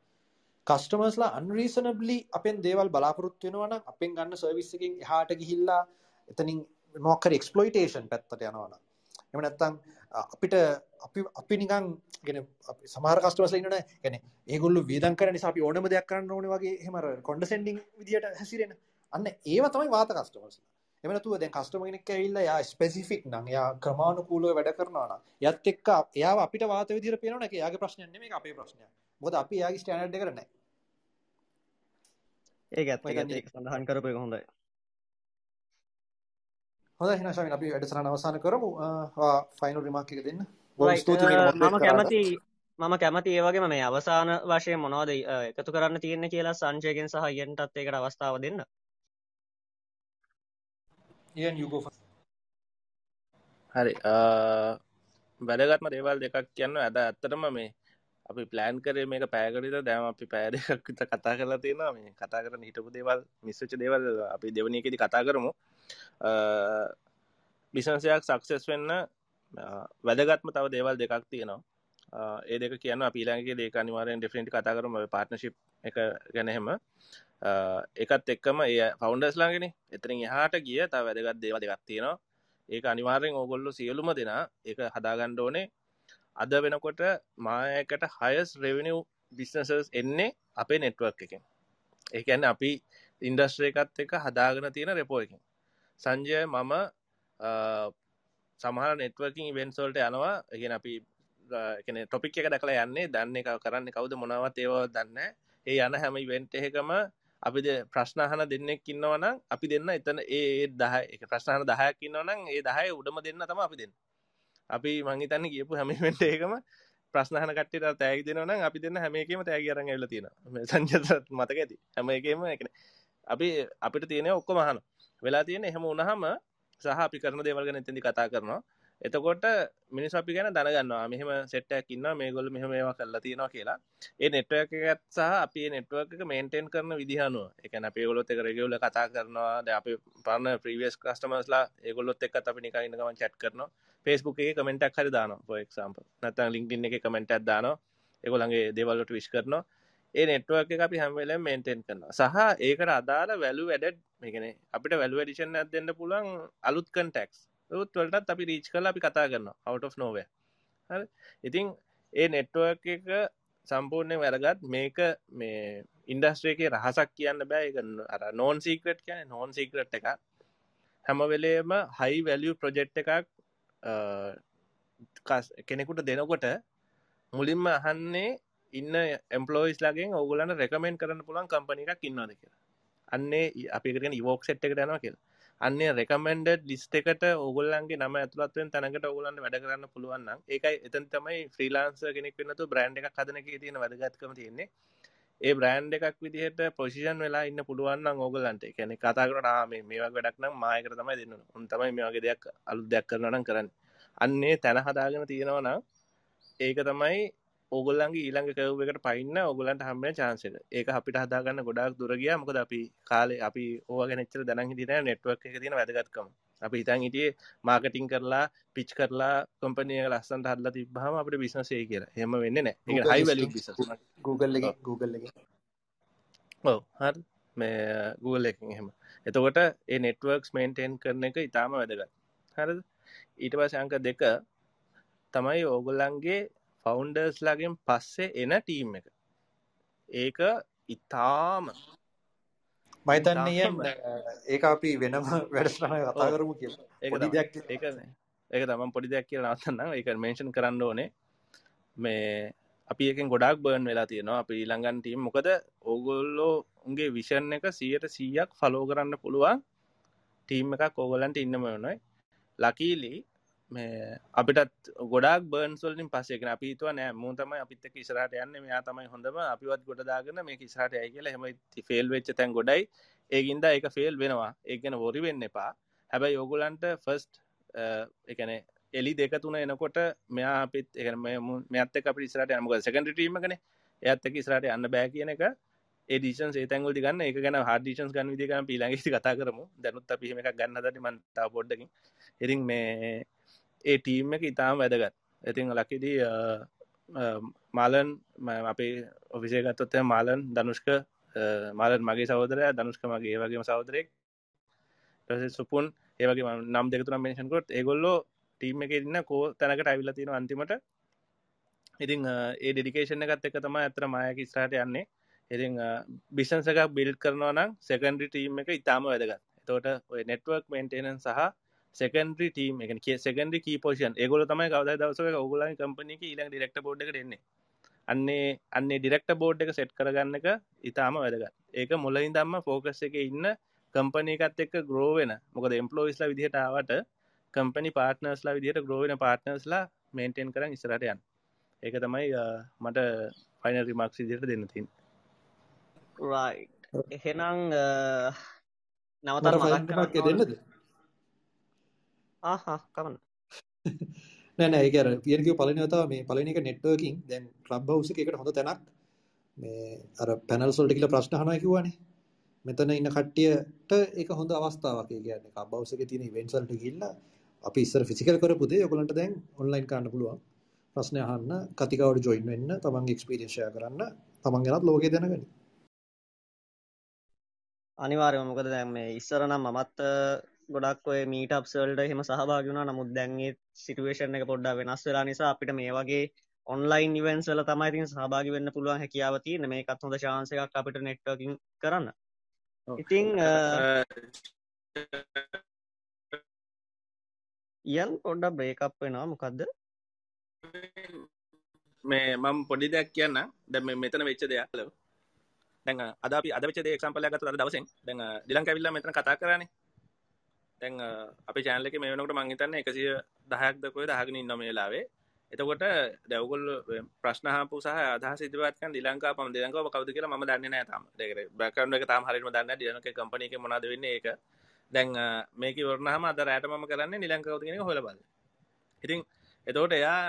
කස්ටමර්ස්ලා අන්රීසනබ්ලි අපෙන් දේවල් බලාපොරොත්තු වෙනවා නම් අපෙන් ගන්න සර්විස් එකකින් එහාට ගිහිල්ලා එතනින් මොකක් හරි එක්ස්ප්ලොයිටේෂන් පැත්තට යනවා නම් එහෙම නැත්නම් අපිට අපි අපි නිකන් يعني සමහර කස්ටමර්ස්ලා ඉන්නවනේ يعني ඒගොල්ලෝ වේදම් කරන නිසා අපි ඕනම දෙයක් කරන්න ඕනේ වගේ එහෙම අර කොන්ඩසෙන්ඩින් විදියට හැසිරෙන අන්න ඒව තමයි වාත කස්ටමර්ස්ලා එහෙම නැතුව දැන් කස්ටමර් කෙනෙක් ඇවිල්ලා එයා ස්පෙસિෆික් නම් එයා ක්‍රමානුකූලව වැඩ කරනවා නම් එයත් එක්ක එයාව අපිට වාත විදිහට පේනවනේ ඒක එයාගේ ප්‍රශ්නයක් නෙමෙයි ඒක අපේ ප්‍රශ්නයක්. මොකද අපි එයාගේ ස්ටෑන්ඩඩ් එකට නැහැ. ඒක ඇත්ත ඒක සඳහන් කරපු එක හොඳයි. හොඳයි එහෙනම් ශාමින් අපි වැඩසටහන අවසන් කරමු. ආ ෆයිනල් රිමාක් එක දෙන්න. බොහොම ස්තුතියි මම කැමති මම කැමති ඒ වගේම මේ අවසාන වශයෙන් මොනවද එකතු කරන්න තියෙන්නේ කියලා සංජයගෙන් සහ යන්ටත් ඒකට අවස්ථාව දෙන්න. Ian, you go first. හරි වැදගත්ම දේවල් දෙකක් කියන්න ඇද ඇත්තටම මේ අපි ප්ලෑන් කරේ මේක පෑකරිත දැම අපි පෑදකක් විත කතා කරලා තියෙනවා. මේ කතා කරන හිටපු දේවල් මිස්සච දේවල් අපි දෙවනයකෙදි කතා කරමු. බිසන්සයක් සක්සෙස් වෙන්න වැදගත්ම තව දේවල් දෙකක් තියෙනවා. ඒ දෙක කියන්න අපිලාගේ දේක අනිවාරෙන් ඩිෆරෙන්ට් කතා කරම. පාර්ටනශිප් එක ගැනහෙම එකත් එක්කම ඒ ෆවන්ඩස් ලාගෙන එතරින් එහාට ගිය තා වැදගත් දේව දෙගත් තියෙනවා. ඒක අනිවාර්යෙන් ඕගොල්ලු සියලුම දෙනා ඒක හදාගණ්ඩ ඕනේ. අද වෙනකොට මායකට හයස් රෙවනිව් බිස්නසස් එන්නේ අපේ නෙට්වර්ක් එකෙන්. ඒකන්න අපි ඉන්ඩස්ට්‍රේකත් එක හදාගෙන තියෙන රෙපෝ එකින්. සංජය මම සමහර නෙට්වර්කින් ඉවෙන්සෝල්ට යනවා. ගෙන අපි ටොපික් එක දකලා යන්නේ. දන්න එක කරන්න කවුද මොනවත් ඒව දන්න ඒ යන හැම ඉවෙන්ට එකම අපිද ප්‍රශ්නහන දෙන්නෙක් ඉන්නවනම් අපි දෙන්න එතන ඒ දහ එක ප්‍රශ්නහන දහයක් ඉන්නවනම් ඒ දහය උඩම දෙන්න තම අපි දෙන්න. අපි මංහිතන්න කියපු හැමිවෙන්ට ඒකම ප්‍රශ්නහන කට්ට තෑග දෙනවනම් අපි දෙන්න හැමේකම තෑග අරන් එල තියෙන සංජත මතක ඇති. හැම එකම එකන අපි අපිට තියෙන ඔක්කො මහන වෙලා තියෙන එහෙම උනහම සහ අපි කරන දේවල්ගන එතදි කතා කරනවා. එතකොට මිනිස් අපි ගැන දැනගන්නවා. මෙහම සෙට්ටක් ඉන්න මේ ගොල මෙහම ඒවා කරලා තියෙනවා කියලා. ඒ නෙට්වර්ක එකත් සහ අපි නෙට්වර්ක එක මේන්ටෙන් කරන විදිහනුව එකන අපේ ගොලොත් එක රෙගවල කතා කරනවා. ද අප පරන්න ප්‍රීවියස් කස්ටමස්ලා ඒගොලොත් එක් අපි නිකයින්නකම චට් කරනවා. පේස්බුක් එක කමෙන්ටක් හරි දාන පොක්සම්ප නතන් ලිින්ටින් එක කමෙන්ටක් දාන එකොළන්ගේ දෙවල්ලට විශ් කරනවා. ඒ නෙට්වර්ක එක අපි හැමවෙලම් මේන්ටෙන් කරනවා. සහ ඒකට අදාළ වැලු වැඩ මේගෙන අපිට වැලු වැඩිෂන් ඇත් දෙන්න පුළුවන් අලුත් කන්ටෙක්ස් වලටත් අපි රීච් කල අපි කතා කරන්න out of නොව ඉතිං ඒ නෙට්ුවක් එක සම්පූර්ණය වැරගත් මේක මේ ඉන්ඩස්ට්‍රේකේ රහසක් කියන්න බෑ. එක අර නෝන් සීක්‍රට් කියන නෝන් සීක්‍රට් එක හැම වෙලේම හයි වැලිය ප්‍රජෙක්් එකක් කෙනෙකුට දෙනකොට මුලින්ම අහන්නේ ඉන්න එම්පලෝයිස් ලගෙන් ඔගුලන්න රෙකමෙන්න් කරන්න පුළන් කම්පනි එකක් ඉන්නවාද කියලා. අන්නේ අපිකරෙන ඉවෝක් සෙට් එක යනවා කියලා. අන්නේ රෙකමෙන්ඩඩ් ලිස්ට එකට ඔගුල්ලන්ගේ නම ඇතුළත්වෙන් තැනකට ඔගුලන්න වැඩ කරන්න පුළුවන්න්න ඒකයි එතන් තමයි ෆ්‍රීලාන්ස කෙනෙක් වෙනතු බ්‍රන්් එකක් හදනක තියෙන වැදගත්කම තියෙන්නේ. ඒ බ්‍රන්් එකක් විදිහට පොසිෂන් වෙලා ඉන්න පුළුවන් ඕගලන්ට කැනෙ කතා කරන මේවා වැඩක් නම් මායකර තමයි දෙන්න උන් තමයි මේ වගේ දෙයක් අලු දෙයක් කරනනම් කරන්න. අන්නේ තැන හදාගෙන තියෙනවනම් ඒක තමයි ඕගොල්ලන්ගේ ඊළඟ කව් එකට පයින්න ඔගලන්ට හම්බෙන චාන්සක ඒක අපිට හදාගන්න ගොඩක් දුරගිය මොකද අපි කාලේ අපි ඕගනච්චර දැන හිටින නෙට්වක් එක තින වැදගත්කම. අපි හිතන් හිටියේ මාකටිං කරලා පිච් කරලා කොම්පනිය ලස්සන්ට හදලා තිබහම අපට බිස්නසේ කියලා. හෙම වෙන්න නෑ එක හයි වැලි බිස Google එක Google එක. ඔව හරි. මේ Google එක එහෙම. එතකොට ඒ නෙට්වර්ක්ස් මේන්ටේන් කරන එක ඉතාම වැදගත්. හරද? ඊට පසංක දෙක තමයි ඕගොල්ලන්ගේ ෆවුන්ඩර්ස් ලගෙන් පස්සේ එන ටීම් එක. ඒක ඉතාම මයිතන්නය ඒ අපි වෙනම වැඩස්ටන කතා කරමු කිය ඒක ඒක තමන් පොඩි දෙයක් කියලා නවත්තන්න ඒක මේෂන් කරන්න ඕනේ. මේ අපි එකෙන් ගොඩක් බර්න් වෙලා තියෙනවා. අපි ඊළඟන් ටීම් මොකද ඕගොල්ලෝ උන්ගේ විෂන් එක සියට සීයක් ෆලෝ කරන්න පුළුවන් ටීම් එකක් ඕගොලන්ට ඉන්නම නොයි ලකීලි මේ අපිටත් ගොඩක් බර්න්ස්වලින් පස්සේකන අපිතුව නෑ මුතම අපිත් ඉස්රට යන්න මෙයා තමයි හොඳම අපිවත් ගොඩදාගන්න මේ ඉස්රට ඇයි කියලා. හෙම ෆෙල් වෙච්ච තැන් ගොඩයි. ඒගින්ද එක ෆෙල් වෙනවා. ඒගෙන ොරි වෙන්න එපා. හැබැයි යෝගුලන්ට ෆස්ට් එකන එලි දෙක තුන එනකොට මෙයා අපිත් එක මෙත් අප ඉස්රට යමක සකඩ ටීමකන එත් එක ඉස්රට යන්න බෑ කියන එක. ඒඩිෂන් ඒතැන්ගොල් ගන්න. එක ගැන හඩිෂන්ස් ගන්න විදිකන පිලඟසි කතා කරමු. දැනුත් අපිහම එකක් ගන්න දට මන්තා පොඩ්ඩකින්. ඉරින් මේ ඒ ටීම් එක ඉතාම වැදගත්. ඉතිං ලකිදී මාලන් අපේ ඔෆිසේ ගත්තොත්තය මාලන් දනුෂ්ක මාලන් මගේ සහෝදරය දනුෂ්ක මගේ වගේම සහෝදරෙක් සුපුන් ඒවගේ නම් දෙකතුර මේෂන්කොත් ඒගොල්ලෝ ටීම් එක ඉන්න කෝ තැනකට ඇවිල්ල තියෙන අන්තිමට. ඉතිං ඒ ඩෙඩිකේෂන එකත් එක තම ඇතර මායක ස්රාට යන්නේ. ඉතිං බිසන්සක බිල් කරනවා නම් සෙකන්ඩි ටීම් එක ඉතාම වැදගත්. තෝට ඔය නෙට්වර්ක් මේන්ටේනන් සහ සෙකන්ඩරි ටීම් එක කිය සෙකන්ඩි කී පෝෂන් ඒගොල තමයි කවද දවසක ඔගුලන් කම්පනි ඊලක් ඩිරෙක්ට බෝඩ් එක එන්නේ. අන්නේ අන්නේ ඩිරෙක්ට බෝඩ් එක සෙට් කරගන්න එක ඉතාම වැදගත්. ඒක මුලින් දම්ම ෆෝකස් එක ඉන්න කම්පනීකත් එක්ක ග්‍රෝවෙන මොකද එම්පලෝයිස්ලා විදිහට ආවට කම්පනි පාර්ටනර්ස්ලා විදිහට ග්‍රෝවෙන පාර්ටනර්ස්ලා මේන්ටෙන් කරන් ඉස්සරට යන් ඒක තමයි මට ෆයින රිමක්ස් විදිහට දෙන්න තින් එහෙනම් නවතර මක් දෙන්නද කමන්න නෑන ඒකර පියක පලනතා මේ පලනික නෙට්වර්කින් දැන් ලබ් හවස එකට හොඳ තැනක්. මේ අර පැනල් සොල්ට කියල ප්‍රශ්න හනා කිවවානේ. මෙතන ඉන්න කට්ටියට එක හොඳ අවස්ථාවක් කියන්න. කබවසක තියෙන වෙන්සල්ට කිල්ල අපි ඉස්සර ෆිසිකල් කරපුදේ ඔකොලන්ට දැන් ඔන්ලයින් කාන්න පුළුවන්. ප්‍රශ්නය අහන්න කතිකවට ජොයින් වෙන්න තමන් එක්ස්පිරියන්ශය කරන්න තමන් ගෙනත් ලෝක දැනගනි. අනිවාර්යම මොකද දැන් මේ ඉස්සර නම් මමත් ගොඩක් ඔය මීට අප්සල්ට එහෙම සහභාගුණ නමුත් දැන්ගේ සිටුවේෂන් එක පොඩ්ඩ වෙනස් වෙලා නිසා අපිට මේ වගේ ඔන්ලයින් ඉවෙන්සල තමයි තින් සහභාගි වෙන්න පුළුවන් හැකියාව තියෙන මේ එකත් හොඳ ශාන්සයක් අපිට නෙට්වකින් කරන්න. ඉතිං යන් පොඩ්ඩ බ්‍රේකප් වෙනවා. මොකක්ද මේ මම පොඩි දෙයක් කියන්න. දැ මෙතන වෙච්ච දෙයක්. ලව දැන් අද අපි අද වෙච්ච එක්සම්පලයක් ගත්ත දවසෙන්. දැන් ඩිලං කැවිල්ලා මෙතන කතා කරන්නේ තැන් අපි චෑනලක මේ වනකට මංහිතන්න එකසිය දහයක් දකොය දහගෙන ඉන්න මේලාවේ එතකොට දැවගොල් ප්‍රශ්නහපු සහ අද සිතවත්කන් දිලංකා පම දෙලංකාව කවද කියලා ම දන්න නෑතම දෙකර බැකරන එක තාම හරිම දන්න දියනක කම්පනක මොනාද වෙන්න ඒක. දැන් මේක වරනහම අද රෑටම කරන්න නිලංකාවතිගෙන හොල බල ඉතින් එතෝට එයා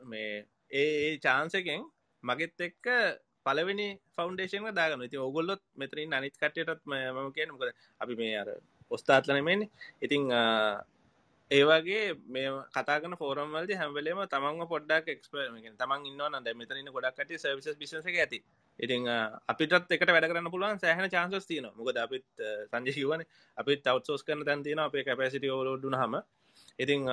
මේ ඒ චාන්සකෙන් මගෙත් එක්ක පලවෙනි ෆෞන්ඩේෂන දාගන ති ඔගොල්ලොත් මෙතරින් අනිත් කටයටත් ම කියන මොකද අපි මේ අර ඔස්ථාත්ලනමෙන් ඉතිං ඒවගේ මේ කතාගන ෆෝරම්වල්ද හැමවලේම තමන්ව පොඩ්ඩක් එක්ස්පරමෙන් තමන් ඉන්නවන දැ මෙතන ගොඩක්ට සවිස බිසස ඇති. ඉතින් අපිටත් එකට වැඩ කරන්න පුළුවන් සෑහන චාන්සස් තියන මොකද අපිත් සංජයවන අපිත් අවත්සෝස් කරන තැන් තියෙන අපේ කැපසිට ෝලෝඩුන හම ඉතිං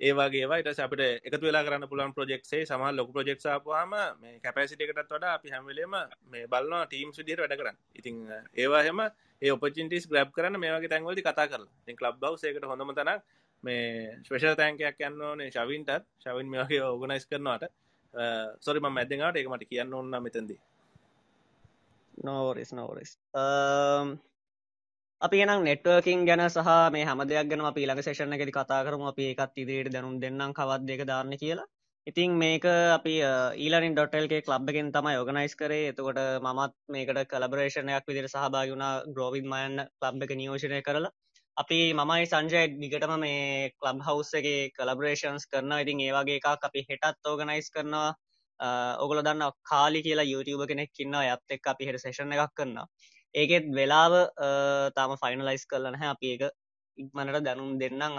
ඒවාගේ ට අපට එක වෙලා කරන්න පුළන් ප්‍රජෙක්සේ සම ලොක ප්‍රජෙක් සාපුවාම මේ කැපසිට එකටත් වඩ අපි හැමලේම මේ බලන්න ටීම් සුදියට වැඩ කරන්න. ඉතිං ඒවාහෙම ඒ ඔපචින්ටිස් ග්‍රබ් කරන්න මේගේ තැන්වලි කතා කරලා. ති ලබ් බව් එකට හොඳම තනක් මේ ස්පේෂල් තෑන්කයක් යන්න ඕනේ ශවින්ටත්. ශවින් මේගේ ඕගනයිස් කරනවාට. සොරිම මැදෙනට එක මට කියන්න ඔන්න මෙතැදි නෝරිස් නෝරිස් අපි එනම් නෙට්වර්කින් ගැන සහ මේ හම දෙයක් ගැන පීලක සේෂණ එකෙති කතා කරම. අපි එකත් ඉදිරියට දැනුම් දෙන්නම්. කවත් දෙක ධාරණ කියලා. ඉතින් මේක අපි ඊලනින් ඩොටල්ගේ ලබ් එකෙන් තමයි ඔගනයිස් කරේ. එතකොට මමත් මේකට කලබරේෂණයක් විදිර සහභාගුණා ග්‍රෝවින්මයන් ලබ් එක නියෝෂණය කරලා. අපි මමයි සංජය දිගටම මේ කලබ් හවස් එක කලබරේෂන්ස් කරන ඉතින් ඒවාගේ එකක් අපි හෙටත් ඕගනයිස් කරනවා. ඔගොල දන්න කාලි කියලා YouTube කෙනෙක් ඉන්න ඇත් එක් අපි හෙට සේෂණ එකක් කරන්න ඒකෙත් වෙලාව තාම ෆයිනලයිස් කරලන හැ අපි එක ඉක්මනට දැනුම් දෙන්නම්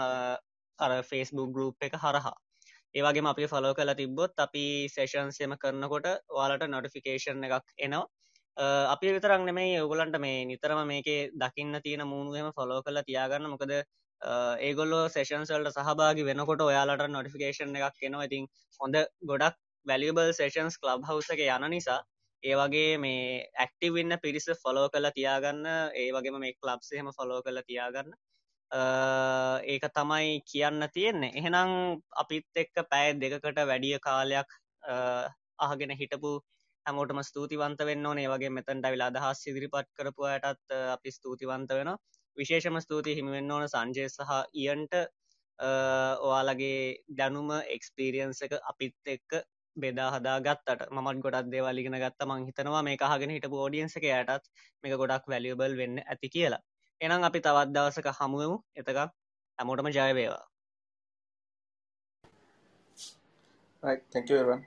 අර ෆේස්බුක් ගරුප් එක හරහා. ඒවගේ අපි ෆලෝ කලා තිබ්බොත් අපි සේෂන්සයම කරනකොට වාලට නොටිෆිකේෂන් එකක් එනවා. අපි විතරක් නෙමේ ඔගුලන්ට මේ නිතරම මේකේ දකින්න තියෙන මූුණුවම ෆලෝ කලා තියාගන්න. මොකද ඒගොල්ලෝ සේෂන්සල්ට සහභාගි වෙනකොට ඔයාලට නොටිෆිකේෂන් එකක් එනවා. ඉතින් හොඳ ගොඩක් වැලියබල් සේෂන්ස් ලබ් හවස එක යන නිසා ඒවගේ මේ ඇක්ටිවන්න පිරිස ෆොලෝ කලා තියාගන්න ඒවගේම මේ ලබ්සහෙම ෆොලෝ කලා තියාගන්න ඒක තමයි කියන්න තියෙන්නේ. එහෙනම් අපිත් එක්ක පැය දෙකකට වැඩිය කාලයක් අහගෙන හිටපු හැමෝටම ස්තුතිවන්ත වෙන්න ඕනේ. වගේ මෙතන්ට විලා අදහස් ඉදිරිපත් කරපු අයටත් අපි ස්තුතිවන්ත වෙන විශේෂම ස්තුති හිමිවෙන්න ඕන සංජය සහ ඉයන්ට ඔයාලගේ දැනුම එක්ස්පීරියන්ස එක අපිත් එක්ක බෙදා හදා ගත්තට. මත් ගොඩක් දේවල්ලිගෙන ගත්ත. මං හිතනවා මේ අහගෙන හිට ෝඩියන්සක යටත් මේක ගොඩක් වැලියබල් වෙන්න ඇති කියලා. එනම් අපි තවත් දවසක හමුවමු එතක හැමෝටම ජයවේවා right. Thank you everyone.